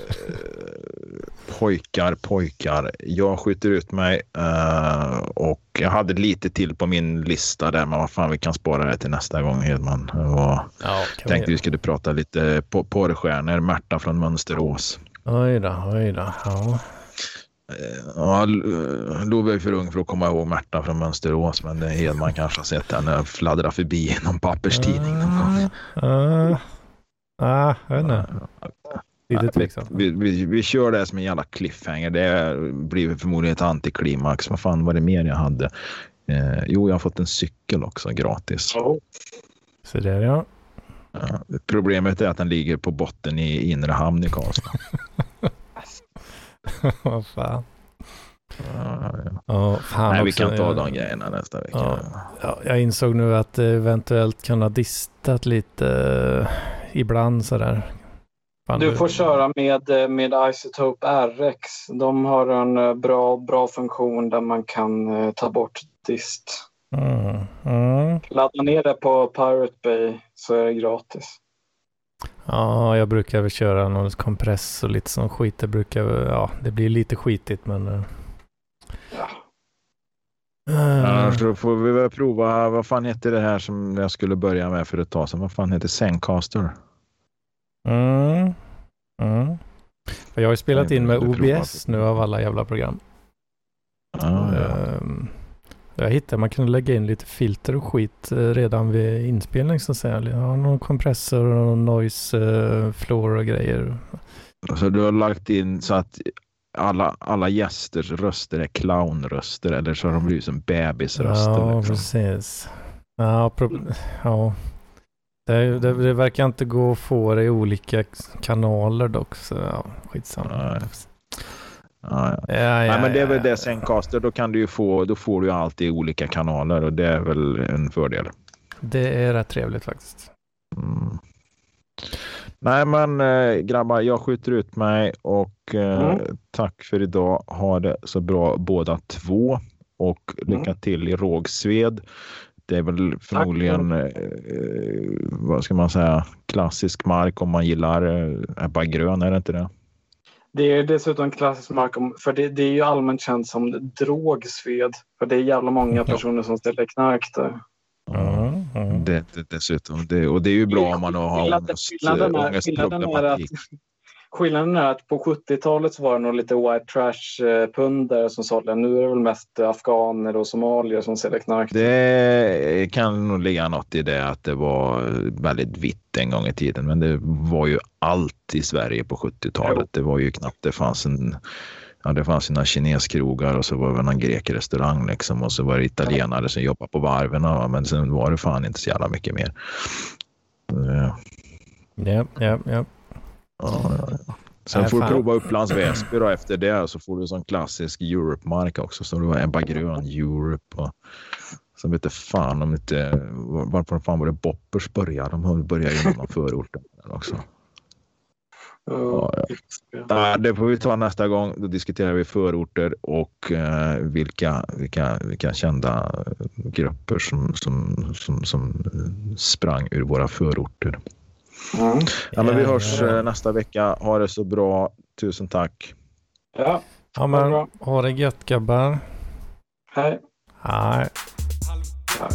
pojkar, pojkar. Jag skjuter ut mig eh, och jag hade lite till på min lista där, men vad fan, vi kan spara det till nästa gång Hedman. Och ja, tänkte vi, vi skulle prata lite på porrstjärnor. Märta från Mönsterås. Oj då, oj då. Ja. Eh, ja, Love är för ung för att komma ihåg Märta från Mönsterås, men det Hedman kanske har sett henne fladdra förbi i någon papperstidning någon gång. Uh, uh. Ah, jag vet inte. Lite tveksamt. Vi, vi, vi kör det som en jävla cliffhanger. Det blir förmodligen ett antiklimax. Vad fan var det mer jag hade? Eh, jo, jag har fått en cykel också gratis. Oh. Så där ja. ja. Problemet är att den ligger på botten i inre hamn i Karlstad. [LAUGHS] Vad fan. Ja, ja. Oh, fan Nej, vi kan ta de grejerna nästa vecka. Ja, ja, jag insåg nu att det eventuellt kan ha distat lite ibland sådär. Fan, du får köra med, eh, med Isotope RX. De har en eh, bra, bra funktion där man kan uh, ta bort dist. Mm. Mm. Ladda ner det på Pirate Bay så är det gratis. Ja, jag brukar väl köra någon kompress och lite sån skit. Det brukar, ja, det blir lite skitigt men... Ja. Uh. så får vi väl prova, vad fan heter det här som jag skulle börja med för ett tag sedan? Vad fan heter Zencaster? Mm. Mm. Jag har ju spelat in med OBS nu av alla jävla program. Ah, ja. um, jag hittade, man kunde lägga in lite filter och skit eh, redan vid inspelning så att säga. Ja, någon kompressor och någon noise uh, floor och grejer. Så du har lagt in så att alla, alla gästers röster är clownröster eller så har de blivit som bebisröster? Ja, liksom. precis. Ja, ja, det, det, det, verkar inte gå att få det i olika kanaler dock, så ja, skitsamma. Ja, ja. ja, ja Nej, men det är väl det Zencaster, då kan du ju få, då får du allt i olika kanaler och det är väl en fördel. Det är rätt trevligt faktiskt. Mm. Nej men äh, grabbar, jag skjuter ut mig och äh, mm. tack för idag. Ha det så bra båda två och lycka mm. till i Rågsved. Det är väl förmodligen, eh, vad ska man säga, klassisk mark om man gillar eh, Ebba Grön, är det inte det? Det är dessutom klassisk mark, för det, det är ju allmänt känt som drogsved. För det är jävla många personer som ställer knark där. Mm, mm. Det, det, dessutom, det, och det är ju bra om man har ångest, ångestproblematik. Skillnaden är att på 70-talet så var det nog lite white trash-pundare eh, som sålde. Nu är det väl mest afghaner och somalier som säljer knark. Det kan nog ligga något i det att det var väldigt vitt en gång i tiden. Men det var ju allt i Sverige på 70-talet. Det var ju knappt det fanns en Ja, det fanns sina kineskrogar och så var det någon grekrestaurang liksom och så var det italienare som jobbade på varven. Men sen var det fan inte så jävla mycket mer. Ja, ja, ja. Ja, Sen Nej, får fan. du prova Upplands Väsby då efter det så får du sån klassisk Europe-mark också. Så du har Ebba Grön Europe och sen vet jag fan om inte varför fan var det Boppers började. De började i någon förort också. Ja, ja. Det får vi ta nästa gång. Då diskuterar vi förorter och eh, vilka, vilka, vilka kända grupper som, som, som, som sprang ur våra förorter. Mm. Ja, men vi hörs ja. Eh, nästa vecka. Ha det så bra. Tusen tack. Ja, ja men, ha det gött gubbar. Hej. Hej. Hej.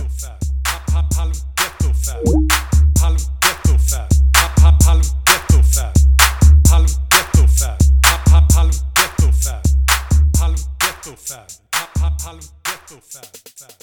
Fab. Harlem Ghetto. Fab. Fab.